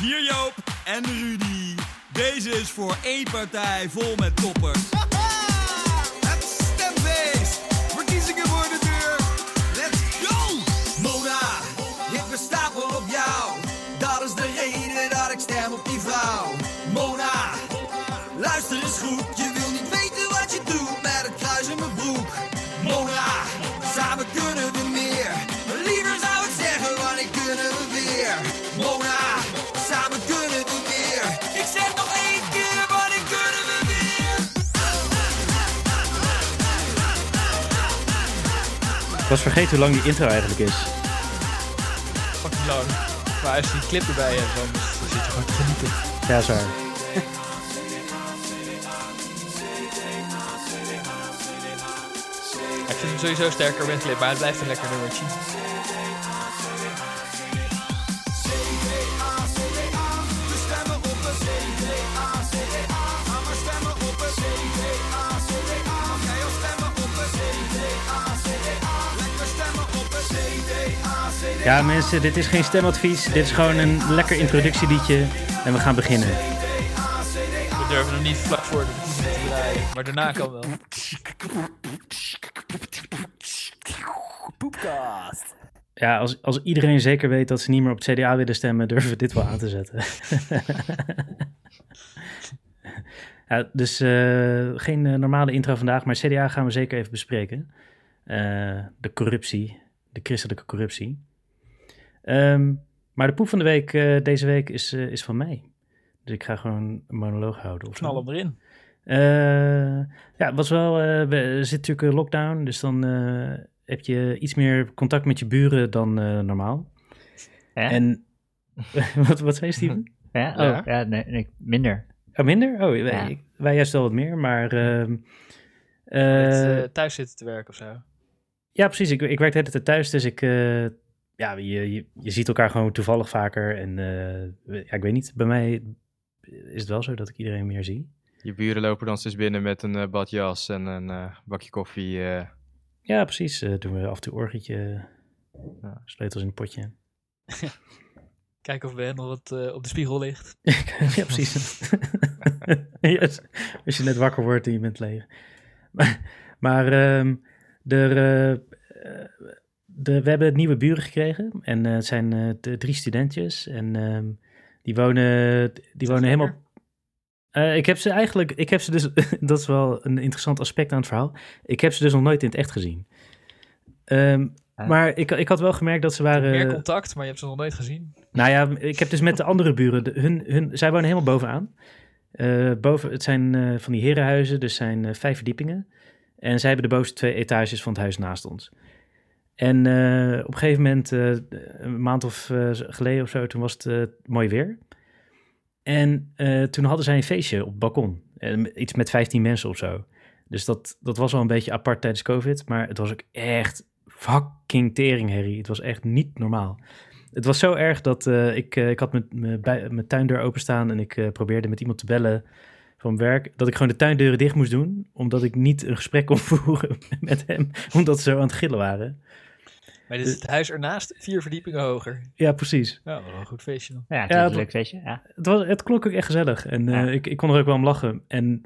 Hier Joop en Rudy. Deze is voor één partij vol met toppers. Het stemfeest. Verkiezingen voor Ik was vergeten hoe lang die intro eigenlijk is. Fucking lang. Maar als je die clip erbij hebt, dan zit je gewoon te genieten. Ja, zo. Ik vind hem sowieso sterker met clip, maar het blijft een lekker nummertje. Ja, mensen, dit is geen stemadvies. Dit is gewoon een lekker introductieliedje. En we gaan beginnen. We durven hem niet vlak voor te draaien, maar daarna kan wel. Ja, als, als iedereen zeker weet dat ze niet meer op het CDA willen stemmen, durven we dit wel aan te zetten. ja, dus eh, geen eh, normale intro vandaag, maar CDA gaan we zeker even bespreken. Eh, de corruptie, de christelijke corruptie. Ehm, maar de poep van de week eh, deze week is, eh, is van mij. Dus ik ga gewoon een monoloog houden. Of zo. Knal hem erin. Eh, ja, het was wel. eh, we, er zit natuurlijk een lockdown, dus dan eh, heb je iets meer contact met je buren dan eh, normaal. Ja? En wat, wat zei Steven? Ja? Oh, Ja. ja, nee, nee, minder. Oh, minder? Oh, wij, Ja. wij juist wel wat meer, maar. ehm, Met, eh, eh, thuis zitten te werken of zo. ja, precies. Ik, ik werk de hele tijd thuis, dus ik. Ja, je, je, je ziet elkaar gewoon toevallig vaker. En eh, ja, ik weet niet, bij mij is het wel zo dat ik iedereen meer zie. Je buren lopen dan steeds binnen met een eh, badjas en een eh, bakje koffie. eh. Ja, precies. eh, doen we af en toe orgietje, Ja. sleutels in het potje. Kijken of bij hen nog wat eh, op de spiegel ligt. ja, precies. Yes. Als je net wakker wordt en je bent leeg. Maar, maar ehm, er, de, we hebben nieuwe buren gekregen. En eh, het zijn eh, de drie studentjes. En ehm, die wonen, die wonen helemaal... Eh, ik heb ze eigenlijk, ik heb ze dus, dat is wel een interessant aspect aan het verhaal. Ik heb ze dus nog nooit in het echt gezien. Ehm, Ah. Maar ik, ik had wel gemerkt dat ze waren... Meer contact, maar je hebt ze nog nooit gezien. Nou ja, ik heb dus met de andere buren, de- hun, hun, zij wonen helemaal bovenaan. Eh, boven, het zijn eh, van die herenhuizen, dus zijn eh, vijf verdiepingen. En zij hebben de bovenste twee etages van het huis naast ons. En eh, op een gegeven moment, eh, een maand of eh, geleden of zo, toen was het mooi weer. En toen hadden zij een feestje op het balkon. Iets met 15 mensen of zo. Dus dat, dat was wel een beetje apart tijdens COVID. Maar het was ook echt fucking tering, Harry. Het was echt niet normaal. Het was zo erg dat ik, ik had mijn- tuindeur openstaan en ik probeerde met iemand te bellen van werk, dat ik gewoon de tuindeuren dicht moest doen, omdat ik niet een gesprek kon voeren met hem, omdat ze zo aan het gillen waren. Maar dit is het huis ernaast, vier verdiepingen hoger. Ja, precies. Ja, wel een goed feestje dan. Ja, het Ja, was het- een leuk feestje. Ja. Het, was, het klonk ook echt gezellig en eh, ik, ik kon er ook wel om lachen. En,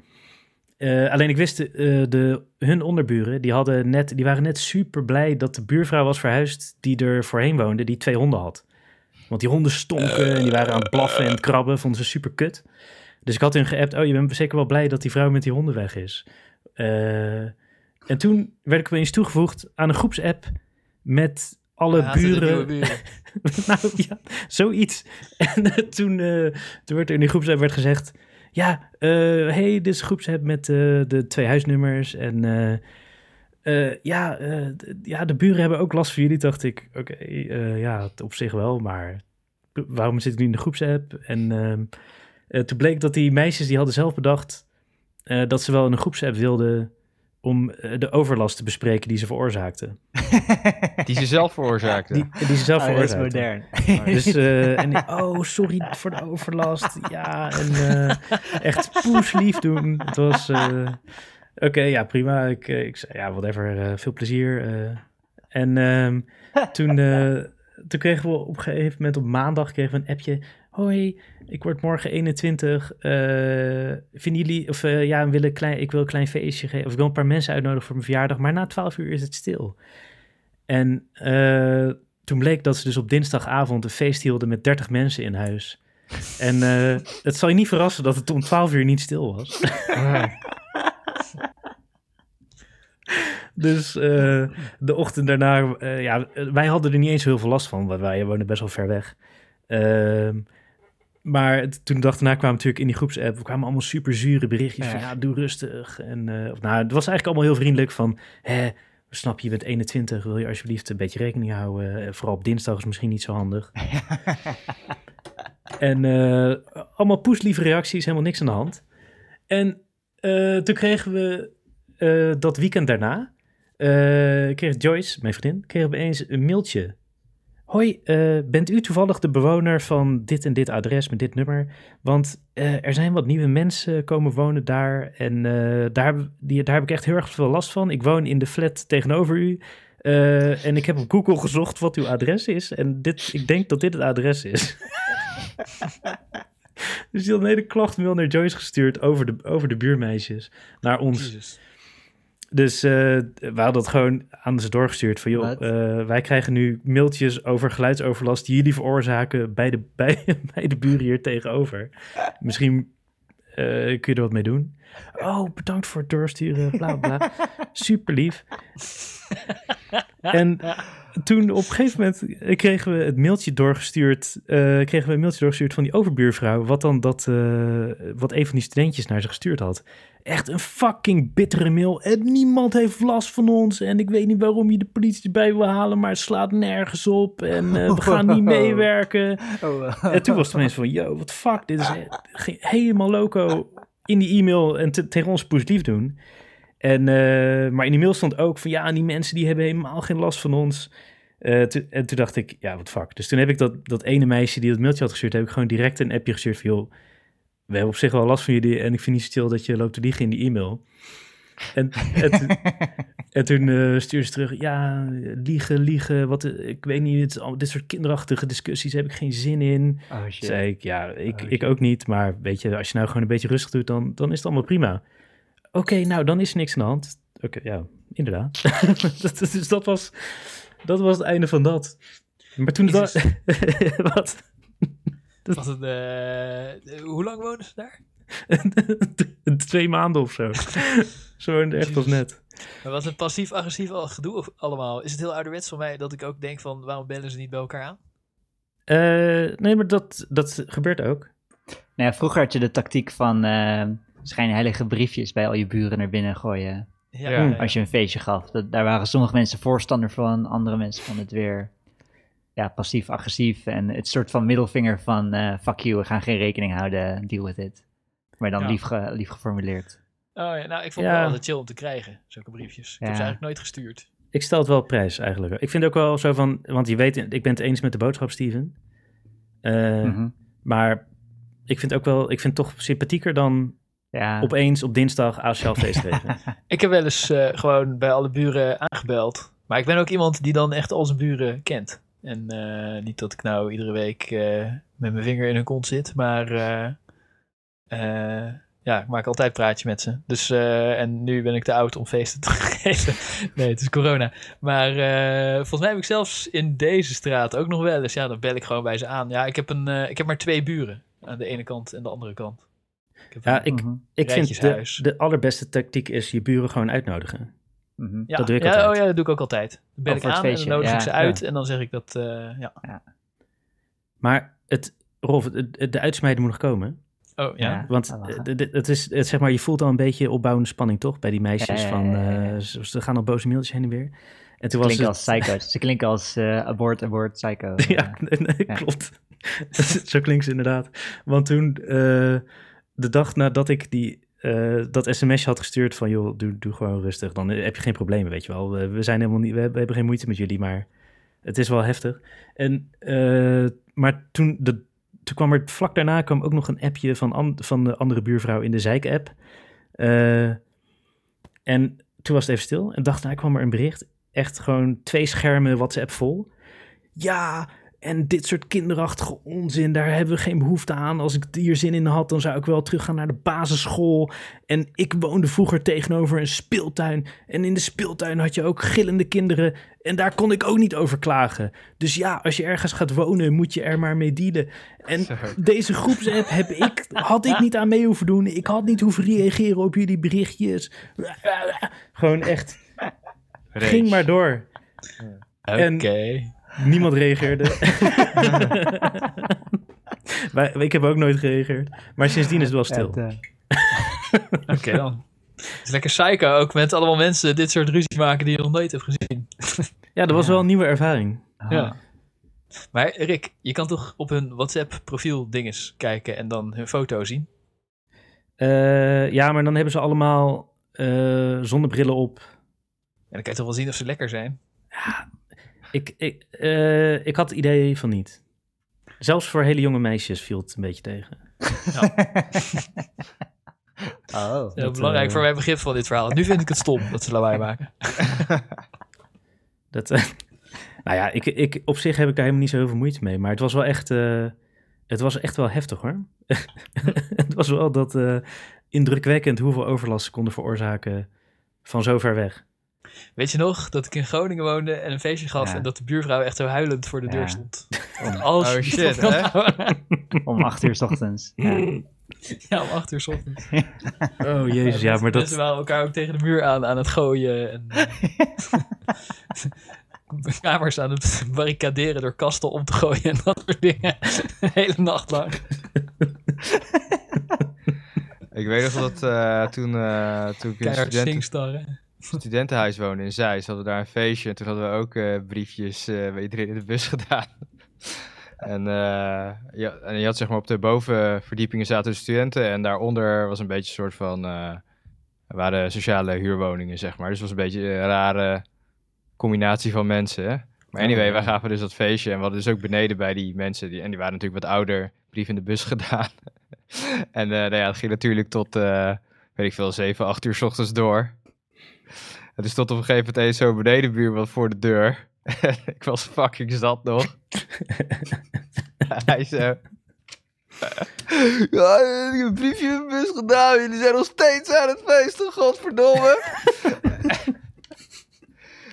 eh, alleen ik wist, eh, de, hun onderburen, die, hadden net, die waren net super blij dat de buurvrouw was verhuisd die er voorheen woonde, die twee honden had. Want die honden stonken en die waren aan het blaffen en het krabben, vonden ze super kut. Dus ik had hun geappt, oh je bent zeker wel blij dat die vrouw met die honden weg is. Eh, en toen werd ik opeens toegevoegd aan een groepsapp met alle buren. buren. nou ja, zoiets. En eh, toen, eh, toen werd er in die groepsapp werd gezegd... Ja, eh hey, dit is groepsapp met de twee huisnummers. En ja, ja, de buren hebben ook last van jullie. Dacht ik, oké, ja, op zich wel. Maar waarom zit ik nu in de groepsapp? En ehm, eh, toen bleek dat die meisjes, die hadden zelf bedacht... dat ze wel in een groepsapp wilden... om eh, de overlast te bespreken die ze veroorzaakten. Die ze zelf veroorzaakten. Die, die ze zelf Oh, dat is veroorzaakten. modern. Dus, eh, en die, oh, sorry voor de overlast. Ja, en eh, echt poeslief doen. Het was, eh, oké, ja, prima. Ik, ik zei, ja, whatever, eh, veel plezier. eh. en ehm, toen, eh, toen kregen we op een gegeven moment op maandag kregen we een appje. Hoi, ik word morgen 21. eh vinden jullie, of eh, ja, een klein, ik wil een klein feestje geven. Of ik wil een paar mensen uitnodigen voor mijn verjaardag. Maar na 12 uur is het stil. En eh, toen bleek dat ze dus op dinsdagavond een feest hielden met 30 mensen in huis. En eh, het zal je niet verrassen dat het om 12 uur niet stil was. Dus eh, de ochtend daarna, eh, ja, wij hadden er niet eens heel veel last van, want wij wonen best wel ver weg. Ehm, maar het- toen de dag daarna kwamen natuurlijk in die groepsapp, we kwamen allemaal super zure berichtjes van Ja. ja, doe rustig. En, eh, of, nou, het was eigenlijk allemaal heel vriendelijk van, hè, we snappen je bent 21, wil je alsjeblieft een beetje rekening houden. Eh, vooral op dinsdag is misschien niet zo handig. en eh, allemaal poeslieve reacties, helemaal niks aan de hand. En toen kregen we dat weekend daarna, kreeg Joyce, mijn vriendin, kreeg opeens een mailtje. Hoi, eh, bent u toevallig de bewoner van dit en dit adres met dit nummer? Want eh, er zijn wat nieuwe mensen komen wonen daar en eh, daar, heb- die, daar heb ik echt heel erg veel last van. Ik woon in de flat tegenover u en ik heb op Google gezocht wat uw adres is en dit, ik denk dat dit het adres is. dus die had een hele klachtmail naar Joyce gestuurd over de, over de buurmeisjes naar ons. Dus eh, we hadden dat gewoon aan ze doorgestuurd. Van joh, eh, wij krijgen nu mailtjes over geluidsoverlast die jullie veroorzaken bij de, bij, bij de buren hier tegenover. Misschien eh, kun je er wat mee doen. Oh, bedankt voor het doorsturen, bla bla. Super lief. En toen op een gegeven moment kregen we het mailtje doorgestuurd. eh, kregen we een mailtje doorgestuurd van die overbuurvrouw. Wat dan dat, eh, wat een van die studentjes naar ze gestuurd had. Echt een fucking bittere mail. En niemand heeft last van ons. En ik weet niet waarom je de politie erbij wil halen. Maar het slaat nergens op. En eh, we gaan niet meewerken. Oh, En toen was het ineens van, yo, the fuck, dit is helemaal loco in die e-mail en te- tegen ons positief doen. En, eh, maar in die mail stond ook van, ja, die mensen die hebben helemaal geen last van ons. Eh, to- en toen dacht ik, ja, wat fuck. Dus toen heb ik dat, dat ene meisje die dat mailtje had gestuurd, heb ik gewoon direct een appje gestuurd van, joh, we hebben op zich wel last van jullie en ik vind niet stil dat je loopt te liegen in die e-mail. En, en, toen- en toen eh, stuurde ze terug, ja, liegen, liegen, wat, ik weet niet, het, dit soort kinderachtige discussies heb ik geen zin in. oh. Zei ik, ja, ik, Oh, ik ook niet. Maar weet je, als je nou gewoon een beetje rustig doet, dan, dan is het allemaal prima. Oké, nou, dan is er niks aan de hand. Oké, ja, inderdaad. Dat- dus dat was, dat was het einde van dat. Maar toen... Dat, wat? Was het, eh, hoe lang wonen ze daar? Twee maanden of zo. Zo echt als Jezus. net. Maar was het passief-agressief al gedoe of allemaal? Is het heel ouderwets van mij dat ik ook denk van, waarom bellen ze niet bij elkaar aan? Eh, nee, maar dat, dat gebeurt ook. Nou ja, vroeger had je de tactiek van eh schijnheilige briefjes bij al je buren naar binnen gooien. Ja, Als je een feestje gaf. Dat, daar waren sommige mensen voorstander van, andere mensen vonden het weer ja, passief-agressief. En het soort van middelvinger van eh, fuck you, we gaan geen rekening houden, deal with it. Maar dan Ja. lief, ge- lief geformuleerd. Oh ja, nou, ik vond Ja. het wel altijd chill om te krijgen, zulke briefjes. Ik heb ze eigenlijk nooit gestuurd. Ik stel het wel op prijs eigenlijk. Ik vind ook wel zo van, want je weet, ik ben het eens met de boodschap, Steven. Eh, Mhm. Maar ik vind ook wel, ik vind het toch sympathieker dan Ja, opeens op dinsdag asociaal feest geven. Ik heb wel eens eh, gewoon bij alle buren aangebeld. Maar ik ben ook iemand die dan echt al zijn buren kent. En eh, niet dat ik nou iedere week eh, met mijn vinger in hun kont zit, maar eh, eh, ja, ik maak altijd praatje met ze. Dus, eh, en nu ben ik te oud om feesten te geven. nee, het is corona. Maar eh, volgens mij heb ik zelfs in deze straat ook nog wel eens. Ja, dan bel ik gewoon bij ze aan. Ja, ik heb, een, eh, ik heb maar twee buren. Aan de ene kant en de andere kant. Ja, ik, Mhm. ik vind de, de allerbeste tactiek is je buren gewoon uitnodigen. Mhm. Ja, Dat doe ik ja, altijd. Oh ja, dat doe ik ook altijd. Dan bel Oh, ik aan en dan nodig ik ze uit en dan zeg ik dat, eh, ja. Maar het, Rolf, het- de uitsmijden moet nog komen. Oh, ja. Ja. Want het is, het, zeg maar, je voelt al een beetje opbouwende spanning, toch? Bij die meisjes van, eh, ze, ze gaan al boze mailtjes heen en weer. En toen was Klinken het, als psycho's. Ze klinken als eh abort, abort, psycho. ja, nee, nee, Ja. klopt. Zo klinkt ze inderdaad. Want toen, eh, de dag nadat ik die, eh, dat sms'je had gestuurd van... joh, doe, doe gewoon rustig, dan heb je geen problemen, weet je wel. We, zijn helemaal niet, we, hebben- geen moeite met jullie, maar het is wel heftig. En, eh, maar toen, de, toen kwam er vlak daarna kwam ook nog een appje van, an- van de andere buurvrouw in de Zeik-app. Eh, en toen was het even stil. En dacht, nou kwam er een bericht. Echt gewoon twee schermen WhatsApp vol. Ja, En dit soort kinderachtige onzin, daar hebben we geen behoefte aan. Als ik hier zin in had, dan zou ik wel teruggaan naar de basisschool. En ik woonde vroeger tegenover een speeltuin. En in de speeltuin had je ook gillende kinderen. En daar kon ik ook niet over klagen. Dus ja, als je ergens gaat wonen, moet je er maar mee dealen. En deze groepsapp heb ik, had ik niet aan mee hoeven doen. Ik had niet hoeven reageren op jullie berichtjes. Gewoon echt, Rage. ging maar door. Oké. En- Niemand reageerde. Wij- ik heb ook nooit gereageerd. Maar sindsdien is het wel stil. Het, eh, Oké dan. Het is lekker psycho ook met allemaal mensen dit soort ruzie maken die je nog nooit hebt gezien. Ja, dat was wel een nieuwe ervaring. Ja. Maar Rick, je kan toch op hun WhatsApp profiel dinges kijken en dan hun foto zien? Eh, ja, maar dan hebben ze allemaal eh, zonnebrillen op. En dan kan je toch wel zien of ze lekker zijn? Ik, ik, eh, ik had het idee van niet. Zelfs voor hele jonge meisjes viel het een beetje tegen. Oh. Heel Dat, belangrijk eh, voor mijn begrip van dit verhaal. Nu vind ik het stom dat ze lawaai maken. Dat, eh, nou ja, ik, ik, op zich heb ik daar helemaal niet zo heel veel moeite mee. Maar het was wel echt, eh, het was echt wel heftig hoor. het was wel dat eh, indrukwekkend hoeveel overlast ze konden veroorzaken van zo ver weg. Weet je nog dat ik in Groningen woonde en een feestje gaf Ja. en dat de buurvrouw echt zo huilend voor de Ja. deur stond? Als Oh, shit, hè? Om acht uur 's ochtends. Ja. Ja, om acht uur 's ochtends. Oh jezus, ja, maar dat... waren elkaar ook tegen de muur aan, aan het gooien. En, eh, kamers aan het barricaderen door kasten om te gooien en dat soort dingen. De hele nacht lang. Ik weet nog dat eh, toen, eh, toen ik een singstarren. Studentenhuis woonde in Zeist, hadden we daar een feestje. En toen hadden we ook eh, briefjes eh, bij iedereen in de bus gedaan. en, eh, ja, en je had zeg maar op de bovenverdiepingen zaten de studenten. En daaronder was een beetje een soort van... waren sociale huurwoningen, zeg maar. Dus het was een beetje een rare combinatie van mensen. hè. Maar anyway, wij gaven dus dat feestje. En we hadden dus ook beneden bij die mensen. Die, en die waren natuurlijk wat ouder. Brief in de bus gedaan. en nou ja, het ging natuurlijk tot, weet ik veel, 7, 8 uur 's ochtends door. En dus tot op een gegeven moment eens zo'n benedenbuurman voor de deur. ik was fucking zat nog. Hij zo... Ja, ik heb een briefje in de bus gedaan. Jullie zijn nog steeds aan het feesten, godverdomme.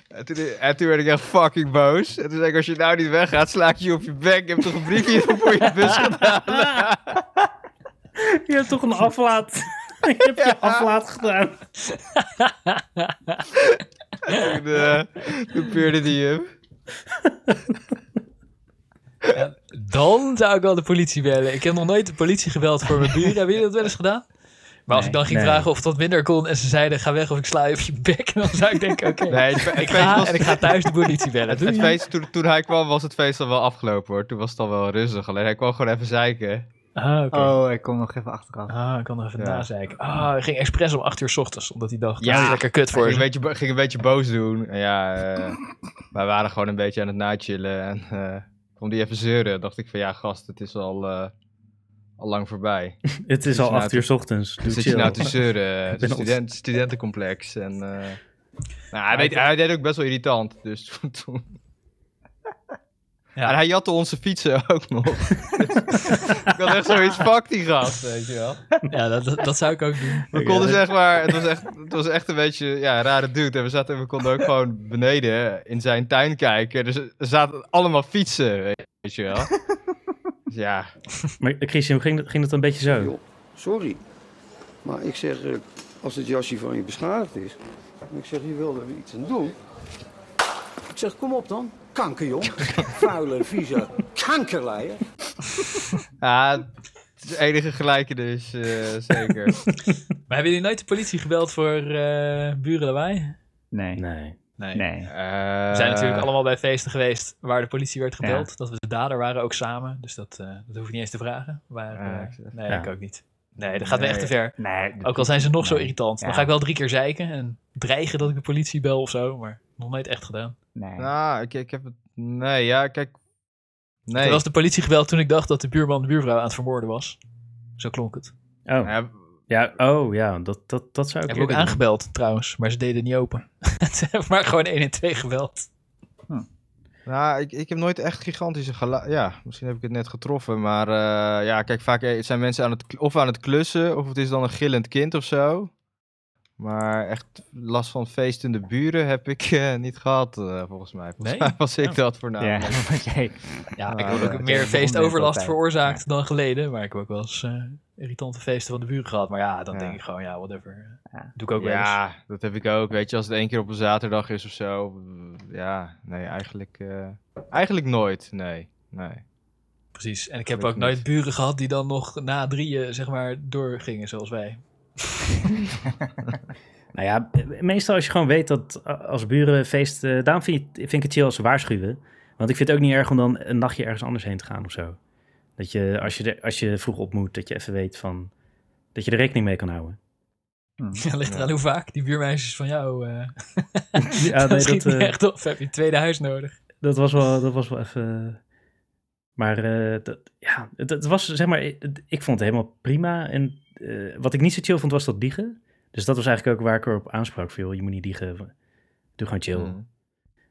en, toen, en toen werd ik echt fucking boos. En toen zei ik, als je nou niet weggaat, sla ik je op je bek. Je hebt toch een briefje voor je bus gedaan? Je hebt toch een aflaat... Je hebt je aflaat gedaan. toen, eh, toen peerde die hem. Ja, dan zou ik wel de politie bellen. Ik heb nog nooit de politie gebeld voor mijn buren. Hebben jullie dat wel eens gedaan? Maar als Nee. ik dan ging Nee. vragen of het wat minder kon en ze zeiden ga weg of ik sla je op je bek, dan zou ik denken oké. Nee, Ik feest ga was- en ik ga thuis de politie bellen. Het feest, toen, toen hij kwam, was het feest al wel afgelopen hoor. Toen was het al wel rustig. Alleen hij kwam gewoon even zeiken. Ah. Oh, ik kom nog even achteraf. Ah, ik kan nog even Ja. nazeiken. Ah, hij ging expres om 8 uur 's ochtends, omdat hij dacht, Ja. ja, lekker kut voor Ging een, beetje, ging een beetje boos doen. En ja, eh, wij waren gewoon een beetje aan het nachillen. En eh kwam die even zeuren. dacht ik van ja, gast, het is al, eh, al lang voorbij. Het is al nou acht te- uur 's ochtends. Doe Zit je nou te zeuren? Het is ben een student, studentencomplex. En, eh, nou, hij, weet, hij deed ook best wel irritant. Dus toen... En hij jatte onze fietsen ook nog. ik had echt zoiets, fuck die gast, weet je wel. Ja, dat, dat, dat zou ik ook doen. We konden zeg maar, het was, echt, het was echt een beetje ja, een rare dude. En we, zaten, we konden ook gewoon beneden in zijn tuin kijken. Dus er zaten allemaal fietsen, weet je wel. Dus ja, Maar eh, Christian, hoe ging dat, ging dat een beetje zo? Joh, sorry. Maar ik zeg, eh, als het jasje van je beschadigd is. en Ik zeg, je wilde er iets aan doen. Zeg, kom op dan. Kankerjong. Vuile, vieze kankerleier. ja het is enige gelijkenis, eh zeker. Maar hebben jullie nooit de politie gebeld voor eh buren lawaai? Nee. Nee. Nee. Nee. We zijn natuurlijk allemaal bij feesten geweest waar de politie werd gebeld. Ja. Dat we de dader waren ook samen. Dus dat, eh, dat hoef ik niet eens te vragen. Maar Ja, eh, nee, Ja. ik ook niet. Nee, dat gaat me echt te ver. Nee. Ook al zijn ze nog zo irritant. Dan ga ik wel drie keer zeiken en dreigen dat ik de politie bel of zo. Maar nog nooit echt gedaan. Nee. Nou, ik, ik heb het... Nee, ja, kijk... Nee. Toen was de politie gebeld toen ik dacht dat de buurman de buurvrouw aan het vermoorden was. Zo klonk het. Oh, Ja, ja, oh, ja dat, dat, dat zou ik Heb ik ook aangebeld trouwens, maar ze deden niet open. ze hebben maar gewoon 1 en 2 gebeld. Nou, ik, ik heb nooit echt gigantische geluid. Ja, misschien heb ik het net getroffen. Maar eh, ja, kijk, vaak eh, zijn mensen aan het, of aan het klussen. Of het is dan een gillend kind of zo. Maar echt last van feestende buren heb ik eh, niet gehad, eh, volgens mij. Volgens Nee? mij was ik dat voornamelijk. Ja. Ja, ik heb ook meer feestoverlast veroorzaakt dan geleden. Maar ik heb ook wel eens eh, irritante feesten van de buren gehad. Maar ja, dan Ja. denk ik gewoon, ja, whatever. Ja. Doe ik ook wel eens. Ja, dat heb ik ook. Weet je, als het één keer op een zaterdag is of zo. Ja, nee, eigenlijk, eh, eigenlijk nooit. Nee, nee. Precies. En ik heb ook nooit niet. buren gehad die dan nog na drieën, zeg maar, doorgingen zoals wij. Nou ja, meestal als je gewoon weet dat eh, als buren feesten... Daarom vind, je, vind ik het chill als ze waarschuwen. Want ik vind het ook niet erg om dan een nachtje ergens anders heen te gaan of zo. Dat je, als je, er- als je vroeg op moet, dat je even weet van... Dat je er rekening mee kan houden. Hm. Ja, ligt eraan hoe vaak die buurmeisjes van jou... eh Ja, dat nee, schiet dat, niet eh, echt op. Heb je een tweede huis nodig? dat, was wel, dat was wel even... Maar eh, dat, ja, het, het was zeg maar... het- Ik vond het helemaal prima. En eh, wat ik niet zo chill vond, was dat liegen. Dus dat was eigenlijk ook waar ik erop aansprak. Van, joh, je moet niet liegen. Doe gewoon chill. Mm.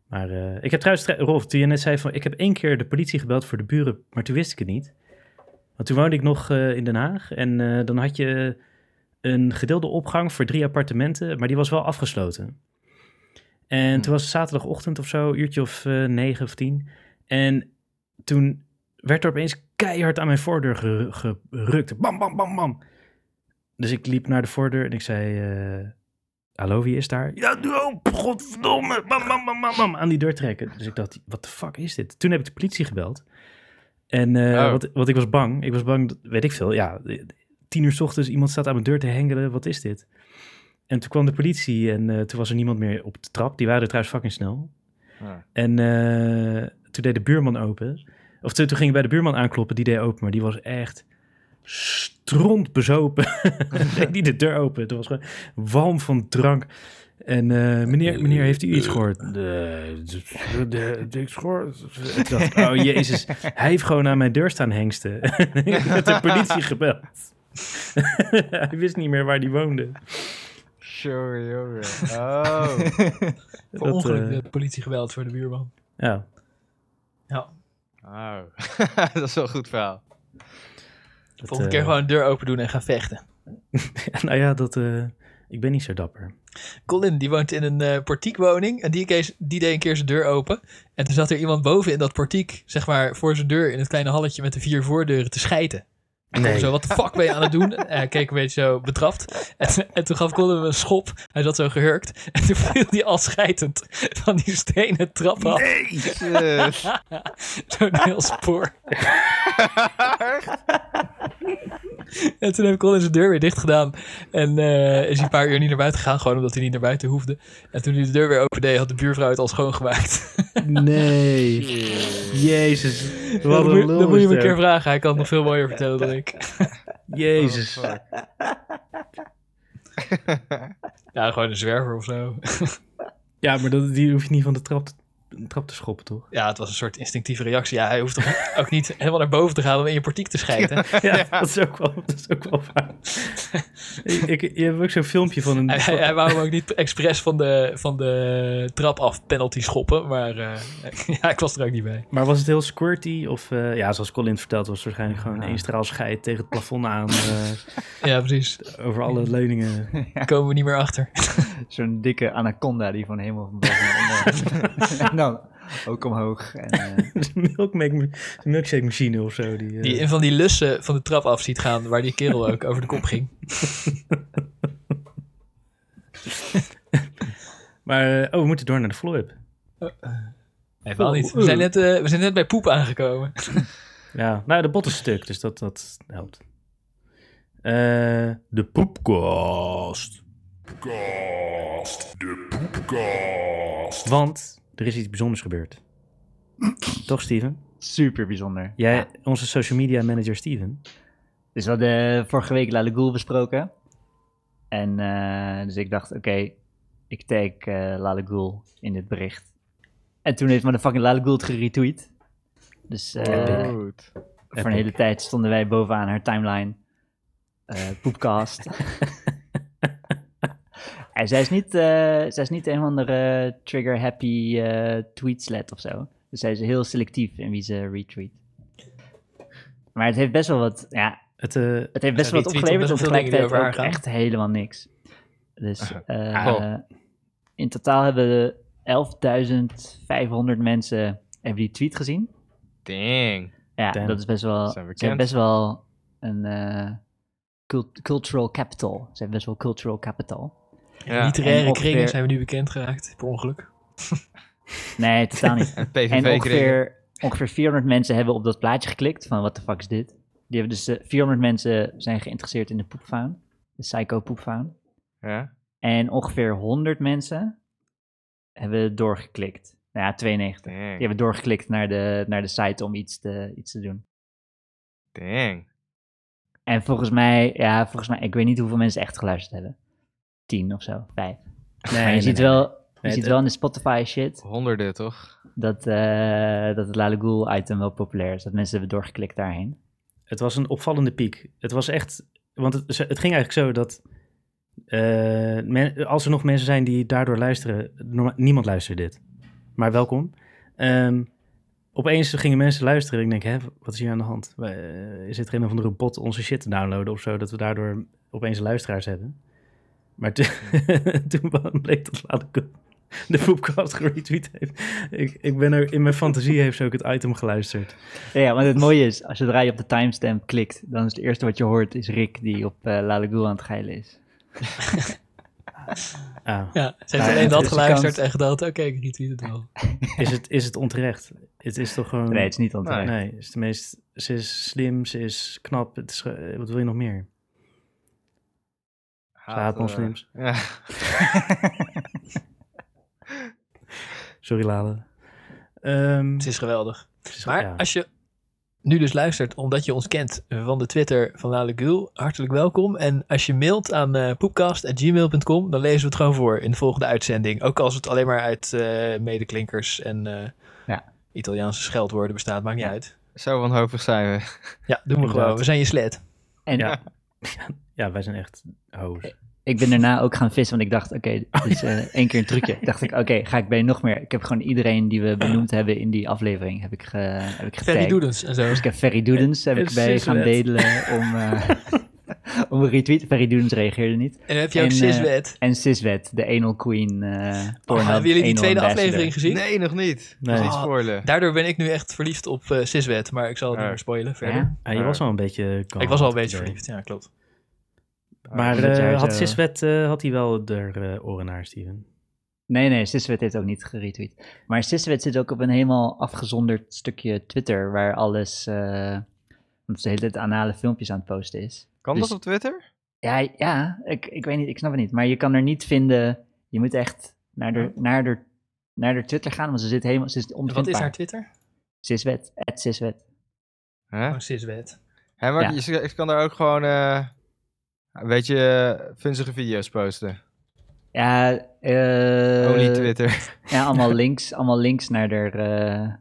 Maar eh, ik heb trouwens, Rolf, toen je net zei van... Ik heb één keer de politie gebeld voor de buren, maar toen wist ik het niet. Want toen woonde ik nog eh, in Den Haag. En eh, dan had je een gedeelde opgang voor drie appartementen, maar die was wel afgesloten. En Hm. toen was het zaterdagochtend of zo, uurtje of negen of tien. En toen werd er opeens keihard aan mijn voordeur ge- gerukt. Bam, bam, bam, bam. Dus ik liep naar de voordeur en ik zei... Hallo, wie is daar? Ja, open, godverdomme. Bam, bam, bam, bam. Aan die deur trekken. Dus ik dacht, wat de fuck is dit? Toen heb ik de politie gebeld. En eh, Oh. wat, wat ik was bang. Ik was bang, dat- weet ik veel. Ja, tien uur 's ochtends, iemand staat aan mijn deur te hengelen. Wat is dit? En toen kwam de politie en eh, toen was er niemand meer op de trap. Die waren er trouwens fucking snel. En eh, toen deed de buurman open. Of toen, toen ging ik bij de buurman aankloppen, die deed open. Maar die was echt stront bezopen. deed die de deur open. Het was gewoon walm van drank. En eh, meneer, meneer, heeft u iets gehoord? De, de, de, de, ik gehoord. Dacht oh jezus, hij heeft gewoon aan mijn deur staan hengsten. ik heb de politie gebeld. hij wist niet meer waar die woonde. Sorry, jongen. Oh. Voor Dat, ongeluk eh, de politie gebeld voor de buurman. Ja, Ja, oh. dat is wel een goed verhaal. Dat, volgende eh, keer gewoon een deur open doen en gaan vechten. nou ja, dat, eh, ik ben niet zo dapper. Colin, die woont in een eh portiekwoning. En die, kees- die deed een keer zijn deur open. En toen zat er iemand boven in dat portiek, zeg maar, voor zijn deur in het kleine halletje met de vier voordeuren te schijten. En Nee. Zo, wat de fuck ben je aan het doen? En hij keek een beetje zo betrapt. En, en toen gaf Colin hem een schop. Hij zat zo gehurkt. En toen viel hij al schijtend van die stenen trap af. Jezus. Zo'n heel spoor. en toen heeft Colin zijn deur weer dicht gedaan. En eh, is hij een paar uur niet naar buiten gegaan. Gewoon omdat hij niet naar buiten hoefde. En toen hij de deur weer open deed, had de buurvrouw het al schoongemaakt. Nee. Jezus. dat Wat moet, een je- lul dat moet je is me een keer vragen. Hij kan het nog veel mooier vertellen dan ik. Jezus. Oh. Ja, gewoon een zwerver of zo. Ja, maar dat, die hoef je niet van de trap, te- de trap te schoppen, toch? Ja, het was een soort instinctieve reactie. Ja, hij hoeft toch ook niet helemaal naar boven te gaan om in je portiek te schijten. Ja, Dat, is ook wel, dat is ook wel waar. ik, ik, je hebt ook zo'n filmpje van een... Hij, hij, hij wou hem ook niet expres van de, van de trap af penalty schoppen. Maar eh, ja, ik was er ook niet bij. Maar was het heel squirty? Of eh, ja, zoals Colin vertelt, was het waarschijnlijk gewoon één straal scheid tegen het plafond aan. eh, Ja, precies. over alle leuningen. Komen we niet meer achter. Zo'n dikke anaconda die van helemaal van boven dan ook omhoog. En, eh, Een milkshake, een milkshake machine of zo. Die, eh, Die in van die lussen van de trap af ziet gaan, waar die kerel ook over de kop ging. Maar, eh, oh, we moeten door naar de follow-up. Helemaal niet. We zijn net, eh, we zijn net bij poep aangekomen. Ja, nou, de bot is stuk, dus dat, dat helpt. Eh, de poepkast. Poepkast. De poepkast. Want er is iets bijzonders gebeurd. Toch, Steven? super bijzonder. Jij, Ja. onze social media manager Steven. Dus we hadden vorige week La Lagoule besproken. En eh, dus ik dacht, oké, ik tag eh La Lagoule in dit bericht. En toen heeft motherfucking La Lagoule het geretweet. Dus eh, Goed. voor een hele tijd stonden wij bovenaan haar timeline. eh poepcast. En zij is niet, eh, zij is niet een van de trigger-happy eh tweetslet of zo. Dus zij is heel selectief in wie ze retweet. Maar het heeft best wel wat, ja, Het, eh, het heeft best wel wat opgeleverd. En tegelijkertijd ook gaan. echt helemaal niks. Dus eh, Cool. in totaal hebben 11.500 mensen hebben die tweet gezien. Dang. Ja, Damn. dat is best wel. Zijn Ze best wel een eh, cult- cultural capital. Ze hebben best wel cultural capital. Ja. Literaire ongeveer- kringen zijn we nu bekend geraakt, per ongeluk. Nee, totaal niet. En ongeveer, ongeveer 400 mensen hebben op dat plaatje geklikt van what the fuck is dit? Die hebben dus eh, 400 mensen zijn geïnteresseerd in de poepfaun, de psycho poepfaun. Ja. En ongeveer 100 mensen hebben doorgeklikt. Nou ja, 92. Die hebben doorgeklikt naar de, naar de site om iets te, iets te doen. Dang. En volgens mij, ja, volgens mij, ik weet niet hoeveel mensen echt geluisterd hebben. 10 of zo, 5. nee, maar je nee, ziet nee. wel, je Nee, ziet wel in de Spotify shit Honderden, toch? dat, eh, dat het Lale item wel populair is. Dat mensen hebben doorgeklikt daarheen. Het was een opvallende piek. Het was echt, want het, het ging eigenlijk zo dat eh, men- als er nog mensen zijn die daardoor luisteren, norma- niemand luistert dit. Maar welkom. Ehm, opeens gingen mensen luisteren. Ik denk, hè, wat is hier aan de hand? Eh, Is het er een of andere bot onze shit te downloaden of zo, dat we daardoor opeens luisteraars hebben? Maar toen, toen bleek dat later de Poepcast geretweet heeft. Ik, ik ben er, in mijn fantasie heeft ze ook het item geluisterd. Ja, ja, want het mooie is, als zodra je op de timestamp klikt, dan is het eerste wat je hoort, is Rick die op Lale Ghoul aan het geilen is. Ah. Ja, ze heeft Ja, alleen dat geluisterd kans. en gedacht, oké, ik retweet het wel. Is het, is het onterecht? Het is toch gewoon... Nee, het is niet onterecht. Nee, het is de meest, ze is slim, ze is knap. Het is, wat wil je nog meer? Ze haat eh, moslims. Ja. Sorry, Lale. Ehm, Het is geweldig. het is- Maar ja. als je nu dus luistert, omdat je ons kent van de Twitter van Lale Gul, hartelijk welkom. En als je mailt aan eh poepcast.gmail.com, dan lezen we het gewoon voor in de volgende uitzending. Ook als het alleen maar uit eh, medeklinkers en eh, Ja. Italiaanse scheldwoorden bestaat, maakt niet Ja. uit. Zo wanhopig zijn we. Ja, doen we Inderdaad. gewoon. We zijn je sled. En ja. ja, wij zijn echt hoos. ik ben daarna ook gaan vissen, want ik dacht, oké, dit is eh, één keer een trucje. dacht ik, oké, ga ik bij nog meer. Ik heb gewoon iedereen die we benoemd hebben in die aflevering, heb ik, ge, heb ik Ferry getagd. Doedens en zo. Dus ik heb Ferry Doedens heb ik bij gaan bedelen om, eh, om een retweet. Ferry Doedens reageerde niet. En dan heb je ook En, eh, Siswet. En Siswet, de anal queen. eh Oh, hebben jullie die tweede aflevering gezien? Nee, nog niet. Nee. Niet Oh, spoilen. Daardoor ben ik nu echt verliefd op eh Siswet, maar ik zal het Ja. niet meer spoilen verder. Ja? Ah, je was al een beetje... Ik was al een beetje verliefd, ja klopt. Maar eh, had Siswet, eh, had hij wel er eh, oren naar, Steven? Nee, nee, Siswet heeft ook niet geretweet. Maar Siswet zit ook op een helemaal afgezonderd stukje Twitter, waar alles, eh omdat ze de hele tijd anale filmpjes aan het posten is. Kan Dus- dat op Twitter? Ja, ja ik, ik weet niet, ik snap het niet. Maar je kan er niet vinden, je moet echt naar de, naar de, naar de Twitter gaan, want ze zit helemaal, ze is En wat is haar Twitter? Siswet, at Siswet. Hè? Oh, Siswet. Hè, maar Ja. je, je kan daar ook gewoon, eh een beetje eh, vunzige video's posten. Ja, eh, Only Twitter. Ja, allemaal links, allemaal links naar de, eh,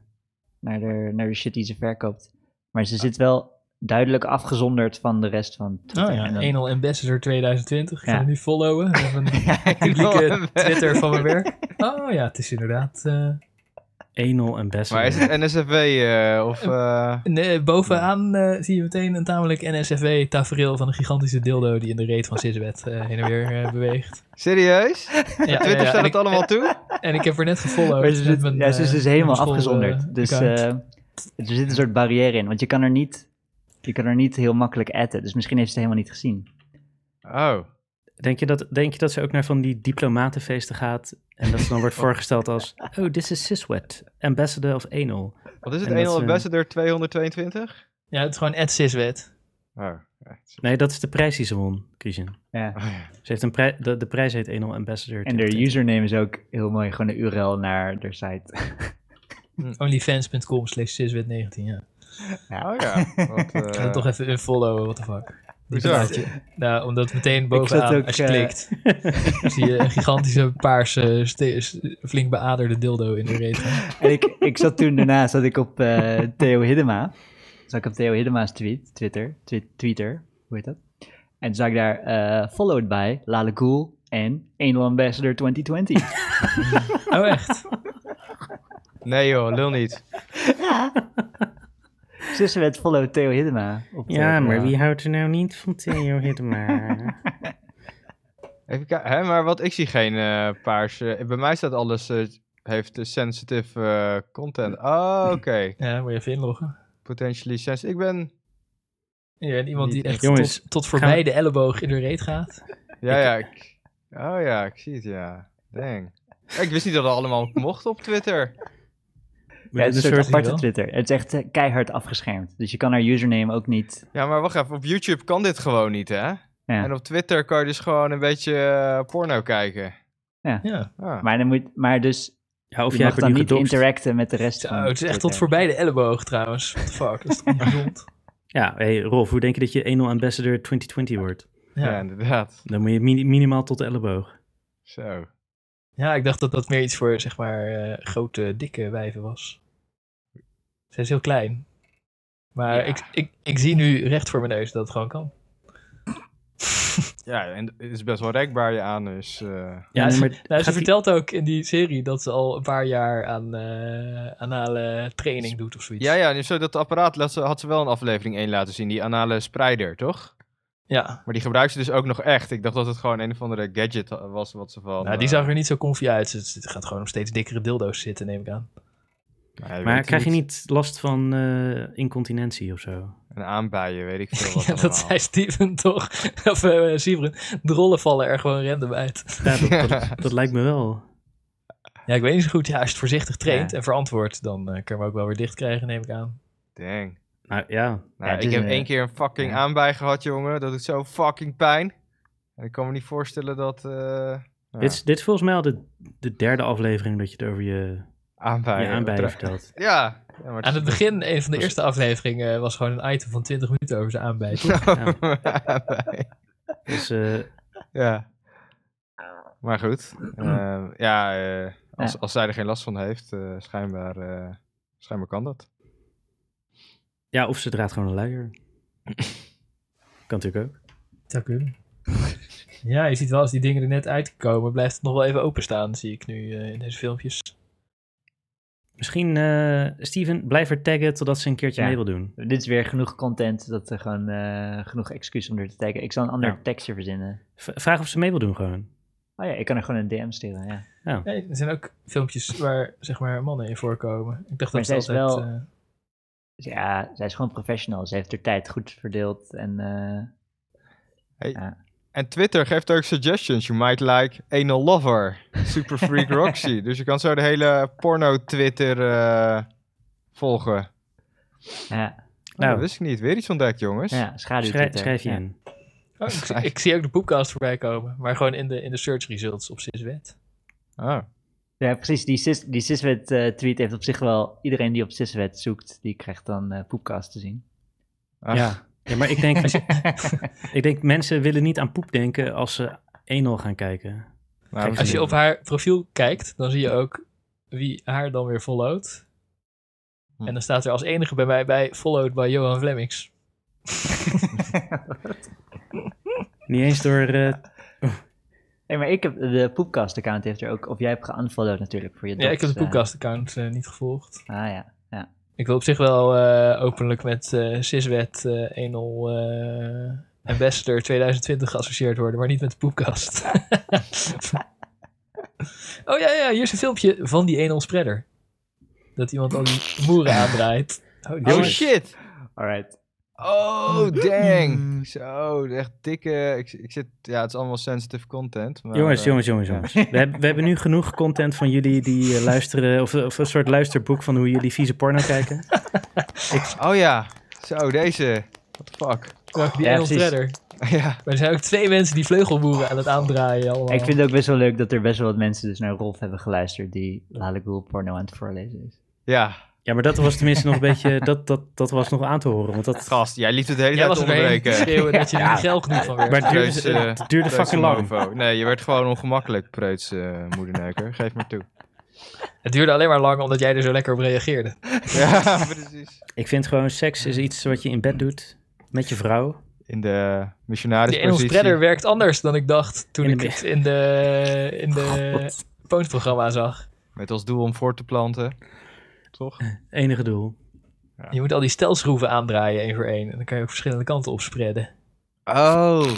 naar, de, naar de shit die ze verkoopt. Maar ze zit wel duidelijk afgezonderd van de rest van Twitter. Oh ja, En dan- Anal Ambassador 2020. Ik ga Ja. hem nu followen. Even een publieke Twitter van mijn werk. Oh ja, het is inderdaad... eh, Anal Ambassador. Maar is het NSFW eh, of... eh, nee, bovenaan eh, zie je meteen een tamelijk NSFW-tafereel van een gigantische dildo die in de reet van Siswet eh heen en weer beweegt. serieus? Ja, Twitter ja, ja, staat het ik- allemaal toe? En ik heb er net gefollowed. Maar ze met zit, mijn, ja, ze is dus helemaal afgezonderd. dus eh, er zit een soort barrière in, want je kan er niet, je kan er niet heel makkelijk adden. Dus misschien heeft ze het helemaal niet gezien. Oh. Denk je, dat, denk je dat ze ook naar van die diplomatenfeesten gaat en dat ze dan wordt voorgesteld als oh, this is Siswet, ambassador of anal. Wat is het? En Anal ze- Ambassador 222? Ja, het is gewoon Ed Siswet. Oh. Nee, dat is de prijs die ze won, Christian. Ja. Oh, ja. Ze heeft een prij- de, de prijs heet anal ambassador. En de username is ook heel mooi, gewoon een URL naar de site. Onlyfans.com slash Siswet19, ja. Oh ja. Wat, Ik ga eh, toch even unfollowen, what the fuck. Plaatje. Nou, omdat meteen bovenaan, ook, als je eh, klikt, zie je een gigantische paarse, flink beaderde dildo in de reet. En ik, ik zat toen daarna zat ik op eh, Theo Hiddema. Zat ik op Theo Hiddema's tweet, Twitter, twi- Twitter, hoe heet dat? En toen zag ik daar eh, followed by Lale Cool en Anal Ambassador 2020. Oh, echt? Nee joh, lul niet. Siswet follow Theo Hiddema. Op Ja, maar wie houdt er nou niet van Theo Hiddema? Even kijken, hè, maar wat, ik zie geen eh paars. eh, bij mij staat alles, eh, heeft sensitive eh, content. Oh, oké. Ja, moet je even inloggen. Potentially sensitive. Ik ben, Ja, en iemand die echt Jongens, tot, tot voorbij de elleboog in de reet gaat. ja, ja. Ik, oh ja, ik zie het, ja. Dang. Ik wist niet dat het allemaal mocht op Twitter. Ja, het is een soort aparte. Twitter. Het is echt eh, keihard afgeschermd. Dus je kan haar username ook niet... Ja, maar wacht even, op YouTube kan dit gewoon niet, hè? Ja. En op Twitter kan je dus gewoon een beetje eh, porno kijken. Ja. Ah. Maar, dan moet, maar dus Ja, of je jij mag hebt er dan niet gedoxt. interacten met de rest van het is echt tot voorbij de elleboog trouwens. What the fuck, dat is toch niet gezond? Ja, hey Rolf, hoe denk je dat je 1-0 ambassador 2020 wordt? Ja. Ja. inderdaad. Dan moet je mini- minimaal tot de elleboog. Zo. Ja, ik dacht dat dat meer iets voor zeg maar eh, grote, dikke wijven was. Zij is heel klein. Maar Ja. ik, ik, ik zie nu recht voor mijn neus dat het gewoon kan. Ja, en het is best wel rekbaar je anus. eh. Ja, maar Nou, gaat ze die- vertelt ook in die serie dat ze al een paar jaar aan eh, anale training doet of zoiets. Ja, ja, zo dat apparaat laat ze- had ze wel een aflevering 1 laten zien, die anale spreider, toch? Ja. Maar die gebruikt ze dus ook nog echt. Ik dacht dat het gewoon een of andere gadget was wat ze van... Nou, die eh, zag er niet zo comfy uit. Ze gaat gewoon op steeds dikkere dildo's zitten, neem ik aan. nou, Maar krijg je niet last van eh, incontinentie of zo? Een aanbijen, weet ik veel wat Ja, dat allemaal. zei Steven toch? Of uh, Siebren. De rollen vallen er gewoon random uit. Ja, dat, dat, dat lijkt me wel. Ja, ik weet niet zo goed. Ja, als je het voorzichtig traint Ja. en verantwoord, dan eh, kun je hem ook wel weer dicht krijgen, neem ik aan. Dang. Nou ja, Nou, Ja, ik heb een- één keer een fucking ja. aanbij gehad, jongen. Dat doet zo fucking pijn. En ik kan me niet voorstellen dat... eh ja, dit, is, dit is volgens mij al de, de derde aflevering dat je het over je, aanbijen Tra- vertelt. Ja. ja maar Aan het begin, een van de eerste afleveringen, eh, was gewoon een item van 20 minuten over zijn aanbij. Aanbij. Dus eh, Ja. Maar goed. eh, ja, eh, als, Ja. als zij er geen last van heeft, eh, schijnbaar, eh, schijnbaar kan dat. Ja, of ze draagt gewoon een luier. Kan natuurlijk ook. Zou kunnen. Ja, je ziet wel als die dingen er net uitkomen, blijft het nog wel even openstaan, zie ik nu eh, in deze filmpjes. Misschien, eh, Steven, blijf er taggen totdat ze een keertje Ja. mee wil doen. Dit is weer genoeg content, dat er gewoon eh, genoeg excuus om er te taggen. Ik zal een ander Ja. tekstje verzinnen. V- vraag of ze mee wil doen gewoon. Oh ja, ik kan er gewoon een DM sturen, ja. Ja, er zijn ook filmpjes waar zeg maar mannen in voorkomen. Ik dacht Maar dat ze zij is altijd... wel- eh, Dus ja, zij is gewoon professional. Ze heeft haar tijd goed verdeeld en... eh, En Twitter geeft ook suggestions. You might like anal lover. Super freak Roxy. dus je kan zo de hele porno Twitter eh, volgen. ja, Oh, Nou. dat wist ik niet. Weer iets ontdekt, jongens. ja, schaduw Schrijf, schrijf je in. oh, ik, zie- ik zie ook de poepcast voorbij komen, maar gewoon in de, in de search results op Siswet. Oh. Ja, precies. Die, sis, die Siswet eh, tweet heeft op zich wel... Iedereen die op Siswet zoekt, die krijgt dan eh poepcast te zien. Ah. Ja. ja, maar ik denk, ik denk mensen willen niet aan poep denken als ze 1-0 gaan kijken. Nou, Als je op haar profiel kijkt, dan zie je ook wie haar dan weer followt. Hm. En dan staat er als enige bij mij bij, followed by Johan Flemmings. Niet eens door... eh, hey, maar ik heb de poepcast-account heeft er ook... Of jij hebt geunfollowed natuurlijk voor je Ja, ik heb de eh. poepcast-account eh, niet gevolgd. Ah ja, ja. Ik wil op zich wel eh, openlijk met eh Siswet eh 1-0 eh, Ambassador 2020 geassocieerd worden, maar niet met de poepkast. oh ja, ja, hier is een filmpje van die 1-0 spreader. Dat iemand al die moeren aandraait. Oh, Oh shit! Alright. Oh, dang! Zo, echt dikke... Ik, ik zit... Ja, het is allemaal sensitive content. Maar, jongens, eh, jongens, jongens, jongens. We hebben, we hebben nu genoeg content van jullie die eh, luisteren... Of, of een soort luisterboek van hoe jullie vieze porno kijken. Oh ja. Zo, deze. What the fuck. Die Ja, 1-0 precies. spreader. ja. Maar er zijn ook twee mensen die vleugelmoeren aan het aandraaien allemaal. Ik vind het ook best wel leuk dat er best wel wat mensen dus naar Rolf hebben geluisterd die Lale Ghoul porno aan het voorlezen is. Ja. Ja, maar dat was tenminste nog een beetje... Dat, dat, dat was nog aan te horen. Want dat, Gast, jij liet het de hele Jij tijd er onderbreken. schreeuwen dat je er niet geld genoeg van werd. maar het duurde, Preuts, eh, het duurde Preuts fucking lang. mofo. Nee, je werd gewoon ongemakkelijk, preuts eh, moederneuker. Geef maar toe. Het duurde alleen maar lang omdat jij er zo lekker op reageerde. Ja, precies. Ik vind gewoon seks is iets wat je in bed doet met je vrouw. In de Die 1-0 missionarispositie. spreader werkt anders dan ik dacht toen In ik de- het in de, in de zag. Met als doel om voor te planten. Toch? Enige doel. Je moet al die stelschroeven aandraaien één voor één. En dan kan je ook verschillende kanten opspreiden. Oh.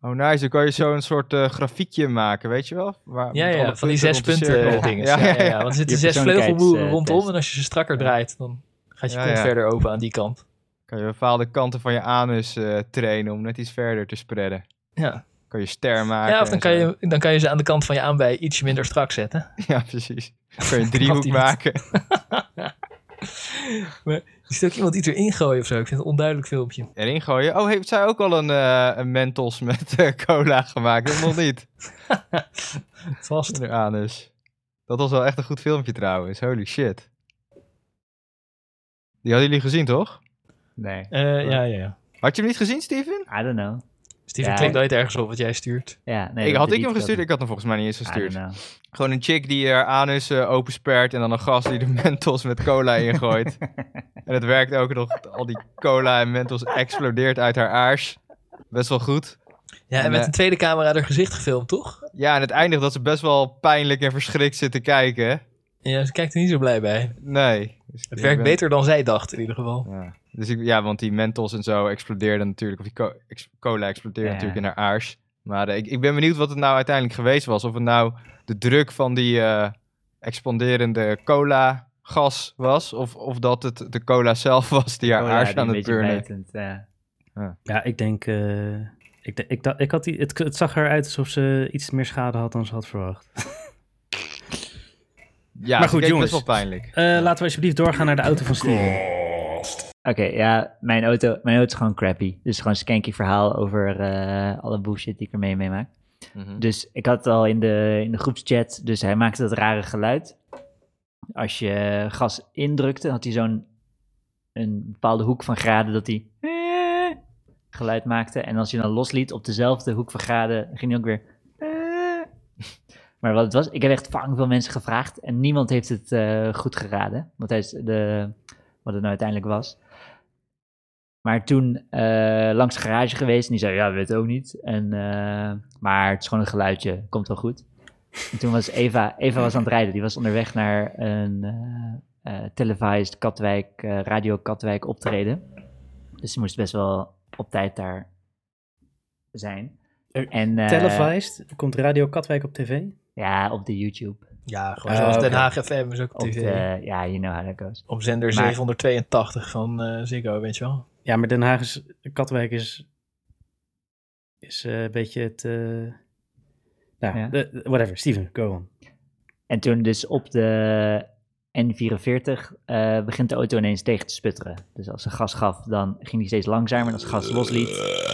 Oh, nice. Dan kan je zo een soort eh, grafiekje maken, weet je wel? Waar, Ja, ja, van die zes punten dingen. Ja, Ja, ja, ja. Want er zitten zes vleugelboeren persoonlijkheidstest. rondom. En als je ze strakker draait, dan gaat je Ja, kont ja. verder open aan die kant. Kan je bepaalde kanten van je anus eh, trainen om net iets verder te spreiden. Ja, Kan je ster maken. ja of dan kan, zo. je, dan kan je ze aan de kant van je aanbij ietsje minder strak zetten. Ja, precies. Kan je een driehoek die niet. maken. Er ook iemand iets erin gooien of zo. Ik vind het een onduidelijk filmpje. Erin gooien. Oh, heeft zij ook al een, eh, een Mentos met eh, cola gemaakt? Ik nog niet. Vast. In haar anus. Dat was wel echt een goed filmpje trouwens. Holy shit. Die hadden jullie gezien, toch? Nee, Eh, ja, ja, ja. Had je hem niet gezien, Steven? I don't know. Steven Ja. klikt nooit ergens op wat jij stuurt. Ja, nee, ik, dat had ik hem gestuurd? Ik had hem volgens mij niet eens gestuurd. Gewoon een chick die haar anus eh, openspert en dan een gast die de Mentos met cola ingooit. en het werkt ook nog. Al die cola en Mentos explodeert uit haar aars. Best wel goed. Ja, en En, met eh, een tweede camera haar gezicht gefilmd, toch? Ja, en het eindigt dat ze best wel pijnlijk en verschrikt zit te kijken. Ja, ze kijkt er niet zo blij bij. Nee. Dus Het ik werkt ben- beter dan zij dacht, in ieder geval. Ja. Dus ik, ja, want die Mentos en zo explodeerden natuurlijk. Of die co- ex- cola explodeerde Ja. natuurlijk in haar aars. Maar eh, ik, ik ben benieuwd wat het nou uiteindelijk geweest was. Of het nou de druk van die eh, expanderende cola gas was. Of, of dat het de cola zelf was die haar Oh aars aan het burnen. bijtend, ja. Ja, ik denk... eh, ik, ik, dacht- ik had die, het, het zag eruit alsof ze iets meer schade had dan ze had verwacht. Ja, Maar goed, jongens. best wel pijnlijk. Eh, Laten we alsjeblieft doorgaan naar de auto van Steven. Oké, ja, mijn auto, mijn auto is gewoon crappy. Dus gewoon een skanky verhaal over eh, alle bullshit die ik ermee meemaak. Mhm. Dus ik had het al in de, in de groepschat, dus hij maakte dat rare geluid. Als je gas indrukte, had hij zo'n een bepaalde hoek van graden dat hij eh, geluid maakte. En als je dan losliet op dezelfde hoek van graden, ging hij ook weer... eh. Maar wat het was, ik heb echt fucking veel mensen gevraagd en niemand heeft het goed geraden. Wat, hij, is de, wat het nou uiteindelijk was. Maar toen eh, langs de garage geweest en die zei, ja, weet het ook niet. En, eh, maar het is gewoon een geluidje, komt wel goed. En toen was Eva, Eva was aan het rijden, die was onderweg naar een eh eh, televised Katwijk, eh, Radio Katwijk optreden. Dus ze moest best wel op tijd daar zijn. En, eh, Televised? Komt Radio Katwijk op tv? Ja, op de YouTube. Ja, gewoon zoals Den oké. Haag FM is ook op Op tv. de, ja, you know how that goes. Op zender Maar- 782 van eh Ziggo, weet je wel. Ja, maar Den Haag is... Katwijk is... Is eh, een beetje het... eh, nou, Ja. de- whatever. Steven, go on. En toen dus op de N44 eh, begint de auto ineens tegen te sputteren. Dus als ze gas gaf, dan ging hij steeds langzamer. En als ze gas losliet,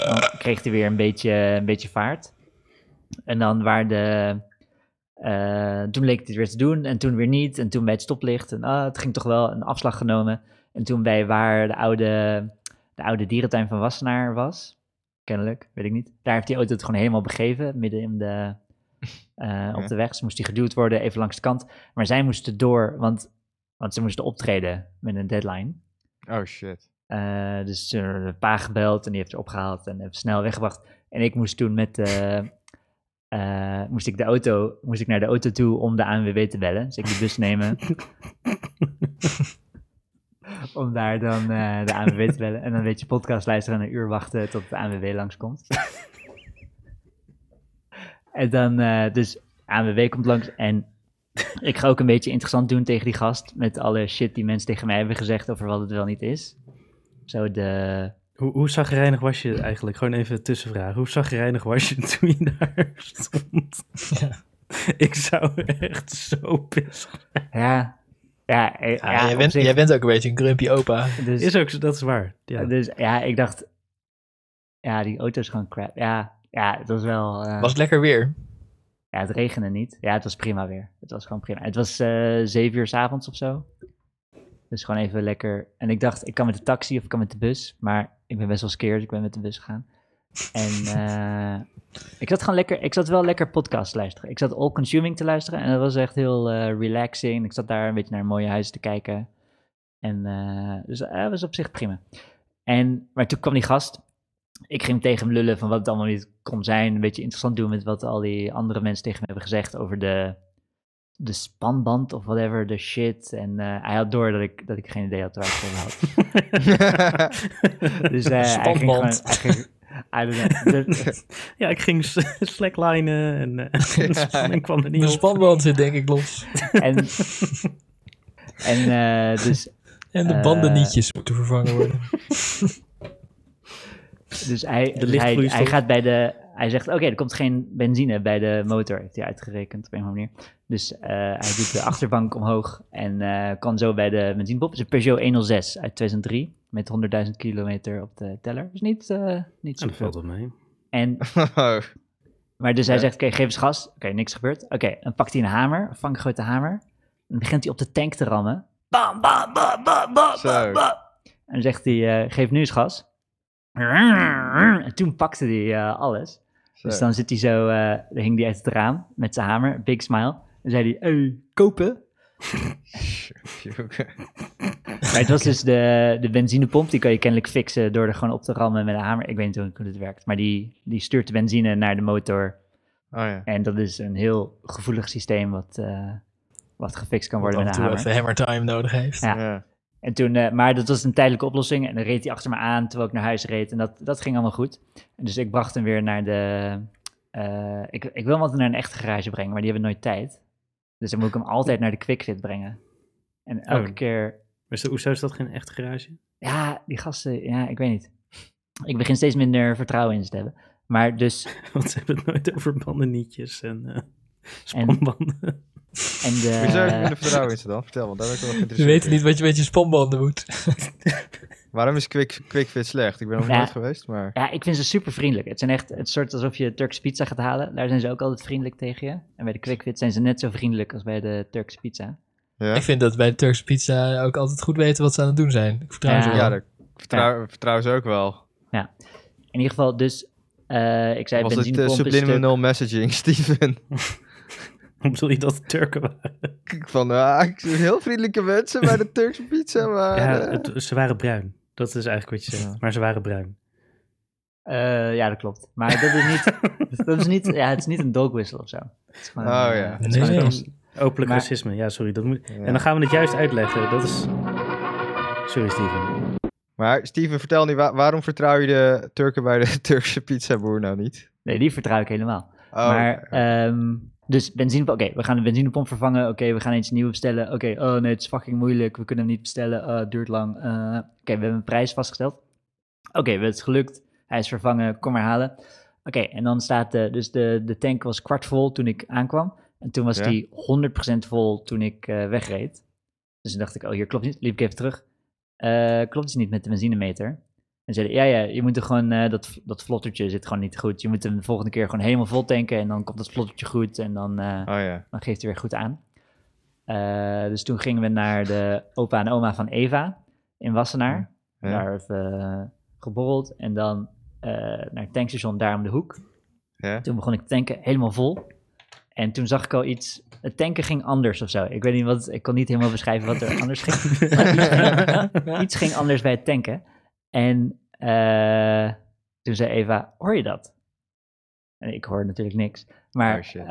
dan kreeg hij weer een beetje, een beetje vaart. En dan waar de... eh, toen leek het weer te doen en toen weer niet. En toen bij het stoplicht. En ah, het ging toch wel een afslag genomen. En toen bij waar de oude, de oude dierentuin van Wassenaar was, kennelijk, weet ik niet. Daar heeft die auto het gewoon helemaal begeven, midden in de, eh, op de weg. Ze moest die geduwd worden, even langs de kant. Maar zij moesten door, want, want ze moesten optreden met een deadline. Oh shit. Eh, dus ze hebben een pa gebeld en die heeft er opgehaald en heeft snel weggebracht. En ik moest toen met de, eh, moest ik de auto, moest ik naar de auto toe om de ANWB te bellen. Dus ik de bus nemen. om daar dan eh, de ANWB te bellen. En dan een beetje podcast luisteren en een uur wachten tot de ANWB langskomt. en dan, eh, dus ANWB komt langs en ik ga ook een beetje interessant doen tegen die gast. Met alle shit die mensen tegen mij hebben gezegd over wat het wel niet is. Zo de... Hoe, hoe zagrijnig was je eigenlijk? Gewoon even een tussenvraag. Hoe zagrijnig was je toen je daar stond? Ik zou echt zo pissig. Ja, ja, eh, Ja, ja, jij, bent, zich- jij bent ook een beetje een grumpy opa. dus, Is ook, zo- dat is waar. Ja. dus ja, ik dacht... Ja, die auto is gewoon crap. Ja, ja het was wel... eh, Was het lekker weer? Ja, het regende niet. Ja, het was prima weer. Het was gewoon prima. Het was eh zeven uur s avonds of zo. Dus gewoon even lekker. En ik dacht, ik kan met de taxi of ik kan met de bus. Maar ik ben best wel scared, dus ik ben met de bus gegaan. En eh, ik zat gewoon lekker, ik zat wel lekker podcast te luisteren. Ik zat all consuming te luisteren en dat was echt heel eh, relaxing. Ik zat daar een beetje naar mooie huizen te kijken. En eh, dus dat was op zich prima. En, maar toen kwam die gast. Ik ging tegen hem lullen van wat het allemaal niet kon zijn. Een beetje interessant doen met wat al die andere mensen tegen me hebben gezegd over de, de spanband of whatever, de shit. En hij had door dat ik, dat ik geen idee had waar ik het over had. Dus hij ging gewoon... Spanband. Hij ging, I don't know. De- Ja, ik ging slacklinen en, eh, spanning kwam er niet De spanband zit denk ik los. en en eh, dus En de Eh. bandennietjes moeten vervangen worden. Dus hij, De hij, hij gaat bij de. Hij zegt: Oké, er komt geen benzine bij de motor, heeft hij uitgerekend op een of andere manier. Dus eh, hij doet de achterbank omhoog en eh, kan zo bij de benzinepomp. Het is een Peugeot 106 uit 2003 met 100.000 kilometer op de teller. Dus niet, eh niet En zo dat valt wel mee. En, Oh, maar dus hij zegt: Oké, geef eens gas. Oké, niks gebeurd. Oké, dan pakt hij een hamer, een vanggrote hamer. En dan begint hij op de tank te rammen. Bam, bam, bam, bam, bam, Zo. bam, bam. En dan zegt hij: Geef nu eens gas. En toen pakte hij eh, alles. Zo. Dus dan zit hij zo, eh dan hing hij uit het raam met zijn hamer, big smile. Dan zei hij, hey, kopen. Maar het was dus de, de benzinepomp, die kan je kennelijk fixen door er gewoon op te rammen met een hamer. Ik weet niet hoe, het werkt, maar die, die stuurt de benzine naar de motor. Oh ja. En dat is een heel gevoelig systeem wat, eh, wat gefixt kan worden en met een hamer. even hammer time nodig heeft. Ja. Ja. En toen, eh, maar dat was een tijdelijke oplossing. En dan reed hij achter me aan terwijl ik naar huis reed. En dat, dat ging allemaal goed. En dus ik bracht hem weer naar de... eh, ik, ik wil hem altijd naar een echte garage brengen, maar die hebben nooit tijd. Dus dan moet ik hem altijd naar de QuickFit brengen. En elke Oh. keer... Is dat- hoezo is dat geen echte garage? Ja, die gasten... Ja, ik weet niet. Ik begin steeds minder vertrouwen in ze te hebben. Maar dus... Want ze hebben het nooit over bandennietjes en eh spanbanden. En de, Hoezo heb je vertrouwen in ze dan? Vertel, want daar ben ik wel Ze geïnteresseerd weten niet wat je met je spanbanden moet. Waarom is Quick, QuickFit slecht? Ik ben nog Ja. nooit geweest, maar... Ja, ik vind ze super vriendelijk. Het zijn echt het soort alsof je Turkse pizza gaat halen. Daar zijn ze ook altijd vriendelijk tegen je. En bij de QuickFit zijn ze net zo vriendelijk als bij de Turkse pizza. Ja, Ik vind dat bij de Turkse pizza ook altijd goed weten wat ze aan het doen zijn. Ik vertrouw Ja. ze wel. ja dat vertrouw, vertrouw ze ook wel. In ieder geval, dus eh, ik zei Was het uh, subliminal messaging, Steven? Hoe bedoel je dat het Turken waren? Van, ah, ik zie heel vriendelijke mensen bij de Turkse pizza, maar... Ja, eh, het- ze waren bruin. Dat is eigenlijk wat je zegt. Ja. Maar ze waren bruin. Eh, ja, dat klopt. Maar dat is niet, dat is niet, ja, het is niet een dog whistle of zo. Het is gewoon, Oh, ja. het is Nee, gewoon- nee. Openlijk Maar- racisme. Ja, sorry. Dat moet... ja. En dan gaan we het juist uitleggen. Dat is... Sorry, Steven. Maar Steven, vertel nu, wa- waarom vertrouw je de Turken bij de Turkse pizzaboer nou niet? Nee, die vertrouw ik helemaal. Oh, maar, ehm, dus benzinepomp, oké, we gaan de benzinepomp vervangen. Oké, we gaan eens een nieuwe bestellen. Oké, oh nee, het is fucking moeilijk. We kunnen hem niet bestellen. Het duurt lang. Eh, oké, we hebben een prijs vastgesteld. Oké, het is gelukt. Hij is vervangen. Kom maar halen. Oké, en dan staat de, dus de, de tank was kwart vol toen ik aankwam. En toen was Ja. die 100% vol toen ik eh, wegreed. Dus toen dacht ik, oh, hier klopt niet. Liep ik even terug. Eh, klopt iets niet met de benzinemeter. En zeiden, ja, ja, je moet er gewoon, eh, dat, dat vlottertje zit gewoon niet goed. Je moet hem de volgende keer gewoon helemaal vol tanken en dan komt dat vlottertje goed en dan, eh, Oh ja. dan geeft hij weer goed aan. Eh, dus toen gingen we naar de opa en oma van Eva in Wassenaar. Ja. Daar even eh, geborreld en dan naar het tankstation daar om de hoek. Ja. Toen begon ik te tanken, helemaal vol. En toen zag ik al iets, het tanken ging anders of zo. Ik weet niet wat, ik kon niet helemaal beschrijven wat er anders ging. Iets, ging, iets ging anders bij het tanken. En eh, toen zei Eva, hoor je dat? En ik hoorde natuurlijk niks. Maar Oh,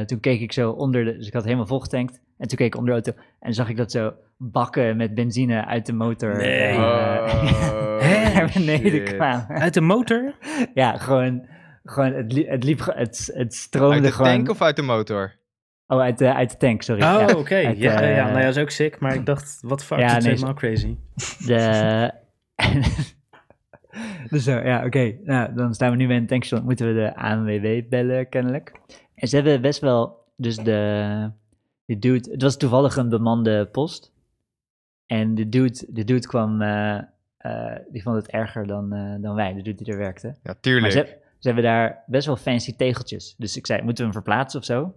eh, toen keek ik zo onder de, dus ik had helemaal volgetankt. En toen keek ik onder de auto en zag ik dat zo bakken met benzine uit de motor Nee. eh, Oh, naar beneden kwamen. Uit de motor? Ja, gewoon, gewoon het, li- het liep, het, het stroomde Uit de gewoon. tank of uit de motor? Oh, uit de, uit de tank, sorry. Oh, ja. oké. Ja, ja, nou ja, dat is ook sick. Maar ik dacht, wat fuck, Ja, dat is nee, helemaal crazy. De... dus zo, ja, oké. Nou, dan staan we nu bij een tankstation. Moeten we de ANWB bellen, kennelijk. En ze hebben best wel... Dus de... De dude... Het was toevallig een bemande post. En de dude, de dude kwam... eh, eh, die vond het erger dan, eh, dan wij, de dude die er werkte. Ja, Maar tuurlijk. ze, ze hebben daar best wel fancy tegeltjes. Dus ik zei, moeten we hem verplaatsen of zo?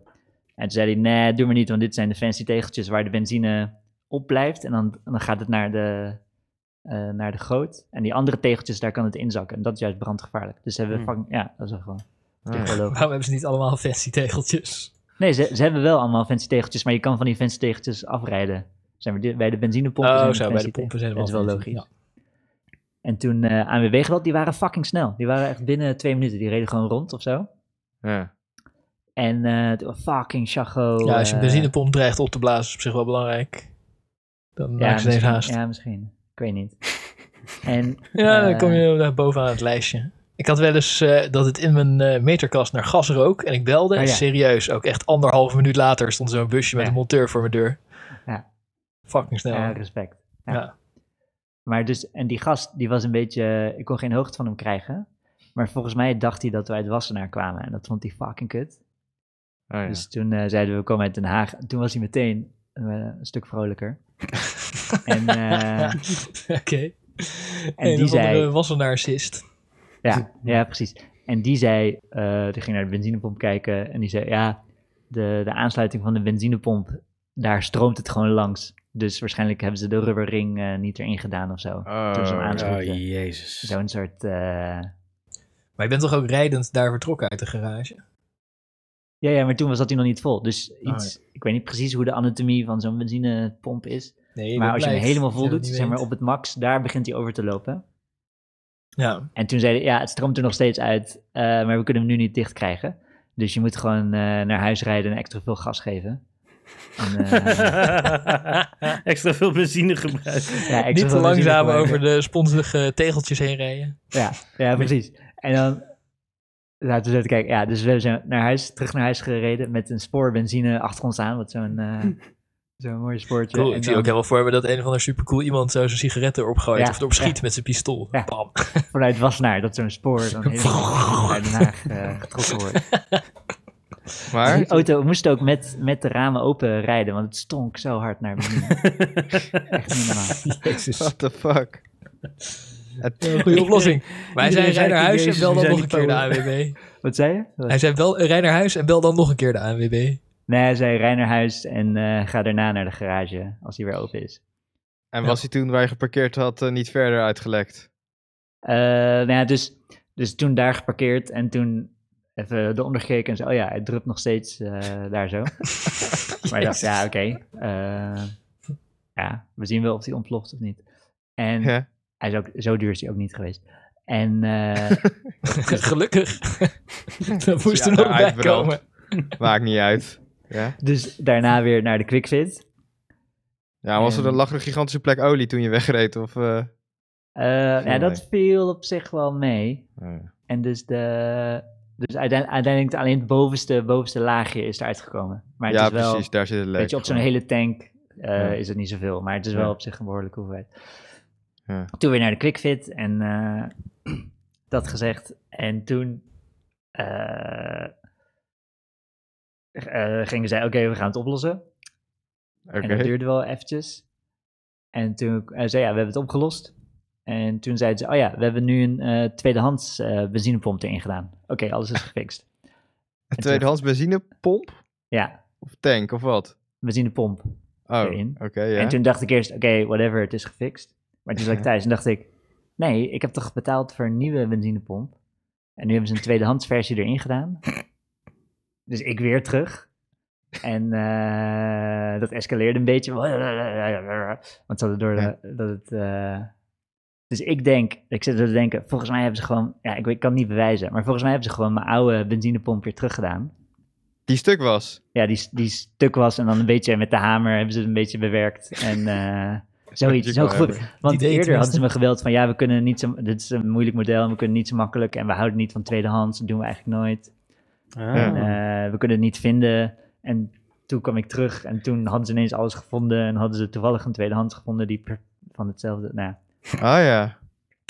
En toen zei hij, nee, doe maar niet, want dit zijn de fancy tegeltjes waar de benzine op blijft. En dan, dan gaat het naar de, eh, naar de goot. En die andere tegeltjes, daar kan het inzakken. En dat is juist brandgevaarlijk. Dus ze hebben Hmm. fucking, ja, dat is wel gewoon. Ah, ja. logisch. Waarom hebben ze niet allemaal fancy tegeltjes? Nee, ze, ze hebben wel allemaal fancy tegeltjes, maar je kan van die fancy tegeltjes afrijden. Zijn we bij de benzinepompen Oh, zo, bij de pompen zijn er Dat is wel fancy, logisch. ja. En toen eh ANWB geweld, die waren fucking snel. Die waren echt binnen twee minuten. Die reden gewoon rond of zo. Ja. En eh, toen- fucking chago. ja, als je een benzinepomp dreigt op te blazen, is op zich wel belangrijk. Dan ja, maken ze haast. Ja, misschien. Ik weet niet. En, dan eh, kom je daar bovenaan het lijstje. Ik had wel eens eh, dat het in mijn eh, meterkast naar gas rook. En ik belde. Oh, en ja. serieus, ook echt anderhalve minuut later stond zo'n busje met Ja. een monteur voor mijn deur. Ja. Fucking snel. Ja, respect. Ja. Ja. Maar dus, en die gast, die was een beetje, ik kon geen hoogte van hem krijgen. Maar volgens mij dacht hij dat we uit Wassenaar kwamen. En dat vond hij fucking kut. Oh, ja. Dus toen eh, zeiden we, we komen uit Den Haag. En toen was hij meteen eh, een stuk vrolijker. en eh, Oké. En die zei- wassenaarcist. ja, ja, precies. En die zei, eh, die ging naar de benzinepomp kijken. En die zei, ja, de, de aansluiting van de benzinepomp, daar stroomt het gewoon langs. Dus waarschijnlijk hebben ze de rubberring eh, niet erin gedaan of zo. Oh, toen ze hem ja. aansloten. Oh, jezus. Zo'n soort... eh, Maar je bent toch ook rijdend daar vertrokken uit de garage? Ja, ja, maar toen was dat hij nog niet vol. Dus Oh, iets, ik weet niet precies hoe de anatomie van zo'n benzinepomp is. Nee, maar als je hem helemaal vol doet, zeg maar op het max, daar begint hij over te lopen. Ja, En toen zeiden ja, het stroomt er nog steeds uit, eh, maar we kunnen hem nu niet dicht krijgen. Dus je moet gewoon eh, naar huis rijden en extra veel gas geven. En, eh, Extra veel benzine gebruiken. ja, niet te langzaam gebruiken. over de sponsige tegeltjes heen rijden. Ja, ja, precies. En dan laten we zo even kijken. Ja, dus we zijn naar huis, terug naar huis gereden met een spoor benzine achter ons aan. Wat zo'n eh, zo'n mooi spoortje. Cool, ik zie dan- ook helemaal voor me dat een of ander supercool iemand zo zijn sigaretten erop gooit Ja, of erop schiet met zijn pistool. Ja. Bam. vanuit Wassenaar, dat zo'n spoor dan helemaal naar Den Haag eh, getrokken wordt. Maar, Die auto moest ook met, met de ramen open rijden, want het stonk zo hard naar beneden. Echt niet normaal. Jezus. what the fuck? Het- Goede oplossing. Maar hij zei, rij naar huis en bel dan nog een keer de. ANWB. Wat zei je? Hij zei, wel, rij naar huis en bel dan nog een keer de ANWB. Nee, hij zei rij naar huis en eh, ga daarna naar de garage als hij weer open is. En Ja. was hij toen waar je geparkeerd had eh, niet verder uitgelekt? Eh, nou ja, dus, dus toen daar geparkeerd en toen even eronder gekeken en zo, oh ja, hij drupt nog steeds eh, daar zo. maar ik dacht, ja, oké. eh, ja, we zien wel of hij ontploft of niet. En Ja. Hij is ook, zo duur is hij ook niet geweest. En eh, Gelukkig. Dat moest Ja, er nog bij komen. Maakt niet uit. Ja, dus daarna weer naar de QuickFit. ja was er, En- er lag er een gigantische plek olie toen je wegreed? Of, eh? Eh, ja, mee. dat viel op zich wel mee. Oh, ja. En dus, de, dus uiteindelijk, uiteindelijk alleen het bovenste, bovenste laagje is eruit gekomen. Maar het ja, is wel, precies, daar zit het leuk. weet je, op zo'n hele tank eh, Ja. is het niet zoveel. Maar het is wel Ja. op zich een behoorlijke hoeveelheid. Ja. Toen weer naar de QuickFit en eh, dat gezegd. En toen eh, eh, gingen zij, oké, we gaan het oplossen. En dat duurde wel eventjes. En toen zei ja, we hebben het opgelost. En toen zeiden ze, oh ja, we hebben nu een eh, tweedehands eh, benzinepomp erin gedaan. Oké, alles is gefixt. Een tweedehands benzinepomp? Ja, Of tank, of wat? benzinepomp. Oh, oké, ja. En toen dacht ik eerst, oké, whatever, het is gefixt. Maar toen zat ik thuis en dacht ik, nee, ik heb toch betaald voor een nieuwe benzinepomp. En nu hebben ze een tweedehands versie erin gedaan. Dus ik weer terug. En eh, dat escaleerde een beetje. Want ze hadden door de, dat het... eh, dus ik denk, ik zit er te denken, volgens mij hebben ze gewoon, ja, ik kan het niet bewijzen, maar volgens mij hebben ze gewoon mijn oude benzinepomp weer teruggedaan. Die stuk was. Ja, die, die stuk was en dan een beetje met de hamer hebben ze het een beetje bewerkt. En eh, zoiets, zo goed. Want idee eerder hadden ze me gebeld van, ja, we kunnen niet zo, dit is een moeilijk model en we kunnen niet zo makkelijk en we houden niet van tweedehands, dat doen we eigenlijk nooit. Ah. En, eh, we kunnen het niet vinden. En toen kwam ik terug en toen hadden ze ineens alles gevonden en hadden ze toevallig een tweedehands gevonden die per- van hetzelfde, nou ja. Ah ja.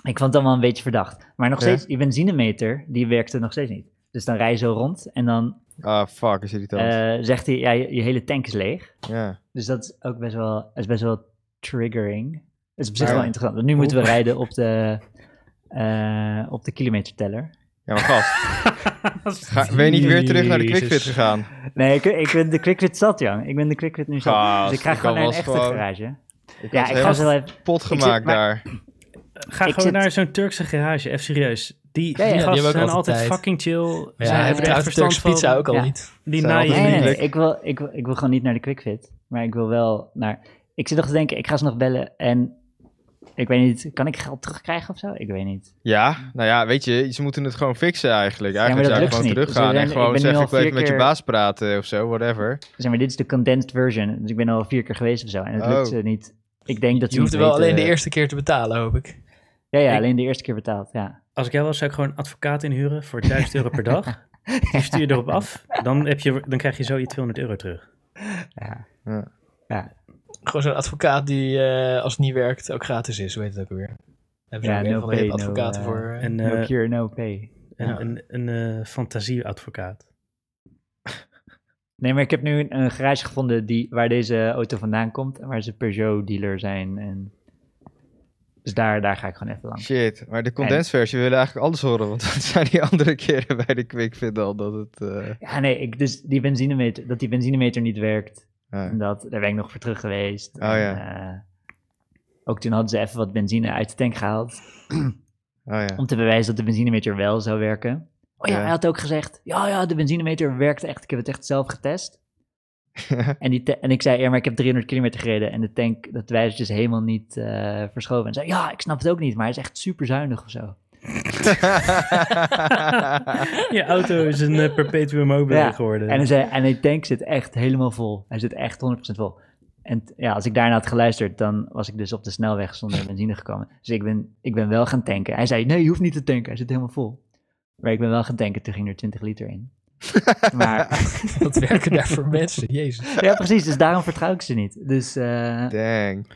Ik vond het allemaal een beetje verdacht. Maar nog Ja. steeds, die benzinemeter, die werkte nog steeds niet. Dus dan rij je zo rond en dan Ah, fuck, is irritant. eh, zegt hij, ja, je, je hele tank is leeg. ja. Dus dat is ook best wel, is best wel triggering. Dat is op zich Maar- wel interessant. Want nu moeten we rijden op de, eh, op de kilometerteller. Ja, maar gast. Ga, ben je niet weer terug naar de. QuickFit gegaan? Nee, ik, ik ben de QuickFit zat, Jan. Ik ben de QuickFit nu zat. Gast, dus ik ga ik gewoon naar een echte gewoon- garage. Ik Ja, ik ga zo even... zit- gemaakt maar- daar. Ga Ik gewoon zit- naar zo'n Turkse garage, even serieus. Die, Ja, ja, die gasten zijn altijd altijd tijd. fucking chill. Ja, hebben echt trouwens verstand Turkse pizza ook al Ja. niet. Die naaien Nee, nee, niet. nee. Ik wil, ik, wil, ik wil gewoon niet naar de QuickFit. Maar ik wil wel naar... Ik zit nog te denken, ik ga ze nog bellen. En Ik weet niet, kan ik geld terugkrijgen of zo? Ik weet niet. Ja, nou ja, weet je, ze moeten het gewoon fixen eigenlijk. maar Eigenlijk dat zou ik lukt gewoon niet. Teruggaan en ik gewoon zeggen, ik wil even met je baas praten of zo, whatever. Zeg maar, dit is de condensed version. Dus ik ben al vier keer geweest of zo. En het Oh. lukt ze niet. Ik denk dat Je hoeft er wel alleen de eerste keer te betalen, hoop ik. Ja, ja, Ik- alleen de eerste keer betaald, ja. Als ik jou was, zou ik gewoon een advocaat inhuren voor 1000 euro per dag. Die stuur je erop af. Dan, heb je, dan krijg je zo je 200 euro terug. Ja. Ja. Ja, Gewoon zo'n advocaat die, eh, als het niet werkt, ook gratis is. Hoe heet het ook alweer? Hebben ze Ja, een no van de pay, no, advocaten eh, voor... eh, En, no eh, cure, no pay. een, Ja. een, een eh, fantasieadvocaat. Nee, maar ik heb nu een, een garage gevonden die, waar deze auto vandaan komt. En waar ze Peugeot-dealer zijn. En... Dus daar, daar ga ik gewoon even langs. Shit, maar de condensed versie, we willen eigenlijk alles horen, want dat zijn die andere keren bij de Quick Fit al dat het... eh, Ja, nee, ik, dus die benzinemeter, dat die benzinemeter niet werkt. Ja. Dat, daar ben ik nog voor terug geweest. Oh, En, ja. eh, ook toen hadden ze even wat benzine uit de tank gehaald. Oh ja. Om te bewijzen dat de benzinemeter wel zou werken. Oh ja, hij had ook gezegd, ja, ja, de benzinemeter werkt echt. Ik heb het echt zelf getest. En, die en ik zei, ja, maar ik heb 300 kilometer gereden. En de tank, dat wijst dus helemaal niet eh, verschoven. En zei, ja, ik snap het ook niet, maar hij is echt super zuinig of zo. Je auto is een eh, perpetuum mobile Ja, geworden. En hij zei, en die tank zit echt helemaal vol. Hij zit echt 100% vol. En ja, als ik daarna had geluisterd, dan was ik dus op de snelweg zonder benzine gekomen. Dus ik ben, ik ben wel gaan tanken. Hij zei, nee, je hoeft niet te tanken, hij zit helemaal vol. Maar ik ben wel gaan tanken, toen ging er 20 liter in. maar Wat werken daar voor mensen? Jezus. ja, precies, dus daarom vertrouw ik ze niet. Dus eh, Dang.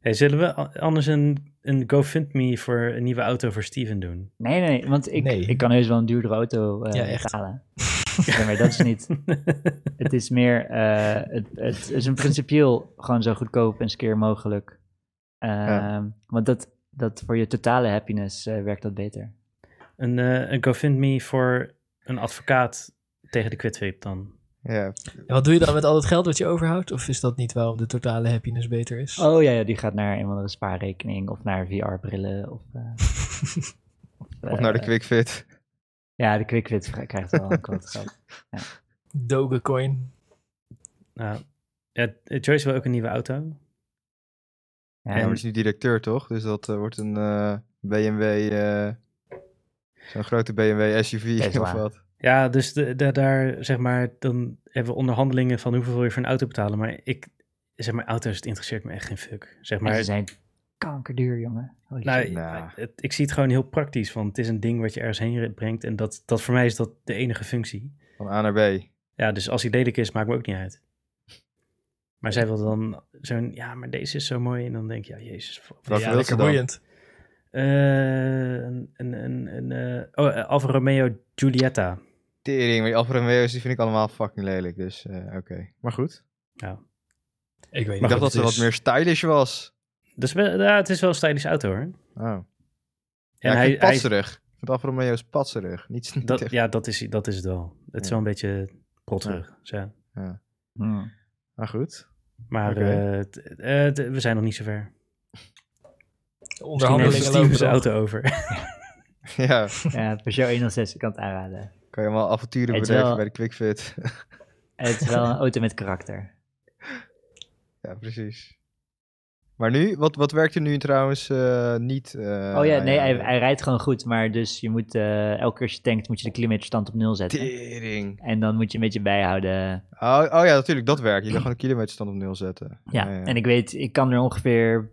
Hey, zullen we anders een, een GoFundMe voor een nieuwe auto voor Steven doen? nee, nee, want ik, Nee. ik kan heus wel een duurdere auto eh Ja, echt. betalen. Ja, maar dat is niet. Het is meer, eh, het, het is een principieel gewoon zo goedkoop en skeer mogelijk. Ehm, Ja. Want dat, dat voor je totale happiness eh, werkt dat beter. Een, eh, een GoFundMe voor een advocaat tegen de quitfit dan? Ja, En wat doe je dan met al het geld wat je overhoudt? Of is dat niet waarom de totale happiness beter is? Oh ja, ja die gaat naar een of andere spaarrekening of naar VR-brillen. Of, eh, of naar de eh, Quick Fit. Ja, de QuickFit krijgt wel een groot geld. Dogecoin. Nou, ja, Joyce wil ook een nieuwe auto. Ja, Ja, maar is nu directeur toch? Dus dat eh, wordt een eh, BMW, eh, zo'n grote BMW SUV Tesla. of wat. Ja, dus de, de- daar, zeg maar, dan hebben we onderhandelingen van hoeveel wil je voor een auto betalen. Maar ik, zeg maar, auto's, het interesseert me echt geen fuck. Zeg maar ze zijn kankerduur, jongen. Nou. Nou. het- ik zie het gewoon heel praktisch, want het is een ding wat je ergens heen brengt. En dat, dat voor mij is dat de enige functie. Van A naar B. Ja, dus als hij lelijk is, maakt me ook niet uit. Maar zij wil dan zo'n, ja, maar deze is zo mooi. En dan denk je, ja, jezus. wat- ja, wil lekker boeiend. Eh, een, een, een, een, eh, oh, eh, Alfa Romeo Giulietta. Tering, maar die Alfa Romeo's die vind ik allemaal fucking lelijk. Dus eh, oké. Maar goed. Ja. Ik weet Ik dacht dat ze het wat is. meer stylish was. Dus wel- ja, het is wel een stylish auto hoor. Oh. En ja, hij, hij, patserig. Ik vind Alfa Romeo's patserig. Niet, niet dat, echt- ja, dat is, dat is het wel. Het is Ja. wel een beetje protterig. Ja. Hmm. Maar goed. Maar eh, het- eh, het- we zijn nog niet zo ver. De onderhandelingen lopen nog. auto over. ja, Ja, Peugeot 106, ik kan het aanraden. Kan je allemaal avonturen Het is beleven wel- bij de Quick Fit. En het is wel een auto met karakter. ja, precies. Maar nu, wat, wat werkt er nu trouwens eh, niet? eh, oh ja, nee, hij, ja, hij rijdt gewoon goed, maar dus je moet, eh, elke keer als je tankt, moet je de kilometerstand op nul zetten. Tering. En dan moet je een beetje bijhouden. Oh, oh ja, natuurlijk, dat werkt. Je kan gewoon een kilometerstand op nul zetten. Ja, en ik weet, ik kan er ongeveer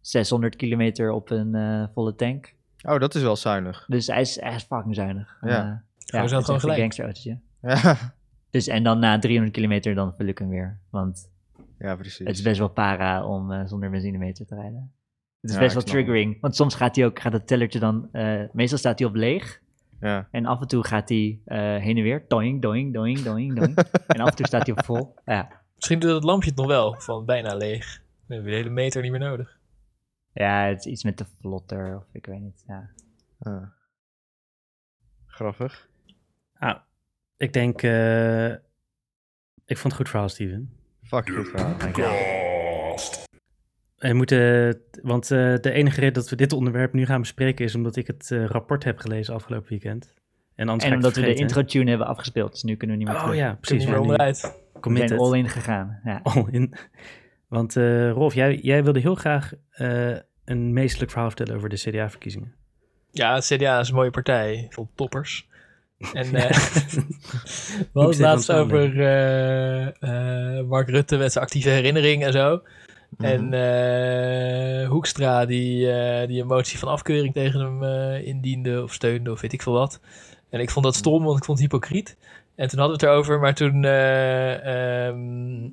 600 kilometer op een volle tank. Oh, dat is wel zuinig. Dus hij is, hij is fucking zuinig. Ja. Ja, zo het is gewoon een gelijk. gangsterautootje. Ja, Dus en dan na 300 kilometer, dan vul ik hem weer. Want ja precies. het is best wel para om eh, zonder benzinemeter te rijden. Het is Ja, best wel het. triggering. Want soms gaat hij ook, gaat het tellertje dan, eh, meestal staat hij op leeg. Ja. En af en toe gaat hij eh, heen en weer. Doing, doing, doing, doing, doing. en af en toe staat hij op vol. Ja, Misschien doet het lampje het nog wel, van bijna leeg. Dan hebben we de hele meter niet meer nodig. ja het is iets met de vlotter of ik weet niet. Ja. Ah. Grappig. Ah, ik denk... eh, ik vond het goed verhaal, Steven. Fucking goed verhaal. We moeten, want eh, de enige reden dat we dit onderwerp nu gaan bespreken is omdat ik het eh, rapport heb gelezen afgelopen weekend. En, anders En omdat we de vergeten. intro-tune hebben afgespeeld. Dus nu kunnen we niet meer Oh terug. ja, Kun je precies. ja, nu onderuit. We zijn committed. all in gegaan. Ja. All in. Want eh, Rolf, jij, jij wilde heel graag eh, een meestelijk verhaal vertellen over de CDA-verkiezingen? Ja, het CDA is een mooie partij. Vol toppers. En Ja. eh we hadden laatst over eh, eh, Mark Rutte met zijn actieve herinnering en zo. En eh, Hoekstra die, eh, die een motie van afkeuring tegen hem eh, indiende of steunde of weet ik veel wat. En ik vond dat stom, want ik vond het hypocriet. En toen hadden we het erover, maar toen... eh, ehm,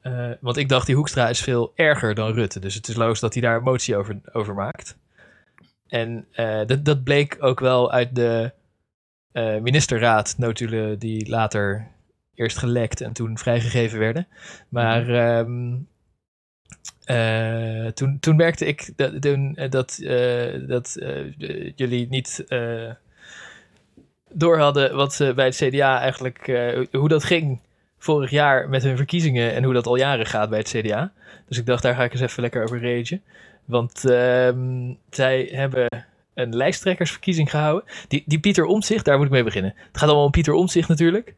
eh, want ik dacht, die Hoekstra is veel erger dan Rutte. Dus het is logisch dat hij daar een motie over, over maakt. En eh, dat, dat bleek ook wel uit de eh, ministerraad notulen die later eerst gelekt en toen vrijgegeven werden. Maar ehm, eh, toen, toen merkte ik dat, toen, eh, dat, dat jullie niet door hadden wat ze bij het CDA eigenlijk, hoe dat ging vorig jaar met hun verkiezingen en hoe dat al jaren gaat bij het CDA. Dus ik dacht, daar ga ik eens even lekker over ragen. Want ehm, zij hebben een lijsttrekkersverkiezing gehouden. Die, die Pieter Omtzigt, daar moet ik mee beginnen. Het gaat allemaal om Pieter Omtzigt natuurlijk.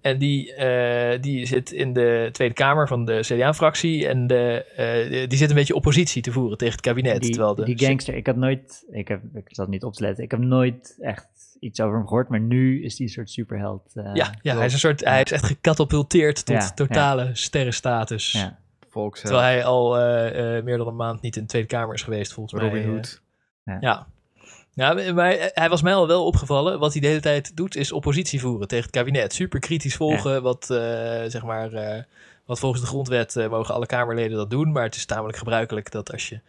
En die, eh, die zit in de Tweede Kamer van de CDA-fractie. En de, eh, die zit een beetje oppositie te voeren tegen het kabinet. Die, terwijl de, die gangster, ik had nooit, ik, heb, ik zat niet op te letten, ik heb nooit echt iets over hem gehoord, maar nu is hij een soort superheld. eh, ja, ja, hij is een soort, hij is echt gecatapulteerd tot Ja, ja. totale sterrenstatus. ja. Terwijl hij al eh, eh, meer dan een maand niet in de Tweede Kamer is geweest, volgens mij. Robin eh. Hood. Ja. Ja, maar hij was mij al wel opgevallen. Wat hij de hele tijd doet, is oppositie voeren tegen het kabinet. Super kritisch volgen. Wat, eh, zeg maar, eh, wat volgens de grondwet eh, mogen alle Kamerleden dat doen. Maar het is tamelijk gebruikelijk dat als je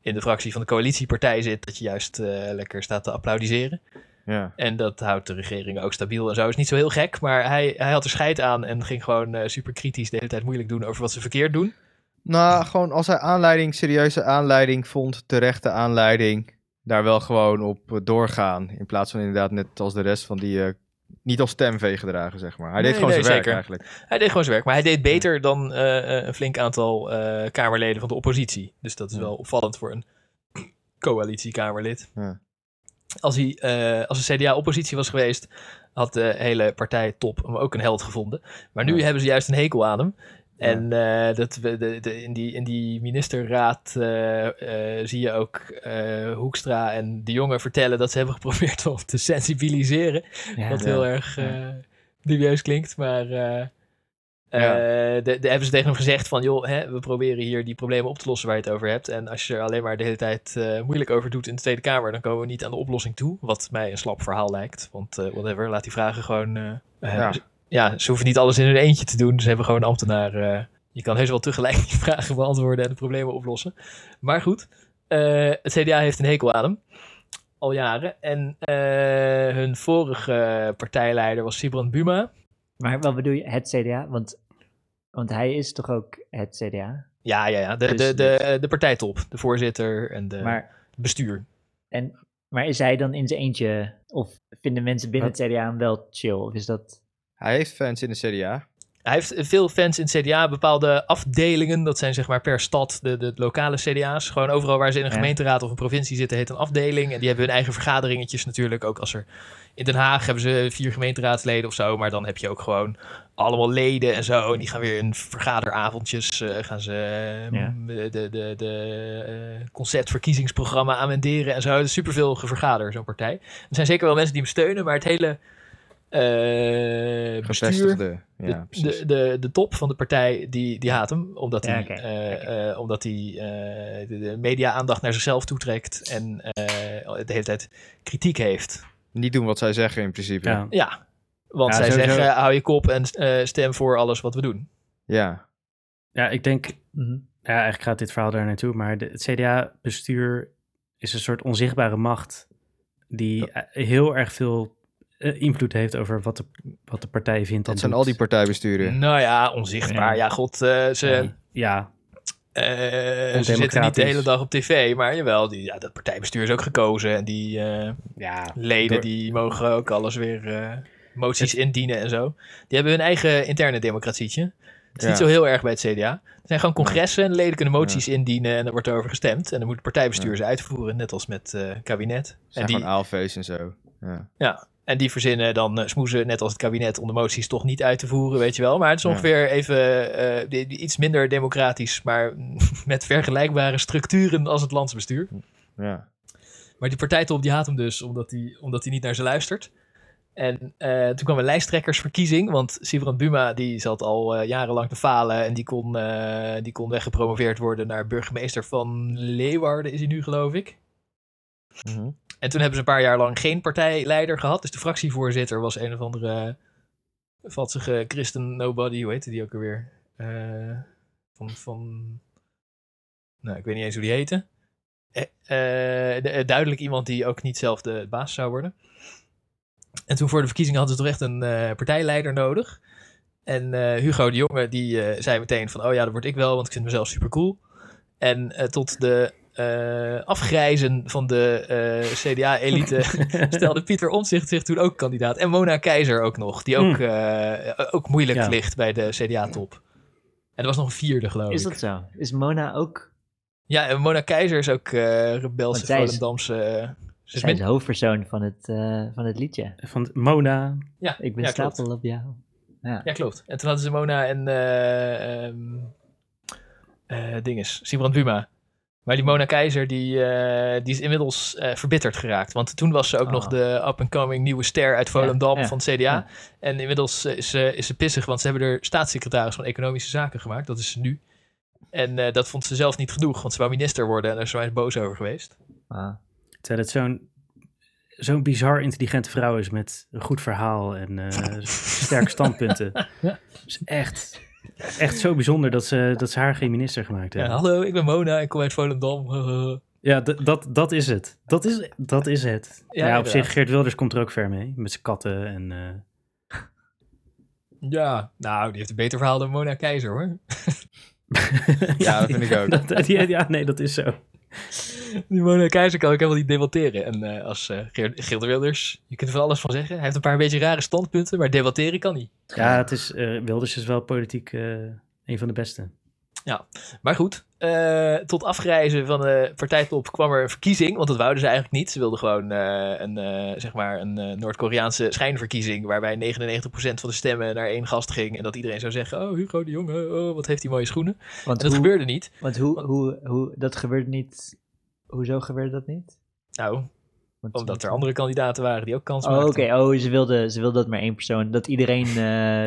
in de fractie van de coalitiepartij zit, dat je juist eh, lekker staat te applaudisseren. Ja. En dat houdt de regering ook stabiel en zo. Is niet zo heel gek, maar hij, hij had er scheid aan en ging gewoon eh, super kritisch de hele tijd moeilijk doen over wat ze verkeerd doen. Nou, gewoon als hij aanleiding, serieuze aanleiding vond, terechte aanleiding, daar wel gewoon op eh, doorgaan. In plaats van inderdaad net als de rest van die, eh, niet als stemvee gedragen, zeg maar. Hij deed gewoon nee, zijn werk eigenlijk. Hij deed gewoon zijn werk, maar hij deed beter dan eh, een flink aantal Kamerleden van de oppositie. Dus dat is Ja. wel opvallend voor een coalitie-Kamerlid. Ja. Als hij als de CDA-oppositie was geweest, had de hele partij top hem ook een held gevonden. Maar nu Ja. hebben ze juist een hekel aan hem. En eh, dat we de, de, in, die, in die ministerraad eh, eh, zie je ook Hoekstra en de jongen vertellen dat ze hebben geprobeerd om te sensibiliseren. Ja. Wat Ja. heel erg Ja. dubieus klinkt. Maar de hebben ze tegen hem gezegd van... joh, hè, we proberen hier die problemen op te lossen waar je het over hebt. En als je er alleen maar de hele tijd moeilijk over doet in de Tweede Kamer... dan komen we niet aan de oplossing toe. Wat mij een slap verhaal lijkt. Want whatever, laat die vragen gewoon... Ja. ze hoeven niet alles in hun eentje te doen. Ze hebben gewoon een ambtenaar. eh, je kan heus wel tegelijk die vragen beantwoorden en de problemen oplossen. Maar goed, eh, het CDA heeft een hekel aan hem. Al jaren. En eh, hun vorige partijleider was Sibrand Buma. Maar wat bedoel je, het CDA? Want, want hij is toch ook het CDA? Ja, ja, ja. De, Dus- de, de, de partijtop. De voorzitter en de Maar, bestuur. en, maar is hij dan in zijn eentje, of vinden mensen binnen Wat? het CDA hem wel chill? Of is dat... Hij heeft fans in de CDA. Hij heeft veel fans in het CDA, bepaalde afdelingen. Dat zijn zeg maar per stad de, de lokale CDA's. Gewoon overal waar ze in een gemeenteraad of een provincie zitten, heet een afdeling. En die hebben hun eigen vergaderingetjes natuurlijk. Ook als er in Den Haag hebben ze vier gemeenteraadsleden of zo. Maar dan heb je ook gewoon allemaal leden en zo. En die gaan weer in vergaderavondjes. eh, gaan ze eh, Ja. de, de, de, de eh, conceptverkiezingsprogramma amenderen en zo. Er is superveel gevergader, zo'n partij. Er zijn zeker wel mensen die hem steunen, maar het hele eh bestuur, Gevestigde. de, Ja, de, de, de top van de partij, die, die haat hem. Omdat hij, eh, eh, omdat hij eh, de, de media-aandacht naar zichzelf toetrekt. En eh, de hele tijd kritiek heeft. Niet doen wat zij zeggen in principe. Ja. Ja, want Ja, zij sowieso. zeggen, hou je kop en eh, stem voor alles wat we doen. Ja. Ja, ik denk, Mhm. ja, eigenlijk gaat dit verhaal daar naartoe, maar de, het CDA-bestuur is een soort onzichtbare macht die heel erg veel eh, invloed heeft over wat de, wat de partij vindt. Dat zijn doet. al die partijbesturen. Nou ja, onzichtbaar. Ja, Ja. god, eh, ze, Ja, eh, ze zitten niet de hele dag op tv. Maar jawel, die, ja, dat partijbestuur is ook gekozen. En die eh, ja, leden Door- die mogen ook alles weer eh, moties indienen en zo. Die hebben hun eigen interne democratietje. Het is Ja. niet zo heel erg bij het CDA. Er zijn gewoon congressen en leden kunnen moties indienen en er wordt over gestemd. En dan moet het partijbestuur Ja. ze uitvoeren, net als met eh kabinet. zijn en die, gewoon aalfeest en zo. Ja. En die verzinnen dan uh, smoezen, net als het kabinet, om de moties toch niet uit te voeren, weet je wel. Maar het is Ja. ongeveer even eh, iets minder democratisch, maar met vergelijkbare structuren als het landsbestuur. Ja. Maar die partijtop die haat hem dus, omdat hij omdat hij niet naar ze luistert. En eh, toen kwam een lijsttrekkersverkiezing, want Sibrand Buma die zat al eh, jarenlang te falen en die kon, eh, die kon weggepromoveerd worden naar burgemeester van Leeuwarden, is hij nu geloof ik. Mhm. En toen hebben ze een paar jaar lang geen partijleider gehad. Dus de fractievoorzitter was een of andere vatsige christen nobody. Hoe heette die ook alweer? Eh, van, van... Nou, ik weet niet eens hoe die heette. Eh, eh, de- duidelijk iemand die ook niet zelf de baas zou worden. En toen voor de verkiezingen hadden ze toch echt een partijleider nodig. En Hugo de Jonge die zei meteen van... Oh ja, dat word ik wel, want ik vind mezelf super cool. En tot de eh, afgrijzen van de eh, CDA-elite stelde Pieter Omtzigt zich toen ook kandidaat. En Mona Keizer ook nog, die ook, eh, ook moeilijk Ja. ligt bij de CDA-top. En er was nog een vierde, geloof Is ik. dat zo? Is Mona ook... Ja, en Mona Keizer is ook eh rebelse is- Volendamse... ze is is de hoofdpersoon van het, eh, van het liedje. Van Mona. ja, Ik ben ja, klopt. stapel op jou. Ja. Ja, klopt. En toen hadden ze Mona en eh ehm eh, dinges, Sibrand Buma. Maar die Mona Keizer, die, eh, die is inmiddels eh, verbitterd geraakt. Want toen was ze ook Ah. nog de up-and-coming nieuwe ster uit Volendam ja, van het CDA. ja. En inmiddels eh, is, ze- is ze pissig, want ze hebben er staatssecretaris van Economische Zaken gemaakt. Dat is ze nu. En eh, dat vond ze zelf niet genoeg, want ze wou minister worden. En daar is ze boos over geweest. Ah. Terwijl het zo'n zo'n bizar intelligente vrouw is met een goed verhaal en eh, sterke standpunten. Echt, echt zo bijzonder dat ze, dat ze haar geen minister gemaakt Ja, hebben. hallo, ik ben Mona, ik kom uit Volendam. Ja, dat, dat is het. Dat is, dat is het. Ja, Ja, op zich, Geert Wilders komt er ook ver mee. Met zijn katten en... eh, ja, nou, die heeft een beter verhaal dan Mona Keizer, hoor. Ja, dat vind ik ook. dat- ja, ja, nee, dat is zo. Die Mona Keizer kan ik helemaal niet debatteren. En eh, als eh Geert, Wilders, je kunt er van alles van zeggen. Hij heeft een paar beetje rare standpunten, maar debatteren kan niet. Ja, het is, eh, Wilders is wel politiek een van de beste. Maar goed, eh, tot afgrijzen van de partijtop kwam er een verkiezing. Want dat wouden ze eigenlijk niet. Ze wilden gewoon eh, een, eh, zeg maar een Noord-Koreaanse schijnverkiezing. Waarbij 99% van de stemmen naar één gast ging. En dat iedereen zou zeggen: Oh, Hugo de Jonge, oh, wat heeft hij mooie schoenen. Want, En dat hoe, gebeurde niet. want hoe, hoe, hoe, dat gebeurt niet... Hoezo gebeurde dat niet? Nou, Want- omdat er andere kandidaten waren die ook kans Oh, oké. maakten. Oh, ze wilde, ze wilde dat maar één persoon... Dat iedereen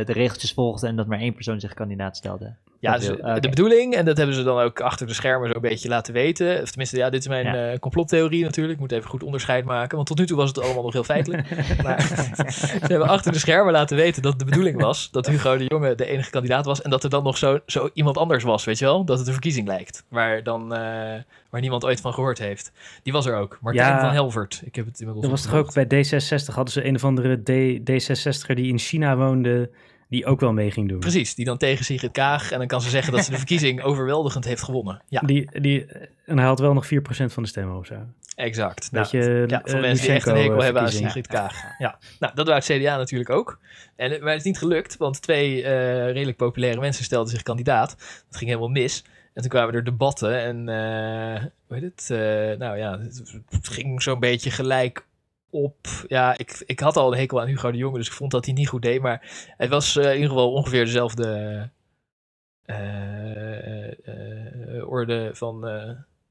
de regeltjes volgde en dat maar één persoon zich kandidaat stelde. Ja, dus de bedoeling, en dat hebben ze dan ook achter de schermen zo een beetje laten weten. Of tenminste, ja, dit is mijn Ja. eh, complottheorie natuurlijk. Ik moet even goed onderscheid maken, want tot nu toe was het allemaal nog heel feitelijk. maar ze hebben achter de schermen laten weten dat de bedoeling was dat Hugo de Jonge de enige kandidaat was. En dat er dan nog zo, zo iemand anders was, weet je wel? Dat het een verkiezing lijkt. Waar, dan, eh, waar niemand ooit van gehoord heeft. Die was er ook. Martijn Ja. van Helvert. Ik heb het inmiddels Dat was toch ook bij D66 hadden ze een of andere D, D66er die in China woonde, die ook wel mee ging doen. Precies, die dan tegen Sigrid Kaag. En dan kan ze zeggen dat ze de verkiezing overweldigend heeft gewonnen. Ja, Die, die, en hij had wel nog 4% van de stemmen of zo. exact. Nou, Beetje, Ja, eh, van mensen die echt een hekel eh, hebben aan. Sigrid Kaag. Ja. Nou, dat wou het CDA natuurlijk ook. En, eh, maar het is niet gelukt, want twee redelijk populaire mensen stelden zich kandidaat. Dat ging helemaal mis. En toen kwamen er debatten en, hoe heet het? Nou ja, het, het ging zo'n beetje gelijk op. Ja, ik, ik had al een hekel aan Hugo de Jonge, dus ik vond dat hij niet goed deed. Maar het was eh, in ieder geval ongeveer dezelfde eh, eh, orde van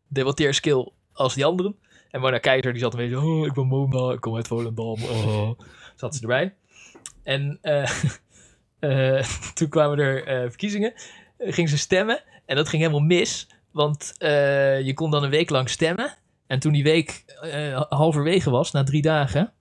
debatteerskill als die anderen. En Mona Keizer die zat een beetje, oh, ik ben Mona, ik kom uit Volendam. Oh. Zat ze erbij. En toen kwamen er verkiezingen, eh, ging ze stemmen en dat ging helemaal mis. Want je kon dan een week lang stemmen. En toen die week eh, halverwege was, na drie dagen,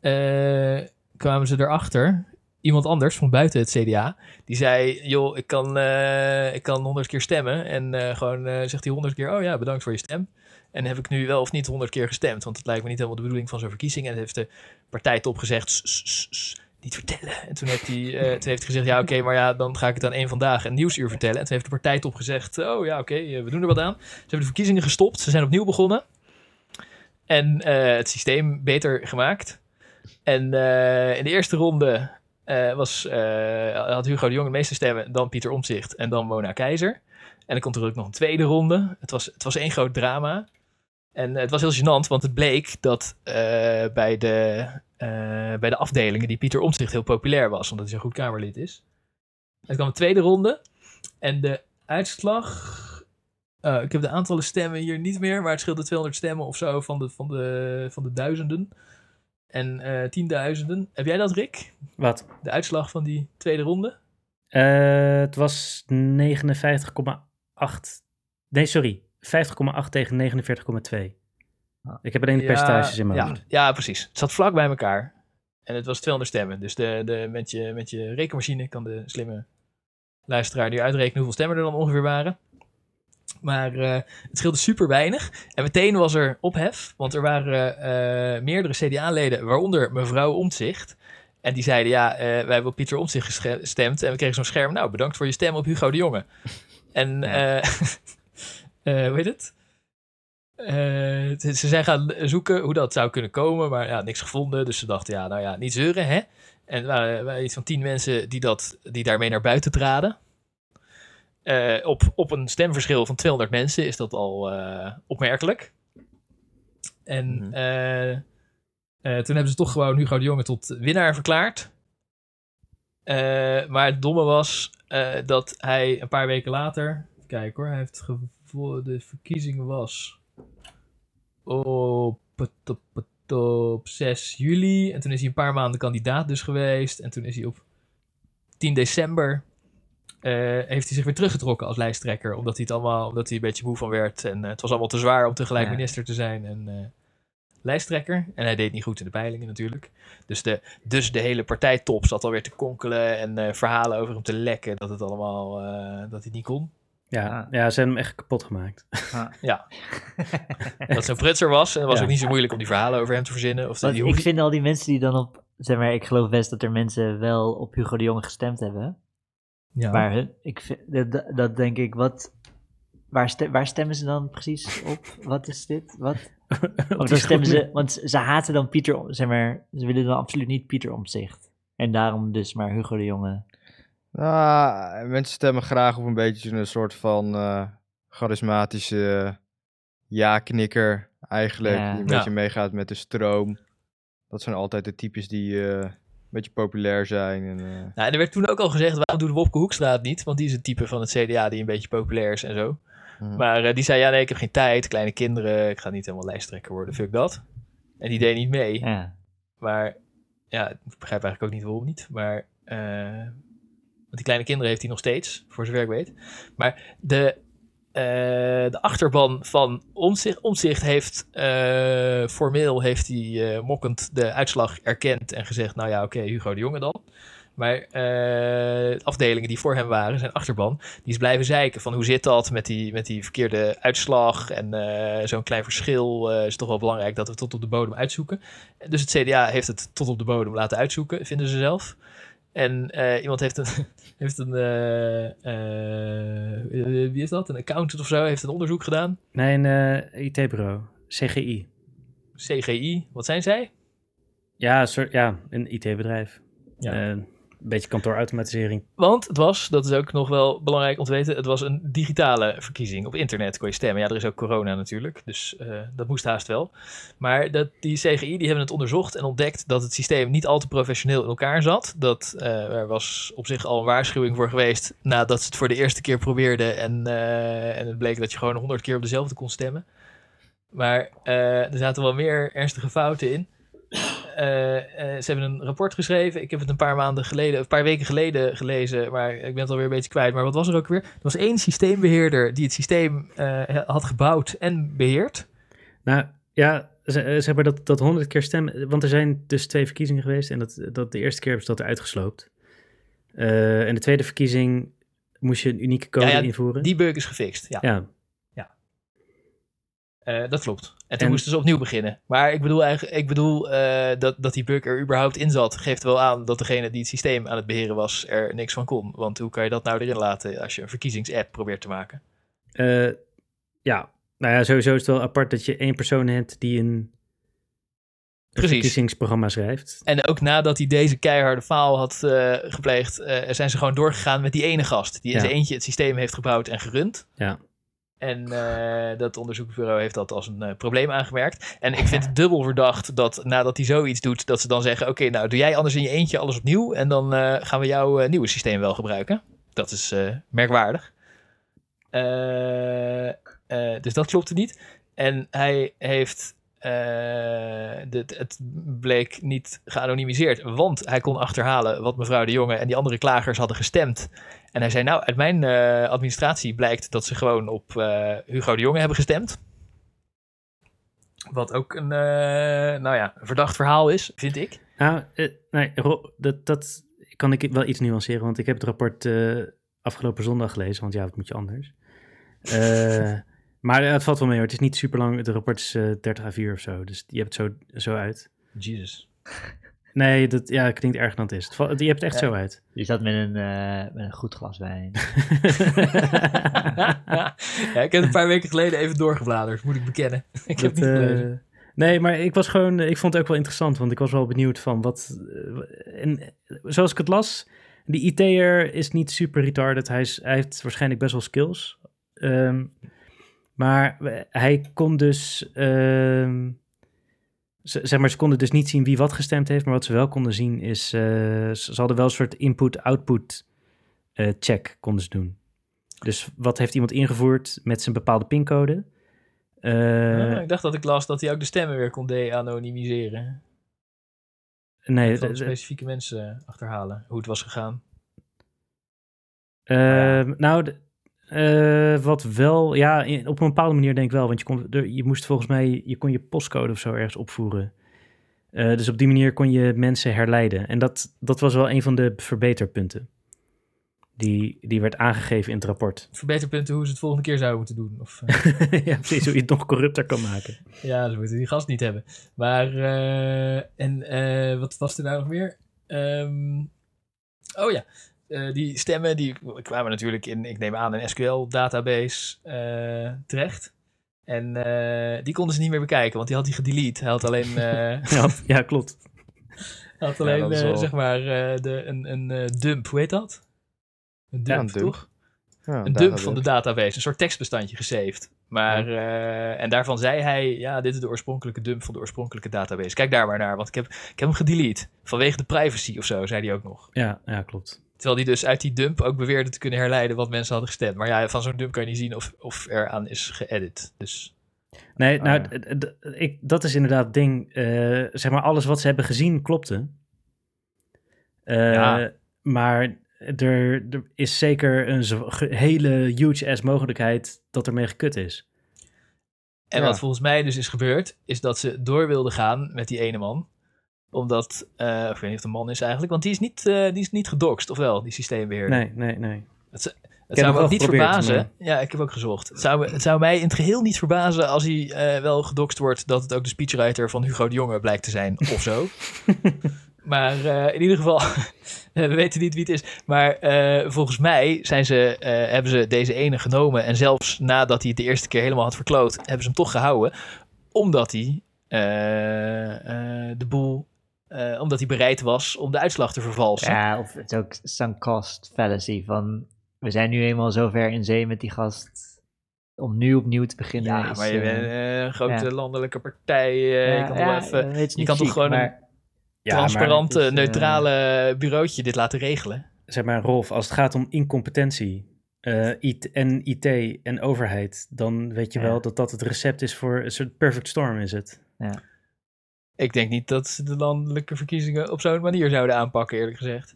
eh, kwamen ze erachter. Iemand anders van buiten het CDA, die zei: Joh, ik kan, eh, ik kan honderd keer stemmen. En eh, gewoon eh, zegt hij honderd keer: Oh ja, bedankt voor je stem. En heb ik nu wel of niet honderd keer gestemd? Want het lijkt me niet helemaal de bedoeling van zo'n verkiezing. En heeft de partijtop gezegd: "Sss, sss, sss, niet vertellen. En toen heeft hij, eh, toen heeft hij gezegd: Ja, oké, maar ja, dan ga ik het aan één vandaag een nieuwsuur vertellen. En toen heeft de partijtop gezegd: Oh ja, oké, eh, we doen er wat aan. Ze hebben de verkiezingen gestopt. Ze zijn opnieuw begonnen. En eh, het systeem beter gemaakt. En in de eerste ronde was, had Hugo de Jong de meeste stemmen, dan Pieter Omtzigt en dan Mona Keizer. En dan komt er ook nog een tweede ronde. Het was, het was één groot drama. En eh, het was heel gênant, want het bleek dat eh, bij de eh, bij de afdelingen die Pieter Omtzigt heel populair was, omdat hij zo'n goed Kamerlid is. Het kwam de tweede ronde. En de uitslag. ik heb de aantallen stemmen hier niet meer, maar het scheelde 200 stemmen of zo van de, van de, van de duizenden. En tienduizenden. Heb jij dat, Rick? Wat? De uitslag van die tweede ronde? Het was 59,8. Nee, sorry. 50,8 tegen 49,2. Ah. Ik heb alleen de percentages in mijn ja, hoofd. ja, precies. Het zat vlak bij elkaar. En het was 200 stemmen. Dus de, de, met, je, met je rekenmachine kan de slimme luisteraar nu uitrekenen hoeveel stemmen er dan ongeveer waren. Maar eh, het scheelde super weinig. En meteen was er ophef. Want er waren eh, meerdere CDA-leden, waaronder mevrouw Omtzigt. En die zeiden, ja, eh, wij hebben op Pieter Omtzigt gestemd. En we kregen zo'n scherm. Nou, bedankt voor je stem op Hugo de Jonge. En, Ja. eh, hoe heet het? Eh, ze zijn gaan zoeken hoe dat zou kunnen komen, maar ja, niks gevonden. Dus ze dachten, ja, nou ja, niet zeuren, hè? En er waren, waren iets van tien mensen die, dat, die daarmee naar buiten traden. Eh, op, op een stemverschil van 200 mensen is dat al opmerkelijk. En Mhm. toen hebben ze toch gewoon Hugo de Jonge tot winnaar verklaard. Maar het domme was dat hij een paar weken later... Kijk hoor, hij heeft gevo- de verkiezingen was op, op, op, op 6 juli. En toen is hij een paar maanden kandidaat dus geweest. En toen is hij op 10 december... eh, heeft hij zich weer teruggetrokken als lijsttrekker. Omdat hij, het allemaal, omdat hij een beetje moe van werd. En eh, het was allemaal te zwaar om tegelijk Ja. minister te zijn. En eh, lijsttrekker. En hij deed niet goed in de peilingen natuurlijk. Dus de, dus de hele partijtop zat alweer te konkelen. En verhalen over hem te lekken. Dat het allemaal dat hij niet kon. Ja, Ah. ja, ze hebben hem echt kapot gemaakt. Dat zo'n prutser was. En het was Ja. ook niet zo moeilijk om die verhalen over hem te verzinnen. Of Want die ik vind al die mensen die dan op, zeg maar, ik geloof best dat er mensen wel op Hugo de Jonge gestemd hebben. ja. Maar hun, ik vind, dat- denk ik, wat, waar, ste- waar stemmen ze dan precies op? Wat is dit? Wat? Of dan stemmen ze, want ze haten dan Pieter, Om- zeg maar, ze willen dan absoluut niet Pieter Omzicht. En daarom dus maar Hugo de Jonge. Nou, mensen stemmen graag op een beetje een soort van eh, charismatische ja-knikker eigenlijk. Ja. Die een Ja. beetje meegaat met de stroom. Dat zijn altijd de types die eh, een beetje populair zijn. En, eh, Nou, en er werd toen ook al gezegd, waarom doet Wopke Hoekstra het niet? Want die is het type van het CDA die een beetje populair is en zo. Mhm. Maar eh, die zei, ja nee, ik heb geen tijd, kleine kinderen, ik ga niet helemaal lijsttrekker worden, fuck dat. En die deed niet mee. Ja. Maar ja, ik begrijp eigenlijk ook niet waarom niet. Maar, eh, die kleine kinderen heeft hij nog steeds, voor zover ik weet. Maar de, eh, de achterban van Omzicht, heeft eh, formeel heeft hij eh, mokkend de uitslag erkend en gezegd, nou ja, oké, Hugo de Jonge dan. Maar afdelingen die voor hem waren, zijn achterban, die is blijven zeiken van hoe zit dat met die, met die verkeerde uitslag en zo'n klein verschil is toch wel belangrijk dat we tot op de bodem uitzoeken. Dus het CDA heeft het tot op de bodem laten uitzoeken, vinden ze zelf. En eh, iemand heeft een, heeft een eh, eh, wie is dat? Een accountant of zo, heeft een onderzoek gedaan. Nee, een IT-bureau. CGI. CGI, wat zijn zij? Ja, soort, ja een IT-bedrijf. Ja. Beetje kantoorautomatisering. Want het was, dat is ook nog wel belangrijk om te weten, het was een digitale verkiezing. Op internet kon je stemmen. Ja, er is ook corona natuurlijk, dus eh, dat moest haast wel. Maar dat, die CGI die hebben het onderzocht en ontdekt dat het systeem niet al te professioneel in elkaar zat. Dat, eh, er was op zich al een waarschuwing voor geweest nadat ze het voor de eerste keer probeerden. En, eh, en het bleek dat je gewoon honderd keer op dezelfde kon stemmen. Maar er zaten wel meer ernstige fouten in. Eh, eh, ze hebben een rapport geschreven. Ik heb het een paar maanden geleden, een paar weken geleden gelezen, maar ik ben het alweer een beetje kwijt. Maar wat was er ook weer? Er was één systeembeheerder die het systeem eh, had gebouwd en beheerd. Nou ja, ze, hebben dat, dat honderd keer stemmen. Want er zijn dus twee verkiezingen geweest. En dat, dat de eerste keer hebben ze dat eruit gesloopt. Eh, en de tweede verkiezing moest je een unieke code Ja, ja, invoeren. Die bug is gefixt. Ja, Ja, Eh, dat klopt. En toen En- moesten ze opnieuw beginnen. Maar ik bedoel, eigenlijk, ik bedoel eh, dat, dat die bug er überhaupt in zat, geeft wel aan dat degene die het systeem aan het beheren was, er niks van kon. Want hoe kan je dat nou erin laten als je een verkiezingsapp probeert te maken? Eh, ja. nou ja, sowieso is het wel apart dat je één persoon hebt die een, Precies. verkiezingsprogramma schrijft. En ook nadat hij deze keiharde faal had gepleegd, zijn ze gewoon doorgegaan met die ene gast. Die in Ja. zijn eentje het systeem heeft gebouwd en gerund. Ja. En eh, dat onderzoeksbureau heeft dat als een eh, probleem aangemerkt. En ik vind het dubbel verdacht dat nadat hij zoiets doet, dat ze dan zeggen: Oké, nou doe jij anders in je eentje alles opnieuw. En dan eh, gaan we jouw nieuwe systeem wel gebruiken. Dat is merkwaardig. Dus dat klopte niet. En hij heeft. dit- het bleek niet geanonimiseerd, want hij kon achterhalen wat mevrouw de Jonge en die andere klagers hadden gestemd. En hij zei: Nou, uit mijn eh, administratie blijkt dat ze gewoon op eh, Hugo de Jonge hebben gestemd. Wat ook een, eh, nou ja, een verdacht verhaal is, vind ik. Nou, nee, dat, dat kan ik wel iets nuanceren, want ik heb het rapport afgelopen zondag gelezen, want ja, wat moet je anders? Maar het valt wel mee hoor, het is niet super lang, het rapport is eh 30 à 4 of zo, dus je hebt het zo, zo uit. Jesus. Nee, dat ja, klinkt erger dan het is. Je hebt het echt Ja. zo uit. Je zat met een, eh, met een goed glas wijn. ja, ik heb een paar weken geleden even doorgebladerd, moet ik bekennen. ik heb Dat, niet eh, gelezen. nee, maar ik was gewoon, ik vond het ook wel interessant, want ik was wel benieuwd van wat. eh, en eh, zoals ik het las, die IT'er is niet super retarded. Hij, is, hij heeft waarschijnlijk best wel skills. Ehm, maar hij kon dus. ehm, zeg maar, ze konden dus niet zien wie wat gestemd heeft, maar wat ze wel konden zien is. eh, ze hadden wel een soort input-output eh, check konden ze doen. Dus wat heeft iemand ingevoerd met zijn bepaalde pincode? Eh, Ah, ik dacht dat ik las dat hij ook de stemmen weer kon de-anonymiseren. nee, specifieke mensen achterhalen, hoe het was gegaan. Ehm, nou, eh, wat wel, ja, in- op een bepaalde manier denk ik wel, want je, kon, je moest volgens mij, je kon je postcode of zo ergens opvoeren. Eh, dus op die manier kon je mensen herleiden. En dat, dat was wel een van de verbeterpunten. Die, die werd aangegeven in het rapport. Verbeterpunten hoe ze het volgende keer zouden moeten doen. Of, eh, ja, precies, hoe je het nog corrupter kan maken. ja, ze moeten die gast niet hebben. Maar, eh, en wat was er nou nog meer? Ehm, oh ja, eh, die stemmen die kwamen natuurlijk in, ik neem aan, een SQL-database eh, terecht. En eh, die konden ze niet meer bekijken, want die had hij gedelete. Hij had alleen, Ja, ja klopt. hij had alleen wel- zeg maar, de, een, een dump, hoe heet dat? Een dump, een dump. toch? Ja, een dump van de database, een soort tekstbestandje gesaved. Maar, en daarvan zei hij, ja, dit is de oorspronkelijke dump van de oorspronkelijke database. Kijk daar maar naar, want ik heb, ik heb hem gedelete. Vanwege de privacy of zo, zei hij ook nog. Ja, ja, klopt. Terwijl hij dus uit die dump ook beweerde te kunnen herleiden wat mensen hadden gestemd. Maar ja, van zo'n dump kan je niet zien of, of er aan is geëdit. Dus Nee, Ah, nou, ik, dat is inderdaad het ding. eh, zeg maar, alles wat ze hebben gezien klopte. Eh, Ja. Maar er, er is zeker een hele huge-ass mogelijkheid dat er mee gekut is. En Ja. wat volgens mij dus is gebeurd, is dat ze door wilden gaan met die ene man. Omdat, eh, of ik weet niet of het een man is eigenlijk, want die is niet, eh, die is niet gedoxt, of wel, die systeembeheerder. Nee, nee, nee. Het zou me ook niet verbazen. Ja, ik heb ook gezocht. Het zou, het zou mij in het geheel niet verbazen als hij eh, wel gedoxt wordt dat het ook de speechwriter van Hugo de Jonge blijkt te zijn of zo. maar eh, in ieder geval, we weten niet wie het is. Maar eh, volgens mij zijn ze, eh, hebben ze deze ene genomen en zelfs nadat hij het de eerste keer helemaal had verkloot, hebben ze hem toch gehouden. Omdat hij eh, eh, de boel, eh, omdat hij bereid was om de uitslag te vervalsen. Ja, of het is ook sunk cost fallacy van... We zijn nu eenmaal zo ver in zee met die gast... Om nu opnieuw te beginnen Ja, is, maar je eh, bent eh, een grote ja. landelijke partij. eh, je kan ja, even eh, het is je niet kan toch gewoon een maar- Ja, transparant, maar het is, eh, eh, neutrale bureautje dit laten regelen. Zeg maar, Rolf, als het gaat om incompetentie eh, IT, en IT en overheid, dan weet je Ja. wel dat dat het recept is voor een soort perfect storm is het. Ik denk niet dat ze de landelijke verkiezingen op zo'n manier zouden aanpakken, eerlijk gezegd.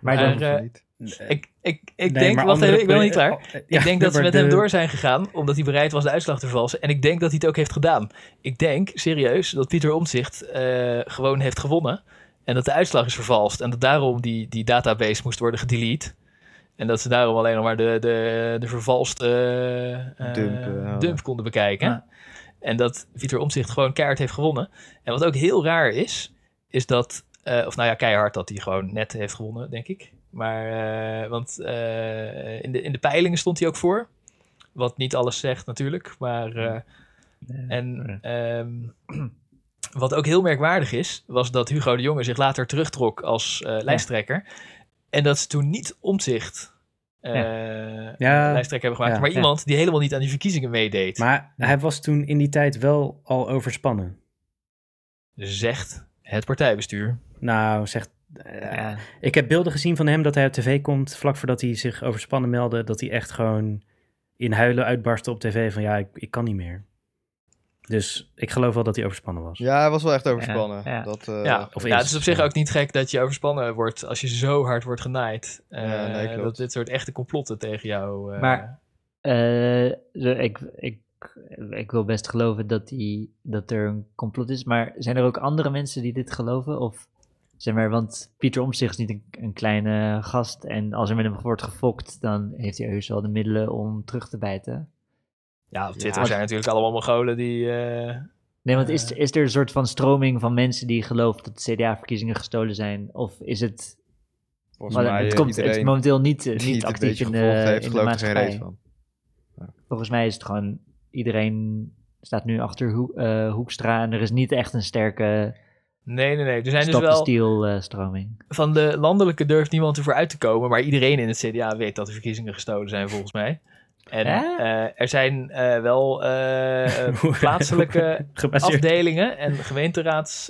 Maar Maar, dan, eh, Ik, ik, ik Nee, denk, wacht andere even, ik ben nog niet klaar. eh, ik denk dat ze met hem door zijn gegaan, omdat hij bereid was de uitslag te vervalsen. En ik denk dat hij het ook heeft gedaan. Ik denk, serieus, dat Pieter Omtzigt eh, gewoon heeft gewonnen. En dat de uitslag is vervalst. En dat daarom die, die database moest worden gedelete. En dat ze daarom alleen nog maar de, de, de vervalste eh, Dump, dump konden bekijken. Ja. En dat Pieter Omtzigt gewoon keihard heeft gewonnen. En wat ook heel raar is, is dat... eh, of nou ja, keihard dat hij gewoon net heeft gewonnen, denk ik. Maar, eh, want eh, in, de, in de peilingen stond hij ook voor. Wat niet alles zegt natuurlijk, maar... en ehm, wat ook heel merkwaardig is, was dat Hugo de Jonge zich later terugtrok als lijsttrekker. En dat ze toen niet omzicht eh, Ja. lijsttrekker hebben gemaakt. Ja. Maar Ja. iemand die helemaal niet aan die verkiezingen meedeed. Maar hij was toen in die tijd wel al overspannen. Zegt het partijbestuur. Nou, zegt... eh. Ik heb beelden gezien van hem dat hij op tv komt, vlak voordat hij zich overspannen meldde, dat hij echt gewoon in huilen uitbarstte op tv van ja, ik, ik kan niet meer. Dus ik geloof wel dat hij overspannen was. Ja, hij was wel echt overspannen. Ja, ja. Dat, eh, ja, of ja, het is op zich ook niet gek dat je overspannen wordt als je zo hard wordt genaaid. Eh, Ja, nee, klopt. dat dit soort echte complotten tegen jou... eh, Maar- Eh, zo, ik, ik, ik wil best geloven dat, die, dat er een complot is, maar zijn er ook andere mensen die dit geloven? Of zeg maar, want Pieter Omtzigt is niet een, een kleine gast en als er met hem wordt gefokt, dan heeft hij heus wel de middelen om terug te bijten. Ja, op Twitter Ja. zijn natuurlijk allemaal Mongolen die... eh, Nee, want is, Eh. is er een soort van stroming van mensen die geloven dat de CDA-verkiezingen gestolen zijn? Of is het, volgens mij het komt het momenteel niet, eh, niet actief in de, heeft, in de er geen maatschappij? van. Volgens mij is het gewoon, iedereen staat nu achter Hoe- eh, Hoekstra en er is niet echt een sterke Nee, nee, nee. Er zijn dus stop wel... steal eh, stroming. Van de landelijke durft niemand ervoor uit te komen, maar iedereen in het CDA weet dat de verkiezingen gestolen zijn, volgens mij. En eh, er zijn eh, wel eh, plaatselijke afdelingen en gemeenteraads...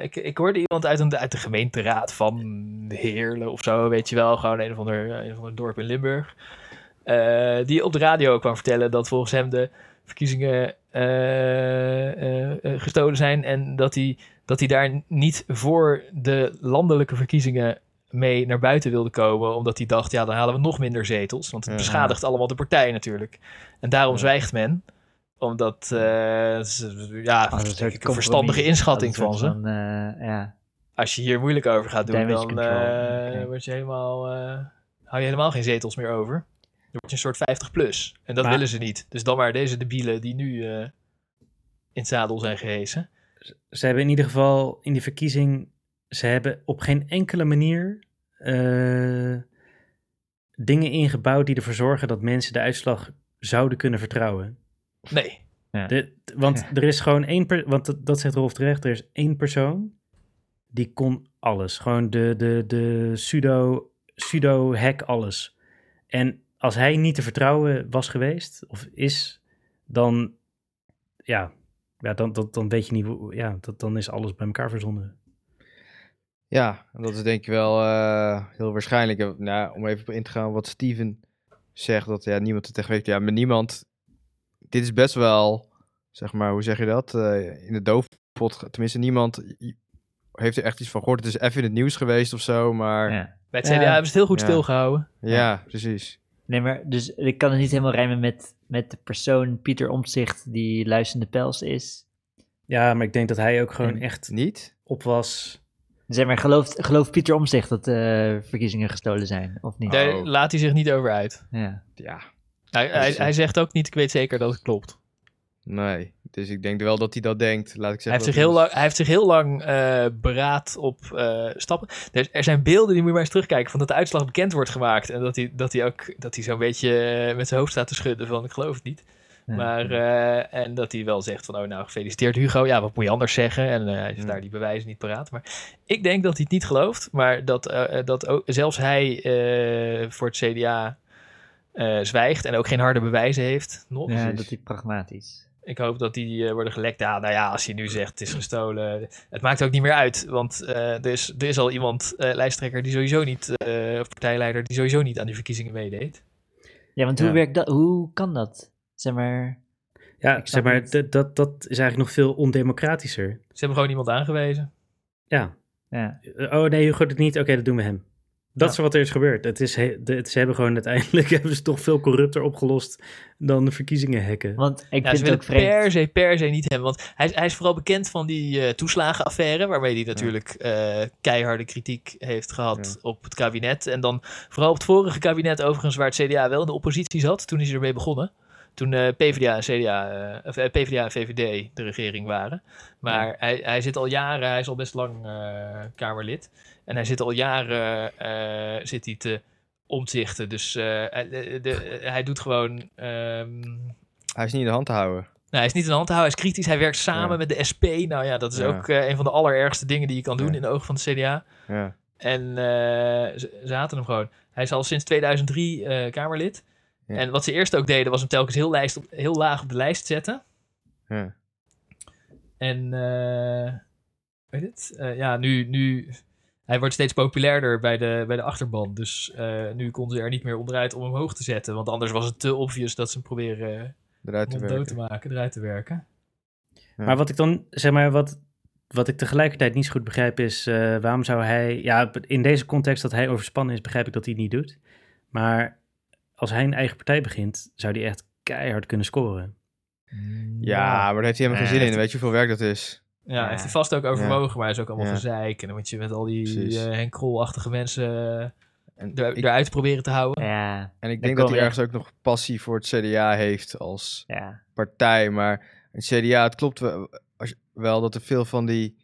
ik, ik hoorde iemand uit, een, uit de gemeenteraad van Heerlen of zo, weet je wel. Gewoon een of ander, een of ander dorp in Limburg. die op de radio kwam vertellen dat volgens hem de verkiezingen gestolen zijn. En dat hij, dat hij daar niet voor de landelijke verkiezingen mee naar buiten wilde komen. Omdat hij dacht, ja, dan halen we nog minder zetels. Want het Ja. beschadigt allemaal de partij natuurlijk. En daarom Ja. zwijgt men omdat, eh, ja, denk soort ik een verstandige inschatting als van een ze. van, eh, ja. Als je hier moeilijk over gaat doen, Damage dan eh, word je helemaal, eh, hou je helemaal geen zetels meer over. Dan word je een soort 50 plus. En dat Maar- willen ze niet. Dus dan maar deze debielen die nu eh, in het zadel zijn gehesen. Ze hebben in ieder geval in die verkiezing, ze hebben op geen enkele manier eh, dingen ingebouwd die ervoor zorgen dat mensen de uitslag zouden kunnen vertrouwen. Nee. De, want er is gewoon één, per, want dat, dat zegt Rolf terecht, er is één persoon die kon alles. Gewoon de, de, de pseudo, pseudo hack alles. En als hij niet te vertrouwen was geweest, of is, dan, ja, ja dan, dan, dan weet je niet, ja, dat, dan is alles bij elkaar verzonnen. Ja, en dat is denk ik wel eh, heel waarschijnlijk. Nou, om even op in te gaan wat Steven zegt, dat ja, niemand het echt weet. Ja, maar niemand... Dit is best wel, zeg maar, hoe zeg je dat? Eh, in de doofpot, tenminste niemand heeft er echt iets van gehoord. Het is even in het nieuws geweest of zo, maar ja, ja. Bij het Ja. CDA hebben ze het heel goed Ja. stilgehouden. precies. Nee, maar dus ik kan het niet helemaal rijmen met, met de persoon Pieter Omtzigt die luisterende pels is. Ja, maar ik denk dat hij ook gewoon En- echt Niet? op was. Zeg maar, gelooft, gelooft Pieter Omtzigt dat de verkiezingen gestolen zijn, of niet? Daar Oh. laat hij zich niet over uit. Ja. Ja, Hij, hij, hij zegt ook niet, ik weet zeker dat het klopt. nee. Dus ik denk wel dat hij dat denkt. Laat ik Hij zeggen. heeft, zich heel is- lang, hij heeft zich heel lang eh, beraad op eh, stappen. Er, er zijn beelden, die moet je maar eens terugkijken, van dat de uitslag bekend wordt gemaakt. En dat hij, dat hij ook dat hij zo'n beetje eh, met zijn hoofd staat te schudden van ik geloof het niet. Maar, eh, en dat hij wel zegt van, oh nou, gefeliciteerd Hugo. Ja, wat moet je anders zeggen? En eh, hij is Ja. daar die bewijzen niet paraat. Maar ik denk dat hij het niet gelooft. Maar dat, eh, dat ook, zelfs hij eh, voor het CDA eh, zwijgt en ook geen harde bewijzen heeft. Nog. ja, dat is pragmatisch. Ik hoop dat die eh, worden gelekt. Ja, nou ja, als hij nu zegt het is gestolen. Het maakt ook niet meer uit. Want eh, er, is, er is al iemand, eh, lijsttrekker, die sowieso niet, eh, of partijleider, die sowieso niet aan die verkiezingen meedeed. Ja, want Ja. hoe werkt dat? Hoe kan dat? Zeg maar, Ja, zeg maar, dat, dat, dat is eigenlijk nog veel ondemocratischer. Ze hebben gewoon iemand aangewezen. Ja. ja. Eh, Oh nee, Hugo doet het niet. Oké, dat doen we hem. Dat Ja. is wat er is gebeurd. Het is he- de, het, ze hebben gewoon uiteindelijk hebben ze toch veel corrupter opgelost dan de verkiezingen hacken. Want ik Ja, vind het ook per se, per se niet hem. Want hij, is- hij is vooral bekend van die eh, toeslagenaffaire. Waarmee hij natuurlijk eh, keiharde kritiek heeft gehad op het kabinet. En dan vooral op het vorige kabinet overigens, waar het CDA wel in de oppositie zat. Toen is hij ermee begonnen. Toen eh, PvdA, en CDA, eh, of, eh, PvdA en VVD de regering waren. Maar hij, hij zit al jaren, hij is al best lang Kamerlid. En hij zit al jaren zit hij te omzichten. Dus hij, de- de- hij doet gewoon... ehm, Hij is niet in de hand te houden. nou, hij is niet in de hand te houden, hij is kritisch. Hij werkt samen Ja. met de SP. Nou ja, dat is Ja. ook een van de allerergste dingen die je kan doen in de ogen van de CDA. Ja. En ze, ze haten hem gewoon. Hij is al sinds 2003 eh, Kamerlid. Ja. En wat ze eerst ook deden, was hem telkens heel, lijst op, heel laag op de lijst zetten. Ja. En eh weet het? Eh, ja, nu, nu. Hij wordt steeds populairder bij de, bij de achterban. Dus eh, nu konden ze er niet meer onderuit om hem hoog te zetten. Want anders was het te obvious dat ze hem proberen Eruit te werken. te maken, eruit te werken. Ja. Maar wat ik dan, zeg maar, wat, wat ik tegelijkertijd niet zo goed begrijp is, eh, waarom zou hij, ja, in deze context dat hij overspannen is, begrijp ik dat hij het niet doet. Maar als hij een eigen partij begint, zou hij echt keihard kunnen scoren. Ja, maar daar heeft hij helemaal geen zin in. Weet je hoeveel werk dat is? Ja, Ja. heeft hij vast ook overwogen, maar hij is ook allemaal Ja. gezeik. En dan moet je met al die eh Henk Krol-achtige mensen eh, En er, ik, eruit proberen te houden. Ja, en ik denk dat hij ergens ook nog passie voor het CDA heeft als ja. partij. Maar het CDA, het klopt wel, als wel dat er veel van die,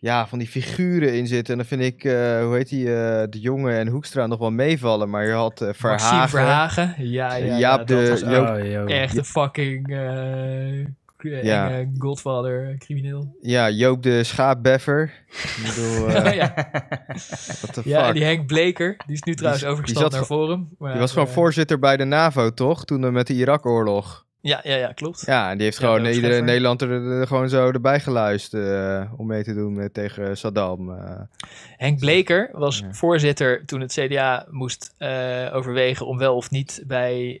ja, van die figuren in zitten. En dan vind ik, eh, hoe heet die, eh, de jongen en Hoekstra nog wel meevallen. Maar je had eh, Maxime Verhagen. Verhagen. Ja, ja, ja, Jaap de- dat was ook Joop- yo. echt een fucking eh, k- Ja. enge godfather, crimineel. Ja, Joop de Schaapbeffer. Ik bedoel, eh ja, what the ja, fuck. die Henk Bleker, die is nu trouwens die overgestapt zat naar Forum. Maar, Die was gewoon voorzitter bij de NAVO, toch? Toen met de Irak-oorlog. Ja, ja, ja, klopt. Ja, en die heeft Ja, gewoon Joop iedereen in Scheffer. Nederland er, er gewoon zo erbij geluisterd eh, om mee te doen eh, tegen Saddam. eh. Henk Bleker was Ja. voorzitter toen het CDA moest overwegen om wel of niet bij,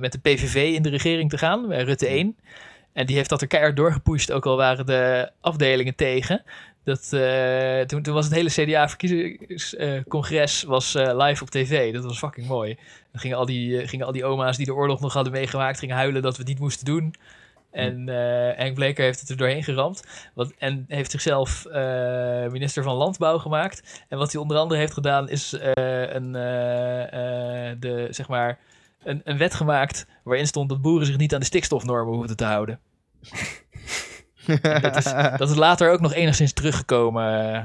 met de PVV in de regering te gaan, bij Rutte 1. En die heeft dat er keihard doorgepusht, ook al waren de afdelingen tegen. Dat, eh, toen, toen was het hele CDA-verkiezingscongres was eh, live op tv. Dat was fucking mooi. Dan gingen al, die, eh, gingen al die oma's die de oorlog nog hadden meegemaakt, gingen huilen dat we het niet moesten doen. En eh Henk Bleker heeft het er doorheen geramd. Wat, en heeft zichzelf eh, minister van Landbouw gemaakt. En wat hij onder andere heeft gedaan, is eh, een, eh, eh, de, zeg maar, een, een wet gemaakt waarin stond dat boeren zich niet aan de stikstofnormen hoefden te houden. Dat, is, dat is later ook nog enigszins teruggekomen. eh,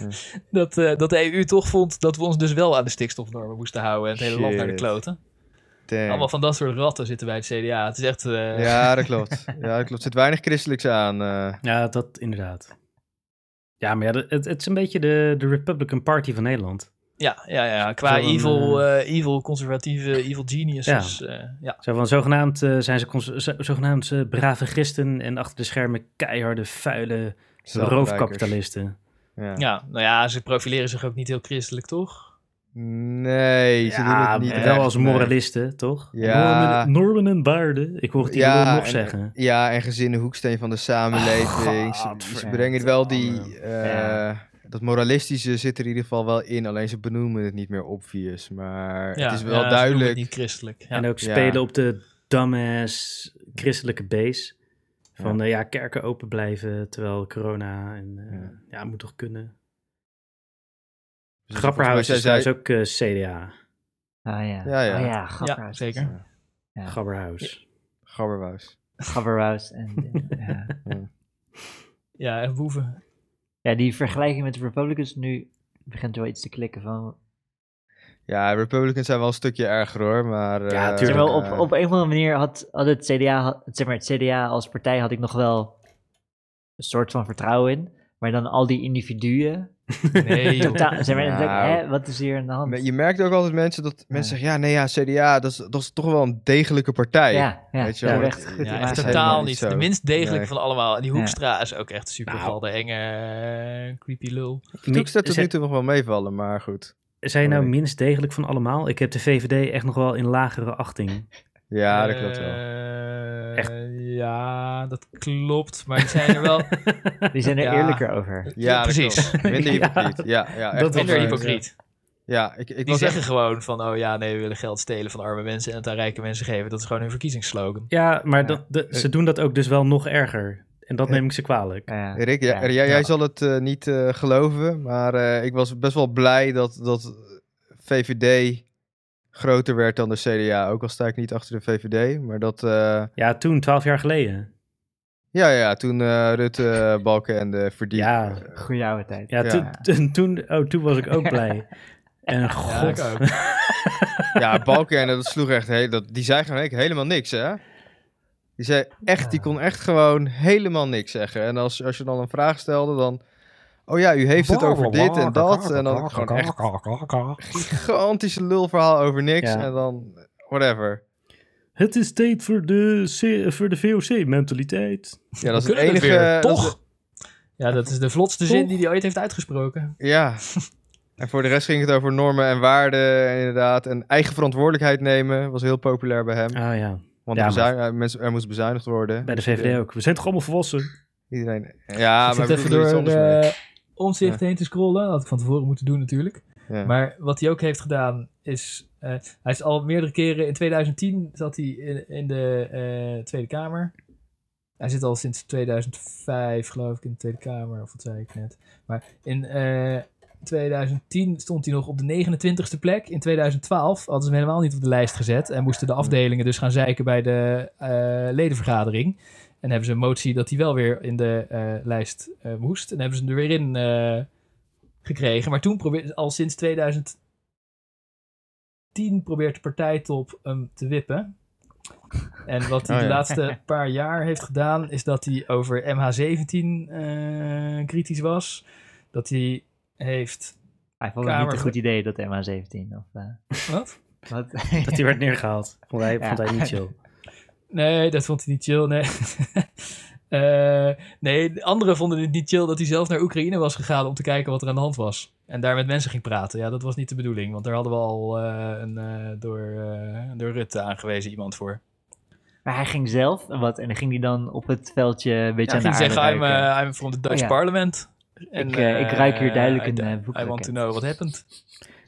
dat, eh, dat de EU toch vond dat we ons dus wel aan de stikstofnormen moesten houden. En het hele land naar de kloten. Damn. Allemaal van dat soort ratten zitten bij het CDA. Het is echt... eh, Ja, dat klopt. Ja, dat klopt. Er zit weinig christelijks aan. eh. Ja, dat inderdaad. Ja, maar ja, het, het is een beetje de, de Republican Party van Nederland. Ja, ja, ja. qua evil, eh, evil, conservatieve, evil geniuses. Ja. ja. Zo van, zogenaamd eh, zijn ze cons- zogenaamd eh, brave christen en achter de schermen keiharde, vuile roofkapitalisten. Ja. ja, nou ja, ze profileren zich ook niet heel christelijk, toch? Nee, ze doen het niet wel echt, als nee. moralisten, toch? Ja. Normen, normen en waarden. Ik hoor het hier Ja, nog en- zeggen. Ja, en gezinnen hoeksteen van de samenleving. Ze- ze, godverdomme. brengen wel die... eh, Ja. Dat moralistische zit er in ieder geval wel in. Alleen ze benoemen het niet meer obvious. Maar Ja, het is ja, wel duidelijk. het niet christelijk. Ja. En ook Ja. spelen op de dumbass christelijke base. Van ja, ja kerken open blijven terwijl corona en eh, Ja. ja. moet toch kunnen. Dus Grapperhaus is ook eh, CDA. Ah ja. Ja, ja. Oh, ja, ja, Gabberhuis. zeker. Ja. Gabberhaus. Gabberhuis. Gabberhuis. En, ja. Ja, en boeven. Ja, die vergelijking met de Republicans nu begint wel iets te klikken van... Ja, Republicans zijn wel een stukje erger hoor. Maar, Ja, eh, tuurlijk. Terwijl op, eh, op een of andere manier had, had het CDA, had- zeg maar, het CDA als partij had ik nog wel een soort van vertrouwen in. Maar dan al die individuen, Nee, totaal, Nou. hè, wat is hier aan de hand? Je merkt ook altijd mensen dat mensen zeggen: ja, nee, ja, CDA, dat is, dat is toch wel een degelijke partij. ja, ja, Weet je wel, echt totaal niet zo. De minst degelijke Nee. van allemaal. En die Ja. Hoekstra is ook echt super Nou. de enge creepy lul. Hoekstra tot nu toe nog wel meevallen, maar goed. Zijn nou minst degelijk van allemaal? Ik heb de VVD echt nog wel in lagere achting. Ja, dat klopt wel. Eh, Echt? Ja, dat klopt. Maar die zijn er wel Die zijn er Ja. eerlijker over. Ja, precies. Minder Ja. hypocriet. Ja, ja, echt minder hypocriet. Ja, ik, ik Die zeggen echt... gewoon van, oh ja, nee, we willen geld stelen van arme mensen en het aan rijke mensen geven. Dat is gewoon hun verkiezingsslogan. Ja, maar Ja. dat, de- ze doen dat ook dus wel nog erger. En dat neem ik ze kwalijk. Ja. Rick, ja, Ja. jij, jij zal het eh, niet eh, geloven, maar eh, ik was best wel blij dat, dat VVD groter werd dan de CDA. Ook al sta ik niet achter de VVD, maar dat... eh, Ja, toen, twaalf jaar geleden. ja, ja, toen eh, Rutte, Balken en de Verdiep... Ja. Goeie oude tijd. Ja, Ja. Toen, toen, toen, oh, toen was ik ook blij. En Ja, god. ik ook. Ja, Balken, dat sloeg echt... He dat, die zei gewoon helemaal niks, hè? Die zei echt, die kon echt gewoon helemaal niks zeggen. En als, als je dan een vraag stelde, dan Oh ja, u heeft het over dit en dat. En dan gewoon echt gigantische lulverhaal over niks. Ja. En dan whatever. Het is tijd voor de, voor de VOC-mentaliteit. Ja, dat is het enige... weer, dat is- toch? Ja, dat is de vlotste zin die hij ooit heeft uitgesproken. Ja. En voor de rest ging het over normen en waarden, inderdaad. En eigen verantwoordelijkheid nemen was heel populair bij hem. Ah ja, Want Ja, bezuin- eh, mensen, er moest bezuinigd worden. bij de VVD ook. We zijn toch allemaal volwassen? Iedereen. Ja, ik maar we even doen er iets door mee. Uh, omzicht heen te scrollen. Dat had ik van tevoren moeten doen natuurlijk. Ja. Maar wat hij ook heeft gedaan is... eh, hij is al meerdere keren... In 2010 zat hij in, in de eh, Tweede Kamer. Hij zit al sinds 2005 geloof ik in de Tweede Kamer. Of wat zei ik net. Maar in eh, 2010 stond hij nog op de 29ste plek. In 2012 hadden ze hem helemaal niet op de lijst gezet. En moesten de afdelingen dus gaan zeiken bij de eh, ledenvergadering. En hebben ze een motie dat hij wel weer in de eh, lijst eh, moest. En hebben ze hem er weer in eh, gekregen. Maar toen probeerde al sinds 2010 probeert de partijtop hem te wippen. En wat hij Oh de ja. laatste paar jaar heeft gedaan, is dat hij over MH17 eh, kritisch was. Dat hij heeft. Hij vond het Kamer- niet een goed idee, dat MH17. Of, eh, Wat? wat? Dat die werd neergehaald. Vond hij, Ja. vond hij niet chill. Nee, dat vond hij niet chill. Nee. Eh, nee, de anderen vonden het niet chill dat hij zelf naar Oekraïne was gegaan om te kijken wat er aan de hand was. En daar met mensen ging praten. Ja, dat was niet de bedoeling, want daar hadden we al eh, een eh, door, eh, door Rutte aangewezen iemand voor. Maar hij ging zelf, en wat, en dan ging hij dan op het veldje een beetje Ja, aan hij de aarde zeggen, I'm, ruiken. uh, I'm from the Dutch Oh, ja. parliament. En, Ik, ik ruik hier duidelijk een, eh, boek I want to know what happened.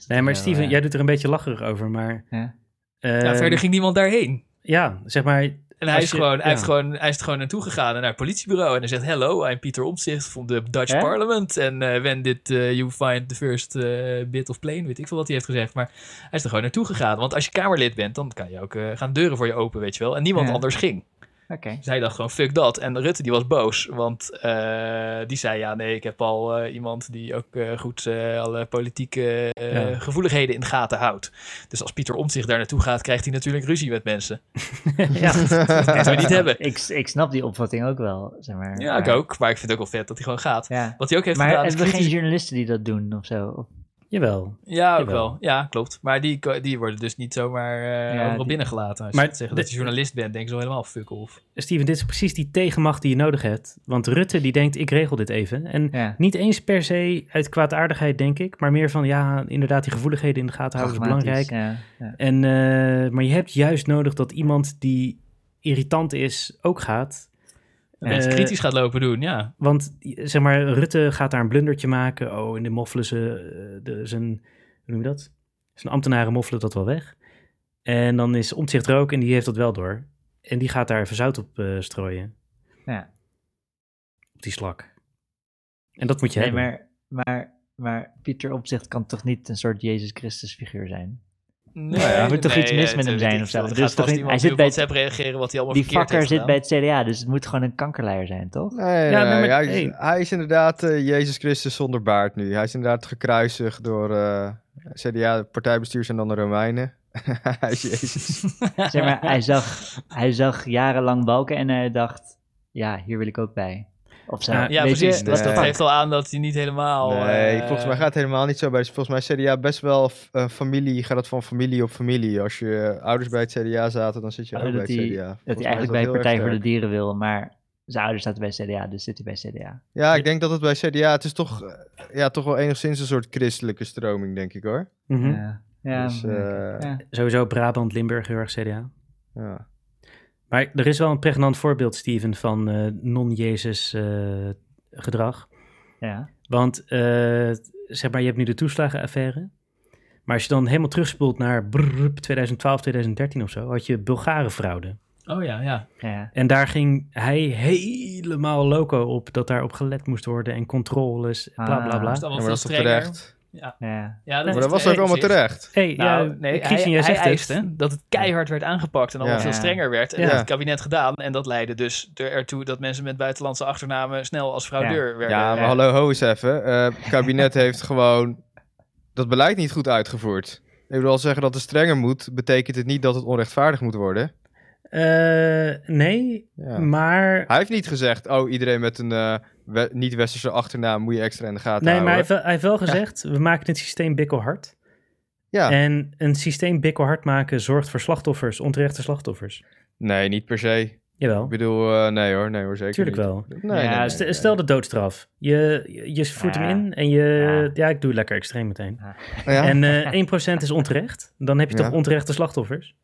Nee, maar Steven, jij doet er een beetje lacherig over, maar... Ja. ja, verder ging niemand daarheen. Ja, zeg maar... En hij is, je- gewoon, hij, heeft gewoon, hij is er gewoon naartoe gegaan naar het politiebureau. En hij zegt: Hello, I'm Pieter Omtzigt from the Dutch Hè? Parliament. En eh, when did eh, you find the first eh, bit of plane? Weet ik veel wat hij heeft gezegd. Maar hij is er gewoon naartoe gegaan. Want als je Kamerlid bent, dan kan je ook eh, gaan deuren voor je open, weet je wel. En niemand Ja. anders ging. Hij dacht gewoon: Fuck dat. En Rutte die was boos. Want eh, die zei: Ja, nee, ik heb al eh, iemand die ook eh, goed alle politieke Ja. gevoeligheden in de gaten houdt. Dus als Pieter Omtzigt daar naartoe gaat, krijgt hij natuurlijk ruzie met mensen. ja, Dat moeten we niet hebben. Ik, ik snap die opvatting ook wel, zeg maar. Ja, ik ook. Maar ik vind het ook wel vet dat hij gewoon gaat. Ja. Wat hij ook heeft Maar gedaan hebben we geen journalisten die dat doen of zo? Jawel. Ja, ook Jawel. wel. Ja, klopt. Maar die, die worden dus niet zomaar eh Ja, die- binnengelaten. Als Maar je zeggen dat je journalist bent, denken ze wel helemaal fuck off. Steven, dit is precies die tegenmacht die je nodig hebt. Want Rutte die denkt, ik regel dit even. En Ja. niet eens per se uit kwaadaardigheid, denk ik. Maar meer van, ja, inderdaad, die gevoeligheden in de gaten houden is belangrijk. Ja, ja. En, eh, maar je hebt juist nodig dat iemand die irritant is, ook gaat. En mensen Eh, kritisch gaat lopen doen, ja. Want zeg maar, Rutte gaat daar een blundertje maken. Oh, in de moffelen ze eh, de, zijn, hoe noem je dat? Zijn ambtenaren moffelen dat wel weg. En dan is Omtzigt er ook en die heeft dat wel door. En die gaat daar even zout op eh, strooien. Ja. Op die slak. En dat moet je Nee, hebben. maar, maar, maar Pieter Opzicht kan toch niet een soort Jezus Christus figuur zijn? Nee, er moet toch iets mis het- met hem zijn of zo. is toch hij zit bij WhatsApp reageren wat hij allemaal Die vakker heeft zit bij het CDA, dus het moet gewoon een kankerleier zijn, toch? Nee, Ja, nee, nee, maar- hij, is, hey. hij is inderdaad eh, Jezus Christus zonder baard nu. Hij is inderdaad gekruisigd door eh, CDA, partijbestuurs en dan de Romeinen. hij is Jezus. Zeg maar, hij zag, hij zag jarenlang balken en hij dacht, ja, hier wil ik ook bij. Of zo. Ja, precies. je, Dus Nee. dat geeft al aan dat hij niet helemaal... nee, eh, volgens mij gaat het helemaal niet zo bij. Volgens mij CDA best wel eh, familie, gaat het van familie op familie. Als je ouders bij het CDA zaten, dan zit je Oh, ook bij dat het CDA. dat hij eigenlijk bij heel erg Partij voor de. Dieren wil, maar zijn ouders zaten bij CDA, dus zit hij bij CDA. Ja, ik denk dat het bij CDA, het is toch, eh, ja, toch wel enigszins een soort christelijke stroming, denk ik hoor. Mhm. Ja, ja, Dus, eh, ja. Sowieso Brabant, Limburg, heel erg CDA. Ja. Maar er is wel een pregnant voorbeeld, Steven, van eh, non-Jezus eh, gedrag. ja. Want eh, zeg maar, je hebt nu de toeslagenaffaire. Maar als je dan helemaal terugspoelt naar brrr, 2012, 2013 of zo, had je Bulgarenfraude. Oh ja, ja. ja. En daar ging hij helemaal loco op dat daarop gelet moest worden en controles, bla bla Ah. bla. Dat veel dat is toch. Ja, ja. ja Maar Maar dat was ook allemaal terecht. Hey, Nou, ja, nee, hij, jij het. dat het keihard werd aangepakt en allemaal Ja. veel strenger werd. En Ja. dat heeft het kabinet gedaan. En dat leidde dus er- ertoe dat mensen met buitenlandse achternamen snel als fraudeur werden. Ja, maar hallo, ho eens even. Eh, Het kabinet heeft gewoon dat beleid niet goed uitgevoerd. Ik bedoel, als zeggen dat het strenger moet, betekent het niet dat het onrechtvaardig moet worden. Eh, nee, Ja. maar Hij heeft niet gezegd, oh, iedereen met een, eh, we- niet-westerse achternaam moet je extra in de gaten Nee, maar hij houden. heeft, wel, hij heeft wel gezegd, we maken het systeem bikkelhard. Ja, En een systeem bikkelhard maken zorgt voor slachtoffers, onterechte slachtoffers. nee, niet per se. Ik Jawel, bedoel, eh, nee hoor, nee hoor, zeker tuurlijk niet. wel. Nee, Ja, nee, nee, St- nee. Stel de doodstraf. Je, je, je voert hem in en je... Ja. Ja. ik doe lekker extreem meteen. Ja. En eh 1% is onterecht. Dan heb je toch onterechte slachtoffers?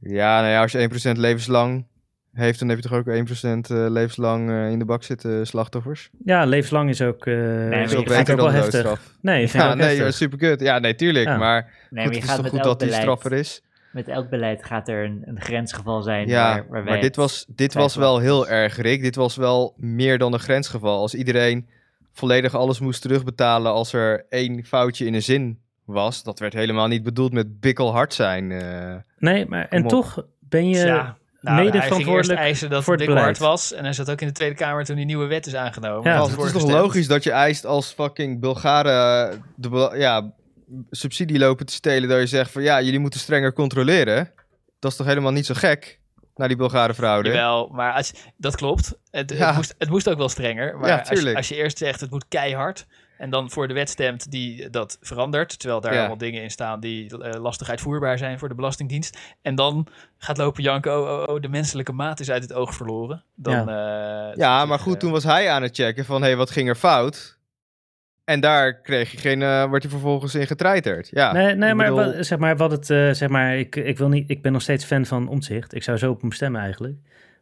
Ja, nou ja, als je 1% levenslang heeft, dan heb je toch ook 1% eh, levenslang eh, in de bak zitten slachtoffers? Ja, levenslang is ook, eh je ik gaat ook beter wel dan heftig. doodstraf. Nee, vind ik Ja, ook nee, heftig. super kut. Ja, nee, tuurlijk. Ja. Maar Nee, goed, maar het je is gaat toch goed dat die beleid, straffer is? met elk beleid gaat er een, een grensgeval zijn Ja, waar, waar wij maar dit het- was, dit was wel heel erg, Rick. Dit was wel meer dan een grensgeval. Als iedereen volledig alles moest terugbetalen als er één foutje in een zin was, dat werd helemaal niet bedoeld met bikkelhard zijn. eh. Nee, maar en op. toch ben je... Ja, nou, mede hij ging eerst verantwoordelijk eisen dat voor het beleid. was. En hij zat ook in de Tweede Kamer toen die nieuwe wet is aangenomen. Ja, het is voor toch gestemd. logisch dat je eist als fucking Bulgaren de bela- ja, subsidie lopen te stelen, dat je zegt van ja, jullie moeten strenger controleren. Dat is toch helemaal niet zo gek, naar die Bulgare fraude? Jawel, maar als, dat klopt. Het, Ja. het, moest, het moest ook wel strenger. Maar Ja, als je eerst zegt het moet keihard. En dan voor de wet stemt die dat verandert. Terwijl daar Ja. allemaal dingen in staan die eh, lastig uitvoerbaar zijn voor de Belastingdienst. En dan gaat lopen janken. Oh, oh, oh, de menselijke maat is uit het oog verloren. Dan, ja, Ja, maar goed, toen was hij aan het checken van, hé, hey, wat ging er fout? En daar kreeg je geen, eh werd hij vervolgens in getreiterd. Ja, Nee, nee maar, bedoel- wat, zeg maar wat het, eh, zeg maar, ik, ik, wil niet, ik ben nog steeds fan van omzicht. Ik zou zo op hem stemmen eigenlijk.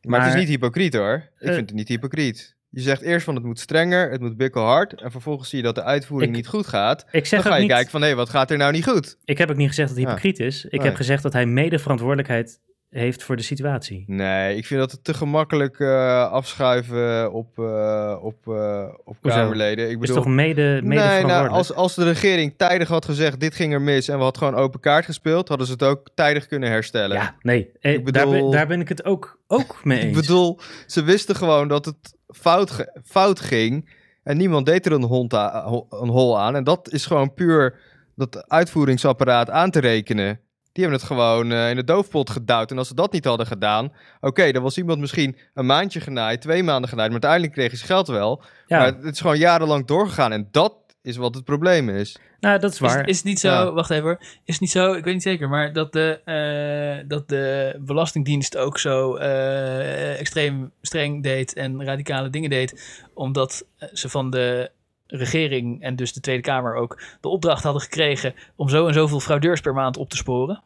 Maar, het is niet hypocriet hoor. Ik Eh, vind het niet hypocriet. Je zegt eerst van het moet strenger, het moet bikkelhard. En vervolgens zie je dat de uitvoering Ik- niet goed gaat. Ik zeg Dan ga je niet, kijken van hé, wat gaat er nou niet goed? ik heb ook niet gezegd dat hij Ja. hypocriet is. Ik Nee. heb gezegd dat hij mede verantwoordelijkheid heeft voor de situatie. Nee, ik vind dat het te gemakkelijk eh, afschuiven op, eh, op, eh, op? Kamerleden. Ik Is bedoel, toch mede, mede nee, nou, als, als de regering tijdig had gezegd dit ging er mis en we hadden gewoon open kaart gespeeld, hadden ze het ook tijdig kunnen herstellen. Ja, nee. Ik daar, ben, bedoel- daar ben ik het ook, ook mee eens. Ik bedoel, ze wisten gewoon dat het fout, fout ging. En niemand deed er een, hond een hol aan. En dat is gewoon puur dat uitvoeringsapparaat aan te rekenen. Die hebben het gewoon eh, in de doofpot gedouwd. En als ze dat niet hadden gedaan... Oké, dan was iemand misschien een maandje genaaid, twee maanden genaaid. Maar uiteindelijk kreeg zijn geld wel. ja, Maar het is gewoon jarenlang doorgegaan. En dat is wat het probleem is. nou, dat is Is, waar. is het niet zo, Ja. wacht even hoor. Is het niet zo, ik weet niet zeker, maar dat de, eh, dat de Belastingdienst ook zo eh, extreem streng deed en radicale dingen deed, omdat eh, ze van de regering en dus de Tweede Kamer ook de opdracht hadden gekregen om zo en zoveel fraudeurs per maand op te sporen.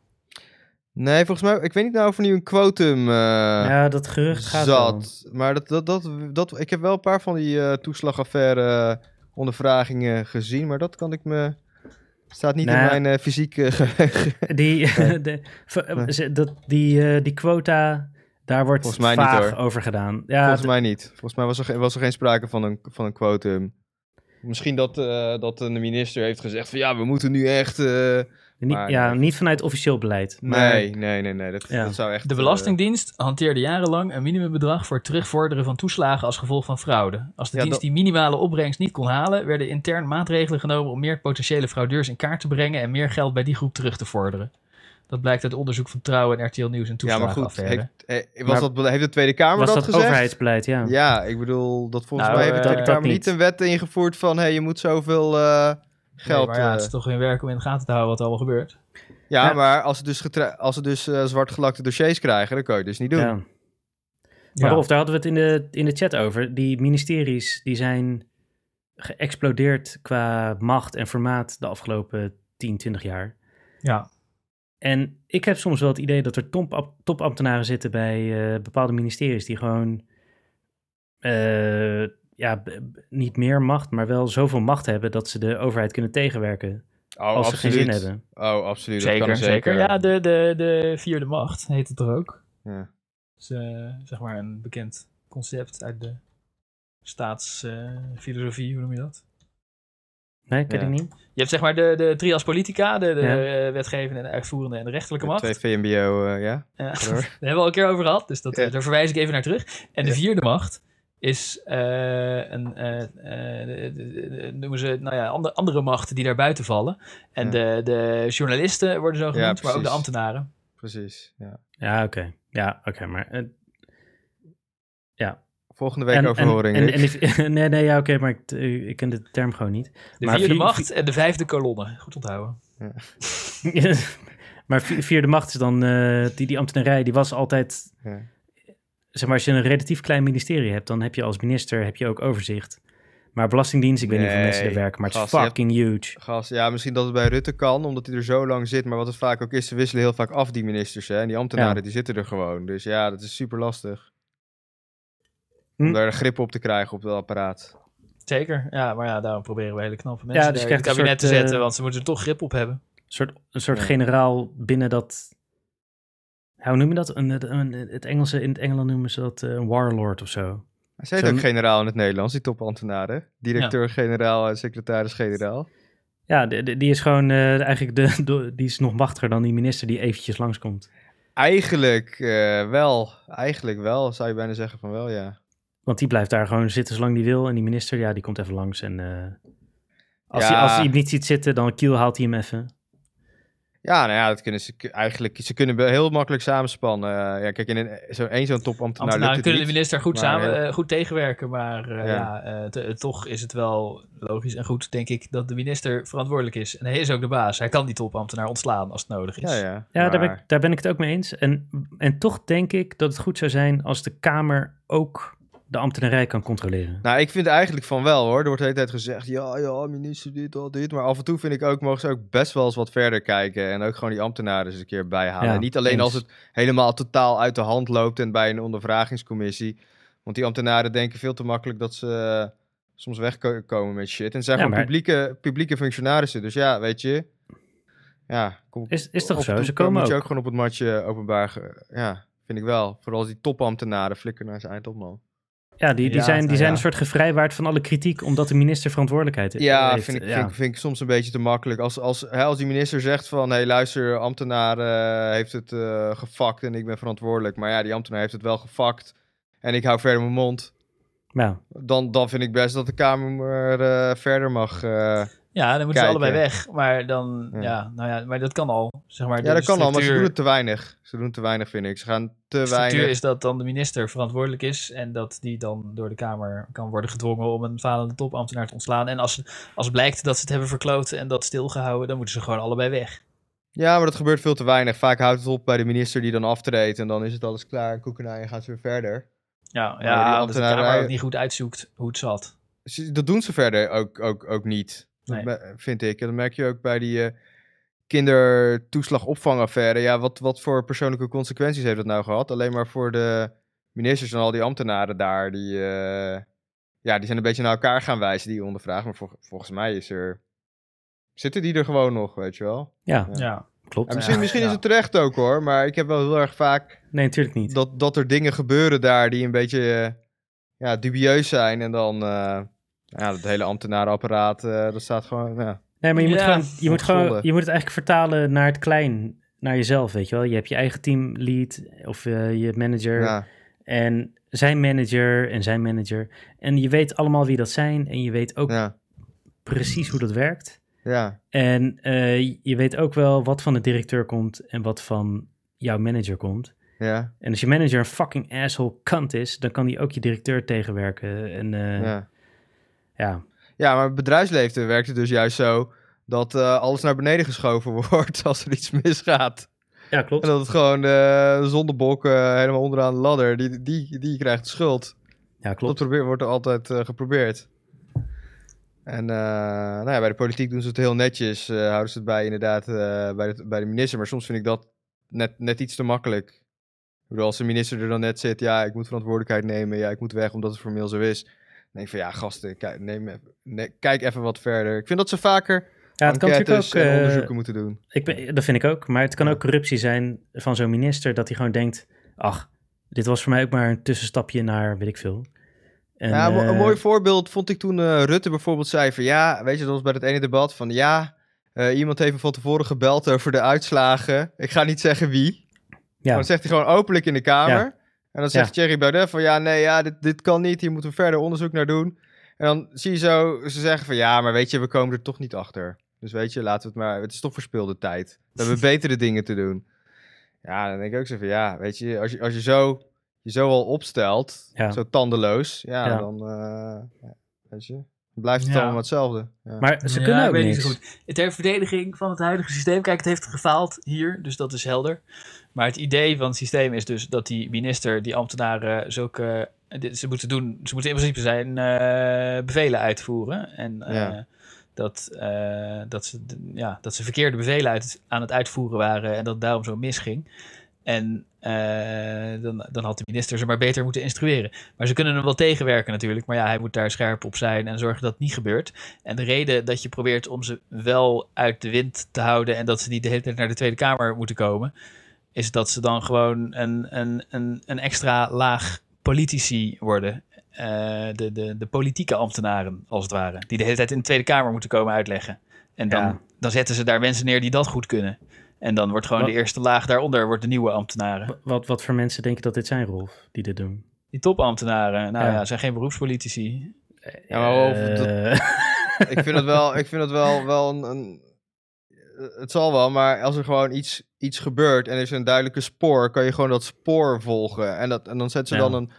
Nee, volgens mij... Ik weet niet nou of er nu een quotum... eh, ja, dat gerucht gaat wel. zat. Maar dat, dat, dat, dat, ik heb wel een paar van die eh toeslagaffaire ondervragingen gezien, maar dat kan ik me. Staat niet Nou, in mijn eh, fysieke geheugen. Die, de, v- ze- dat, die, eh, die quota, daar wordt Volgens mij niet, vaag hoor. over gedaan. Ja, Volgens mij niet. Volgens mij was er, was er geen sprake van een, van een quotum. Misschien dat, eh, dat de minister heeft gezegd van ja, we moeten nu echt. Eh, niet, maar ja, niet vanuit officieel beleid. Maar, nee, nee, nee, nee. Dat, Ja. dat zou echt. De eh, Belastingdienst hanteerde jarenlang een minimumbedrag voor het terugvorderen van toeslagen als gevolg van fraude. Als de Ja, dienst dat- die minimale opbrengst niet kon halen, werden intern maatregelen genomen om meer potentiële fraudeurs in kaart te brengen en meer geld bij die groep terug te vorderen. Dat blijkt uit onderzoek van Trouw en RTL Nieuws en ja, maar goed. Heeft, eh, was Maar dat, heeft de Tweede Kamer was dat, dat gezegd? overheidsbeleid, ja. Ja, ik bedoel, dat volgens Nou, mij heeft de eh, Tweede dat Kamer niet niet. een wet ingevoerd van hey, je moet zoveel eh, Nee, geld. maar ja, het eh, is toch hun werk om in de gaten te houden wat er allemaal gebeurt. Ja, Ja. maar als ze dus, getra- als ze dus eh, zwartgelakte dossiers krijgen, dan kan je het dus niet doen. Ja. Maar Rolf, daar hadden we het in de, in de chat over. Die ministeries die zijn geëxplodeerd qua macht en formaat de afgelopen 10, 20 jaar. Ja. En ik heb soms wel het idee dat er top, topambtenaren zitten bij eh, bepaalde ministeries die gewoon eh, ja, niet meer macht, maar wel zoveel macht hebben dat ze de overheid kunnen tegenwerken Oh, als ze geen zin hebben. Oh, absoluut. dat Zeker, kan zeker. Ja, de, de, de vierde macht heet het er ook. Ja. Dat is eh, zeg maar een bekend concept uit de staatsfilosofie, hoe noem je dat? Nee, ken Ja. ik niet. Je hebt zeg maar de, de trias politica, de, de Ja. eh, wetgevende en de uitvoerende en de rechterlijke De macht. Twee VMBO, eh, ja. Ja, daar hebben we al een keer over gehad, dus dat, Ja. daar verwijs ik even naar terug. En de vierde macht is eh, een, eh, eh, noemen ze, nou ja, andere, andere machten die daar buiten vallen. En Ja. de, de journalisten worden zo Ja, genoemd, maar ook de ambtenaren. Precies. Ja. Ja, oké. Ja, oké, maar... ja, volgende week En- overhoring. en, en, Rick. en die- nee, nee, ja, oké, maar ik, ik ken de term gewoon niet. De Maar vierde vier- macht en de vijfde kolonne. Goed onthouden. maar vi- vierde macht is dan, eh, die, die ambtenarij, die was altijd, Ja. Zeg maar, als je een relatief klein ministerie hebt, dan heb je als minister heb je ook overzicht. Maar Belastingdienst, ik weet niet hoeveel mensen er werken, maar het is hebt- fucking huge. Gast, ja, misschien dat het bij Rutte kan, omdat hij er zo lang zit. Maar wat het vaak ook is, ze wisselen heel vaak af, die ministers. Hè? En die ambtenaren, Ja. die zitten er gewoon. Dus ja, dat is super lastig. Om Hm. daar grip op te krijgen op dat apparaat. Zeker. Ja, maar ja, daarom proberen we hele knappe mensen dus je daar in het kabinet te zetten. eh, Want ze moeten er toch grip op hebben. Een soort, een soort Ja. generaal binnen dat, ja, hoe noem je dat? Een, een, een- het Engelse, in het Engeland noemen ze dat eh, een warlord of zo. Ze heet Zo'n- ook generaal in het Nederlands, die topambtenaren. Directeur-generaal en secretaris-generaal. Ja, de- de- die is gewoon eh, eigenlijk de, de- die is nog machtiger dan die minister die eventjes langskomt. Eigenlijk eh, wel. Eigenlijk wel, zou je bijna zeggen van wel, ja. Want die blijft daar gewoon zitten zolang die wil. En die minister, ja, die komt even langs. En eh, als, Ja. hij, als hij niet ziet zitten, dan kiel haalt hij hem even. Ja, nou ja, dat kunnen ze eigenlijk. Ze kunnen heel makkelijk samenspannen. Eh, ja, kijk, in een, zo, één zo'n topambtenaar Ambtenaren kunnen de minister goed, maar samen, heel- eh, goed tegenwerken. Maar eh, Ja. eh, toch is het wel logisch en goed, denk ik, dat de minister verantwoordelijk is. En hij is ook de baas. Hij kan die topambtenaar ontslaan als het nodig is. Ja, ja. Ja, daar ben, ik, daar ben ik het ook mee eens. En, en toch denk ik dat het goed zou zijn als de Kamer ook de ambtenarij kan controleren. Nou, ik vind eigenlijk van wel hoor. Er wordt de hele tijd gezegd, ja, ja, minister dit, al dit. Maar af en toe vind ik ook, mogen ze ook best wel eens wat verder kijken. En ook gewoon die ambtenaren eens een keer bijhalen. Ja, en niet alleen eens. als het helemaal totaal uit de hand loopt en bij een ondervragingscommissie. Want die ambtenaren denken veel te makkelijk dat ze eh, soms wegkomen met shit. En het zijn Ja, gewoon maar- publieke, publieke functionarissen. Dus ja, weet je. Ja, kom, Is, is toch zo? Ze komen moet ook. je ook gewoon op het matje openbaar. Ja, vind ik wel. Vooral als die topambtenaren flikken naar zijn eind op, man. Ja, die, die Ja, zijn, die nou zijn ja. een soort gevrijwaard van alle kritiek, omdat de minister verantwoordelijkheid Ja, heeft. vind ik, Ja. Vind, ik- vind ik soms een beetje te makkelijk. Als, als, hè, als die minister zegt van... hé, hey, luister, ambtenaar eh, heeft het eh gefakt en ik ben verantwoordelijk. Maar ja, die ambtenaar heeft het wel gefakt en ik hou verder mijn mond. Ja. Dan, dan vind ik best dat de Kamer eh, verder mag. Ja, dan moeten ze allebei weg. Maar dan, Ja. ja. nou ja, maar dat kan al. Zeg maar, ja, de dat kan al, maar ze doen het te weinig. Ze doen te weinig, vind ik. Ze gaan te De structuur weinig... is dat dan de minister verantwoordelijk is en dat die dan door de Kamer kan worden gedwongen om een falende topambtenaar te ontslaan. En als, als blijkt dat ze het hebben verkloot en dat stilgehouden, dan moeten ze gewoon allebei weg. Ja, maar dat gebeurt veel te weinig. Vaak houdt het op bij de minister die dan aftreedt en dan is het alles klaar. Koekenij en gaat ze weer verder. Ja, ja dat de Kamer ook niet goed uitzoekt hoe het zat. Dat doen ze verder ook, ook, ook niet. Nee. vind ik. En dat merk je ook bij die eh kindertoeslagopvangaffaire. Ja, wat, wat voor persoonlijke consequenties heeft dat nou gehad? Alleen maar voor de ministers en al die ambtenaren daar. Die, eh, ja, die zijn een beetje naar elkaar gaan wijzen, die ondervraag. Maar vol- volgens mij is er... Zitten die er gewoon nog, weet je wel? Ja, Ja. Ja, klopt. En misschien Ja, misschien ja. is het terecht ook hoor. Maar ik heb wel heel erg vaak Nee, natuurlijk niet. dat, dat er dingen gebeuren daar die een beetje eh, ja, dubieus zijn. En dan, eh, ja, het hele ambtenarenapparaat, eh, dat staat gewoon, ja. Nee, maar je moet, Ja, gewoon, je, moet gewoon, je moet het eigenlijk vertalen naar het klein, naar jezelf, weet je wel. Je hebt je eigen teamlead of eh, je manager ja. en zijn manager en zijn manager. En je weet allemaal wie dat zijn en je weet ook Ja, precies hoe dat werkt. ja, En eh, je weet ook wel wat van de directeur komt en wat van jouw manager komt. ja, En als je manager een fucking asshole kant is, dan kan die ook je directeur tegenwerken. En eh, ja. Ja. Ja, maar het bedrijfsleven werkt het dus juist zo dat eh, alles naar beneden geschoven wordt als er iets misgaat. ja, En klopt. dat het gewoon eh, de zondebok eh, helemaal onderaan de ladder, die, die, die krijgt de schuld. Ja, Dat klopt. probeer, wordt er altijd eh, geprobeerd. En eh, nou ja, bij de politiek doen ze het heel netjes. eh, houden ze het bij inderdaad eh, bij, de, bij de minister. Maar soms vind ik dat net, net iets te makkelijk. Ik bedoel, als de minister er dan net zit, ja, ik moet verantwoordelijkheid nemen. Ja, ik moet weg omdat het formeel zo is. Denk ik van, ja, gasten, kijk, neem kijk even wat verder. Ik vind dat ze vaker Ja, het kan natuurlijk ook... eh, onderzoeken moeten doen. ik ben, dat vind ik ook. Maar het kan ook corruptie zijn van zo'n minister dat hij gewoon denkt... Ach, dit was voor mij ook maar een tussenstapje naar weet ik veel. En, ja, een eh, mooi voorbeeld vond ik toen eh, Rutte bijvoorbeeld zei van ja, weet je, dat was bij het ene debat van ja, iemand heeft me van tevoren gebeld over de uitslagen. Ik ga niet zeggen wie. Maar Ja, dan zegt hij gewoon openlijk in de Kamer. Ja. En dan zegt Ja. Thierry Baudet van ja, nee, ja, dit, dit kan niet. Hier moeten we verder onderzoek naar doen. En dan zie je zo, ze zeggen van ja, maar weet je, we komen er toch niet achter. Dus weet je, laten we het maar, het is toch verspilde tijd. We hebben betere dingen te doen. Ja, dan denk ik ook zo van ja, weet je, als je, als je zo je zo al opstelt, Ja. zo tandeloos, ja, Ja. dan eh, ja, weet je, dan blijft het Ja. allemaal hetzelfde. Ja. Maar ze kunnen ook weet niet zo goed. Ter verdediging van het huidige systeem. Kijk, het heeft gefaald hier, dus dat is helder. Maar het idee van het systeem is dus dat die minister, die ambtenaren, zulke. dit- Ze moeten doen, ze moeten in principe zijn eh, bevelen uitvoeren. En eh, Ja. dat, eh, dat, ze, ja, dat ze verkeerde bevelen uit, aan het uitvoeren waren en dat het daarom zo misging. En eh, dan, dan had de minister ze maar beter moeten instrueren. Maar ze kunnen hem wel tegenwerken natuurlijk. Maar ja, hij moet daar scherp op zijn en zorgen dat het niet gebeurt. En de reden dat je probeert om ze wel uit de wind te houden en dat ze niet de hele tijd naar de Tweede Kamer moeten komen, is dat ze dan gewoon een, een, een, een extra laag politici worden. Eh, de, de, de politieke ambtenaren, als het ware. Die de hele tijd in de Tweede Kamer moeten komen uitleggen. En dan, Ja. dan zetten ze daar mensen neer die dat goed kunnen. En dan wordt gewoon Wat- de eerste laag daaronder wordt de nieuwe ambtenaren. Wa- Wat, wat voor mensen denken dat dit zijn, Rolf, die dit doen? Die topambtenaren, nou Ja. ja, zijn geen beroepspolitici. Ja, maar Rolf, dat- Eh, ik vind het wel, ik vind het wel, wel een, een- Het zal wel, maar als er gewoon iets, iets gebeurt en er is een duidelijke spoor, kan je gewoon dat spoor volgen. En, dat, en dan zet ze Ja. dan een,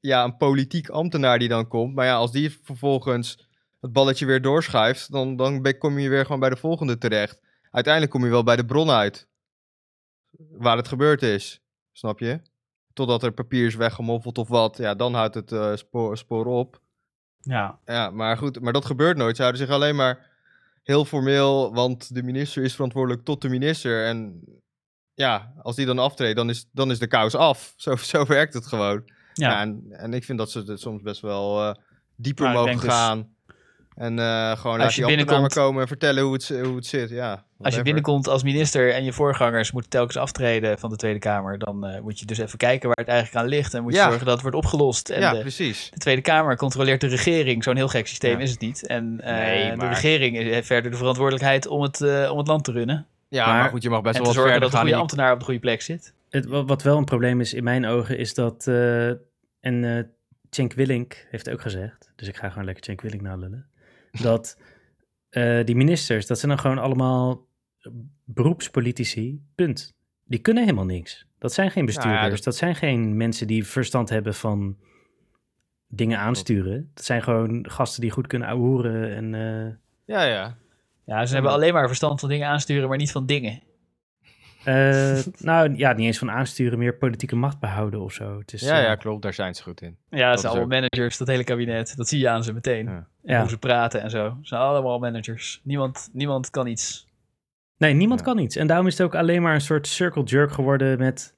ja, een politiek ambtenaar die dan komt. Maar ja, als die vervolgens het balletje weer doorschuift, dan, dan kom je weer gewoon bij de volgende terecht. Uiteindelijk kom je wel bij de bron uit. Waar het gebeurd is. Snap je? Totdat er papier is weggemoffeld of wat. Ja, dan houdt het eh, spoor, spoor op. Ja, Ja, maar goed, maar dat gebeurt nooit. Ze houden zich alleen maar heel formeel, want de minister is verantwoordelijk tot de minister. En ja, als die dan aftreedt, dan is, dan is de kous af. Zo, zo werkt het gewoon. Ja. ja. en, en ik vind dat ze het soms best wel eh, dieper ik mogen dus- gaan. En eh, gewoon Als laat je maar binnenkomt- komen en vertellen hoe het, hoe het zit. Ja, Als je binnenkomt als minister en je voorgangers moeten telkens aftreden van de Tweede Kamer, dan eh, moet je dus even kijken waar het eigenlijk aan ligt en moet je Ja. zorgen dat het wordt opgelost. En Ja, de, precies. de Tweede Kamer controleert de regering. Zo'n heel gek systeem Ja. is het niet. En eh, Nee, de maar- regering heeft verder de verantwoordelijkheid om het, om het land te runnen. Ja, maar, Maar- goed, je mag best en wel te wat zorgen dat de goede ambtenaar op de goede plek zit. het, wa- wat wel een probleem is in mijn ogen, is dat... eh, en eh Cenk Willink heeft ook gezegd, dus ik ga gewoon lekker Cenk Willink nalullen, dat eh, die ministers, dat zijn dan gewoon allemaal beroepspolitici, punt. Die kunnen helemaal niks. Dat zijn geen bestuurders, dat- dat... zijn geen mensen die verstand hebben van dingen aansturen. Dat zijn gewoon gasten die goed kunnen ouwehoeren en... eh, Ja, ja. Ja, ze hebben alleen maar verstand van dingen aansturen, maar niet van dingen. Eh, nou ja, niet eens van aansturen, meer politieke macht behouden of zo. Het is, Ja, eh, ja, klopt. Daar zijn ze goed in. Ja, het Dat zijn is allemaal managers, dat hele kabinet. Dat zie je aan ze meteen. Ja. En Ja. hoe ze praten en zo. Ze zijn allemaal managers. Niemand, niemand kan iets. Nee, niemand Ja. kan iets. En daarom is het ook alleen maar een soort circle jerk geworden met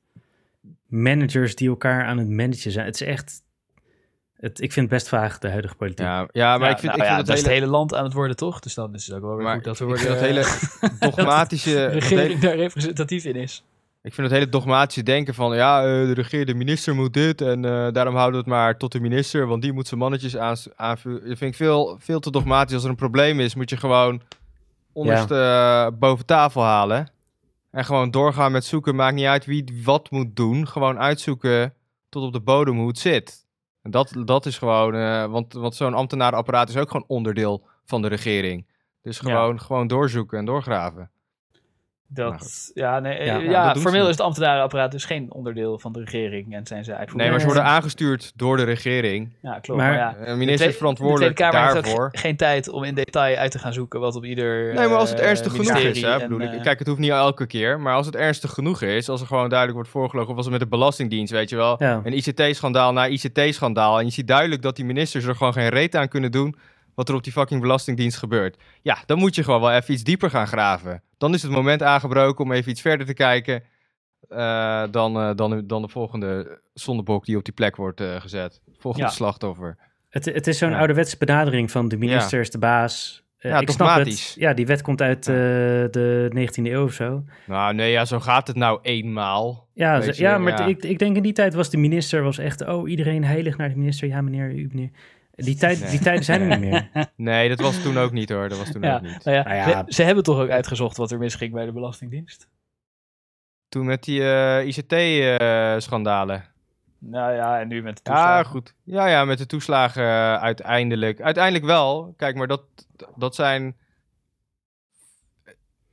managers die elkaar aan het managen zijn. Het is echt... Het, ik vind het best vaag, de huidige politiek. Ja, ja maar Ja, ik vind, nou ik vind dat het is hele het hele land aan het worden, toch? Dus dan is het ook wel weer Maar goed dat we worden, dat hele dogmatische... de dat regering hele- daar representatief in is. Ik vind het hele dogmatische denken van, ja, eh, de regeer, de minister moet dit en eh, daarom houden we het maar tot de minister, want die moet zijn mannetjes aanvuren. Dat vind ik veel, veel te dogmatisch. Als er een probleem is, moet je gewoon onderste eh, boven tafel halen en gewoon doorgaan met zoeken. Maakt niet uit wie wat moet doen, gewoon uitzoeken tot op de bodem hoe het zit. En dat, dat is gewoon, eh, want, want zo'n ambtenarenapparaat is ook gewoon onderdeel van de regering. Dus Ja. gewoon, gewoon doorzoeken en doorgraven. Maar Dat, ja, nee, Ja, ja, nou, formeel is het ambtenaarapparaat dus geen onderdeel van de regering en zijn ze Nee, uitvoerend. maar ze Nee. worden aangestuurd door de regering. Ja, klopt. Maar- Maar, ja, Een de minister is verantwoordelijk de Tweede Kamer daarvoor. heeft ook ge- geen tijd om in detail uit te gaan zoeken wat op ieder Nee, maar als het eh, ernstig genoeg is, hè, en, bedoel ik. eh, Kijk, het hoeft niet elke keer, maar als het ernstig genoeg is, als er gewoon duidelijk wordt voorgelogen, of als het met de Belastingdienst, weet je wel, Ja. een ICT-schandaal na ICT-schandaal, en je ziet duidelijk dat die ministers er gewoon geen reet aan kunnen doen wat er op die fucking Belastingdienst gebeurt. Ja, dan moet je gewoon wel even iets dieper gaan graven. Dan is het moment aangebroken om even iets verder te kijken eh, dan, eh, dan, dan de volgende zondebok die op die plek wordt eh, gezet. Volgende Ja. slachtoffer. Het, het is zo'n Ja. ouderwetse benadering van de ministers, de baas. Ja, ik snap het. Ja, die wet komt uit de 19e eeuw of zo. Nou, nee, ja, zo gaat het nou eenmaal. Ja, ja maar. Ik, ik denk in die tijd was de minister was echt... Oh, iedereen heilig naar de minister. Ja, meneer, u meneer. Die, tijd, Nee. die tijden zijn er niet meer. Nee, dat was toen ook niet hoor. Dat was toen Ja, ook niet. nou ja, Nou ja. Ze, ze hebben toch ook uitgezocht wat er misging bij de Belastingdienst? Toen met die eh, ICT-schandalen. Nou ja, en nu met de ja, toeslagen. goed. Ja, ja, met de toeslagen eh, uiteindelijk. Uiteindelijk wel. Kijk, maar dat, dat zijn...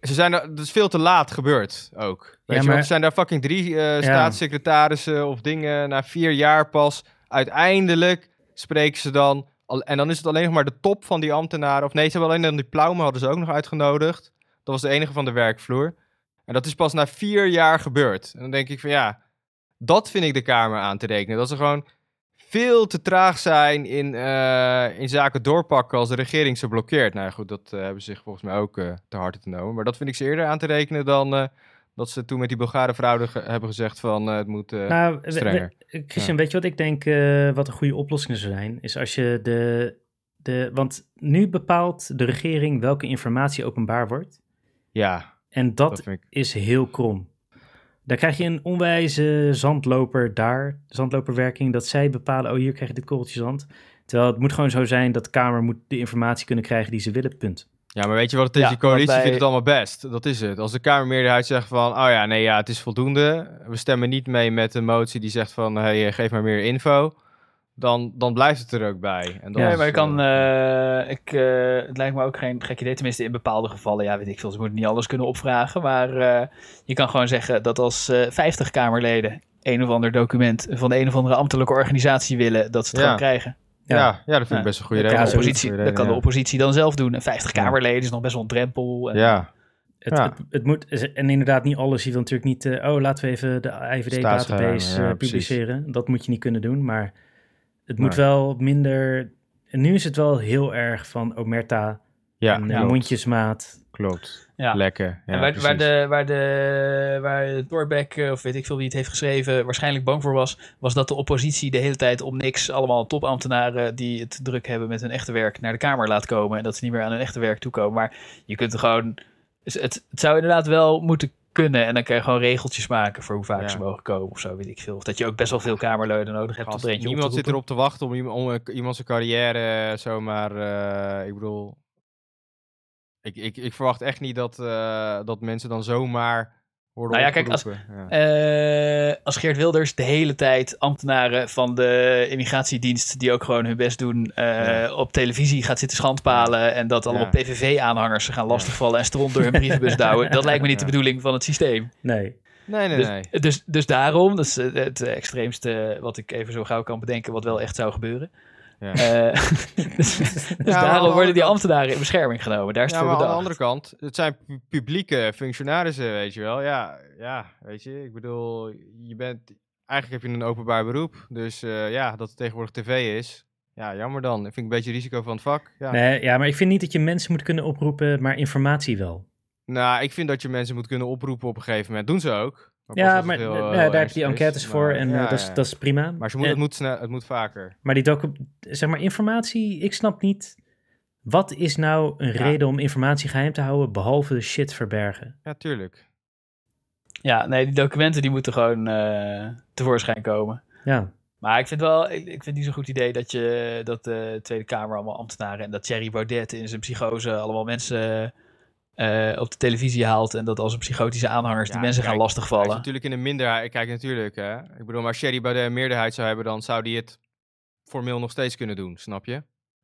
ze zijn er, het is veel te laat gebeurd ook. Weet Ja, je, maar- want er zijn daar fucking drie eh, staatssecretarissen of dingen na vier jaar pas. Uiteindelijk spreken ze dan, en dan is het alleen nog maar de top van die ambtenaren. Of nee, ze hebben alleen dan die Plaumen hadden ze ook nog uitgenodigd. Dat was de enige van de werkvloer. En dat is pas na vier jaar gebeurd. En dan denk ik van ja, dat vind ik de Kamer aan te rekenen. Dat ze gewoon veel te traag zijn in, eh, in zaken doorpakken als de regering ze blokkeert. Nou ja, goed, dat eh, hebben ze zich volgens mij ook eh, te harte te nemen. Maar dat vind ik ze eerder aan te rekenen dan dat ze toen met die Bulgare fraude ge- hebben gezegd van eh, het moet... eh, Nou, we- strenger. we- Christian, weet je wat ik denk eh, wat een goede oplossing zou zijn? Is als je de, de... Want nu bepaalt de regering welke informatie openbaar wordt. ja, En dat, dat is heel krom. Daar krijg je een onwijze zandloper daar, zandloperwerking, dat zij bepalen, oh hier krijg je dit korreltje zand. Terwijl het moet gewoon zo zijn dat de Kamer moet de informatie kunnen krijgen die ze willen, punt. Ja, maar weet je wat het is? Ja, die coalitie bij- vindt het allemaal best. Dat is het. Als de Kamermeerderheid zegt van, oh ja, nee, ja, het is voldoende. We stemmen niet mee met een motie die zegt van, hey, eh, geef maar meer info. Dan, dan blijft het er ook bij. En dan Ja, maar kan, eh, eh, ik, eh, het lijkt me ook geen gek idee, tenminste in bepaalde gevallen, ja weet ik veel, ze moeten niet alles kunnen opvragen, maar eh, je kan gewoon zeggen dat als eh 50 Kamerleden een of ander document van de een of andere ambtelijke organisatie willen, dat ze het Ja. gewoon krijgen. Ja. Ja. Ja, dat vind Ja. ik best een goede Dat reden. kan, de zoiets. oppositie, dat kan de oppositie dan zelf doen. En 50 Ja. Kamerleden is nog best wel een drempel. En, Ja, Het, Ja. het, het moet, en inderdaad niet alles, je wil natuurlijk niet, eh, oh laten we even de IVD-database ja, eh, precies. publiceren. Dat moet je niet kunnen doen, maar het moet Nee. wel minder... En nu is het wel heel erg van omerta ja, en mondjesmaat. Klopt. Ja. Lekker. Ja, en waar, waar, de, waar, de, waar Thorbecke, eh, of weet ik veel wie het heeft geschreven, waarschijnlijk bang voor was, was dat de oppositie de hele tijd om niks allemaal topambtenaren die het druk hebben met hun echte werk naar de Kamer laat komen. En dat ze niet meer aan hun echte werk toekomen. Maar je kunt er gewoon. Het, het zou inderdaad wel moeten kunnen. En dan kan je gewoon regeltjes maken voor hoe vaak Ja. ze mogen komen of zo, weet ik veel. Of dat je ook best wel veel Kamerleden nodig hebt om Gast, er eentje op niemand te zit erop te wachten om, om eh, iemand zijn carrière eh, zomaar... eh, ik bedoel... Ik, ik, ik verwacht echt niet dat, eh, dat mensen dan zomaar worden Nou ja, kijk, als-. Ja. Eh, als Geert Wilders de hele tijd ambtenaren van de immigratiedienst die ook gewoon hun best doen eh, Ja. op televisie gaat zitten schandpalen en dat allemaal Ja. PVV-aanhangers ze gaan lastigvallen en stront door hun brievenbus douwen. Dat lijkt me niet de bedoeling van het systeem. Nee. Nee, nee, Dus, nee. dus, dus daarom, dat is het extreemste wat ik even zo gauw kan bedenken, wat wel echt zou gebeuren. Ja. Eh, dus dus maar daarom worden die ambtenaren in bescherming genomen. Daar is Ja, het maar voor aan de andere kant, het zijn pu- publieke functionarissen, weet je wel. Ja, ja, weet je, ik bedoel, je bent, eigenlijk heb je een openbaar beroep. Dus eh, ja, dat het tegenwoordig tv is, ja, jammer dan. Dat vind ik een beetje risico van het vak. Ja. Nee, ja, maar ik vind niet dat je mensen moet kunnen oproepen, maar informatie wel. Nou, ik vind dat je mensen moet kunnen oproepen op een gegeven moment. Doen ze ook. Ja, maar heel, eh, ja, daar heb je die is. enquêtes voor Maar, en ja, eh, dat, is, ja. dat is prima. Maar ze moet, het, moet snel, het moet vaker. Maar die docu zeg maar informatie, ik snap niet. Wat is nou een Ja. reden om informatie geheim te houden, behalve shit verbergen? Ja, tuurlijk. Ja, nee, die documenten die moeten gewoon eh, tevoorschijn komen. Ja, Maar ik vind wel, ik, ik vind het niet zo'n goed idee dat je dat de Tweede Kamer allemaal ambtenaren en dat Thierry Baudet in zijn psychose allemaal mensen eh, op de televisie haalt en dat als een psychotische aanhangers die Ja, mensen gaan kijk, Hij is lastigvallen. natuurlijk in een minderheid. Kijk, natuurlijk. Hè. Ik bedoel, maar als Sherry Baudet een meerderheid zou hebben, dan zou die het formeel nog steeds kunnen doen, snap je?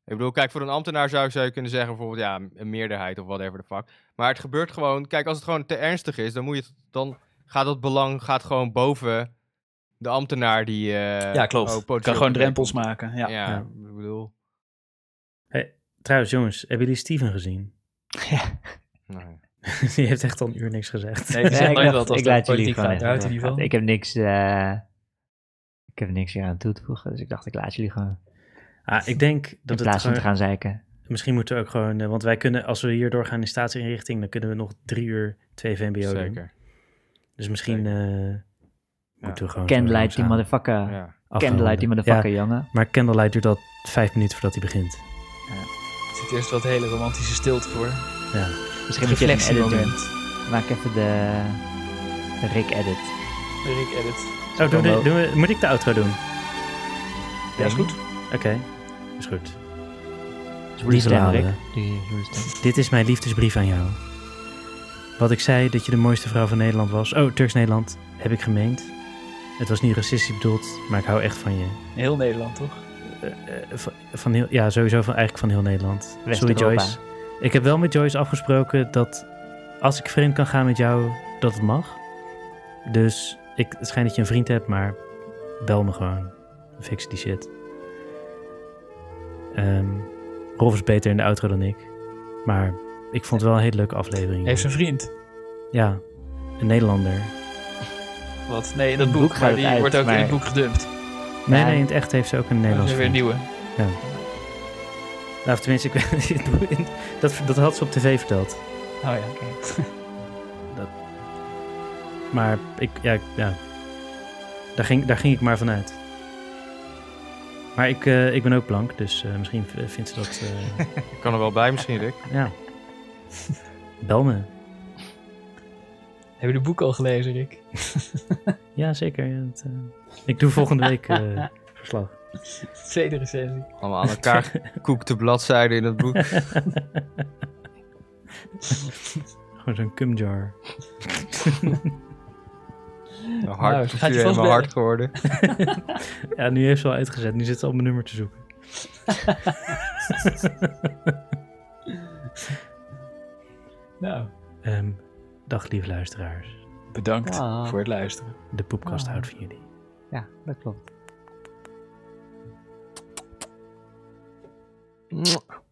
Ik bedoel, kijk, voor een ambtenaar zou, zou je kunnen zeggen bijvoorbeeld, ja, een meerderheid of whatever the fuck. Maar het gebeurt gewoon, kijk, als het gewoon te ernstig is, dan moet je het, dan gaat dat belang gaat gewoon boven de ambtenaar die... eh, Ja, klopt. ook kan gewoon op- drempels maken. Ja. Ja, Ja. ik bedoel... trouwens jongens, hebben jullie Steven gezien? nee. die heeft echt al een uur niks gezegd. Nee, Ja, zegt ik dacht, wat als ik het laat jullie politiek gewoon van. Ik heb niks, eh, ik heb niks hier aan toe te voegen, dus ik dacht ik laat jullie gewoon. Ah, ik denk In dat het plaats van te gewoon, gaan zeiken. misschien moeten we ook gewoon, eh, want wij kunnen, als we hier doorgaan in staatsinrichting, dan kunnen we nog drie uur twee VMBO doen. Zeker. Dus misschien eh, moeten we gewoon Candlelight die motherfucker. Ja. Candlelight die motherfucker, Ja, jongen. maar Candlelight duurt al vijf minuten voordat hij begint. Er zit eerst wat hele romantische stilte voor. Ja. Misschien moet je edit doen. Reflectiemoment. Maak even de, de Rick edit. De Rick edit. Oh, doen we, doen we- moet ik de outro doen? Ja, is goed. Oké, is goed. Rick. Stem. dit is mijn liefdesbrief aan jou. Wat ik zei dat je de mooiste vrouw van Nederland was. Oh, Turks-Nederland, heb ik gemeend. Het was niet racistisch bedoeld, maar ik hou echt van je. Heel Nederland, toch? Eh, eh, van, van heel, ja, sowieso van, eigenlijk van heel Nederland. Sorry. Joyce. Ik heb wel met Joyce afgesproken dat als ik vreemd kan gaan met jou, dat het mag. Dus ik, het schijnt dat je een vriend hebt, maar bel me gewoon. Fix die shit. Ehm Rolf is beter in de outro dan ik. Maar ik vond het wel een hele leuke aflevering. Heeft een vriend. Ja, een Nederlander. Wat? Nee, in dat boek, boek maar die uit, wordt ook in het boek gedumpt. Nee, Ja. nee, in het echt heeft ze ook een Dat is weer een nieuwe. Nou, of tenminste, ik weet dat, dat had ze op tv verteld. Oh ja, oké. Maar ik, ja, ik- ja. Daar, ging, daar ging ik maar vanuit. Maar ik, eh, ik ben ook blank, dus eh, misschien vindt ze dat... eh, Ik kan er wel bij misschien, Rick. ja. Bel me. Heb je de boek al gelezen, Rick? Ja, zeker. Ja, het, eh, ik doe volgende week eh, verslag. Tweede recensie. Allemaal aan elkaar gekoekte bladzijden in het boek. Gewoon zo'n cumjar. Mijn Nou, hart, ze gaat je helemaal hard geworden. Ja, nu heeft ze al uitgezet. Nu zit ze op mijn nummer te zoeken. Nou, Ehm, dag lieve luisteraars. bedankt Ah. voor het luisteren. De poepkast Ah. houdt van jullie. Ja, dat klopt. 嗯。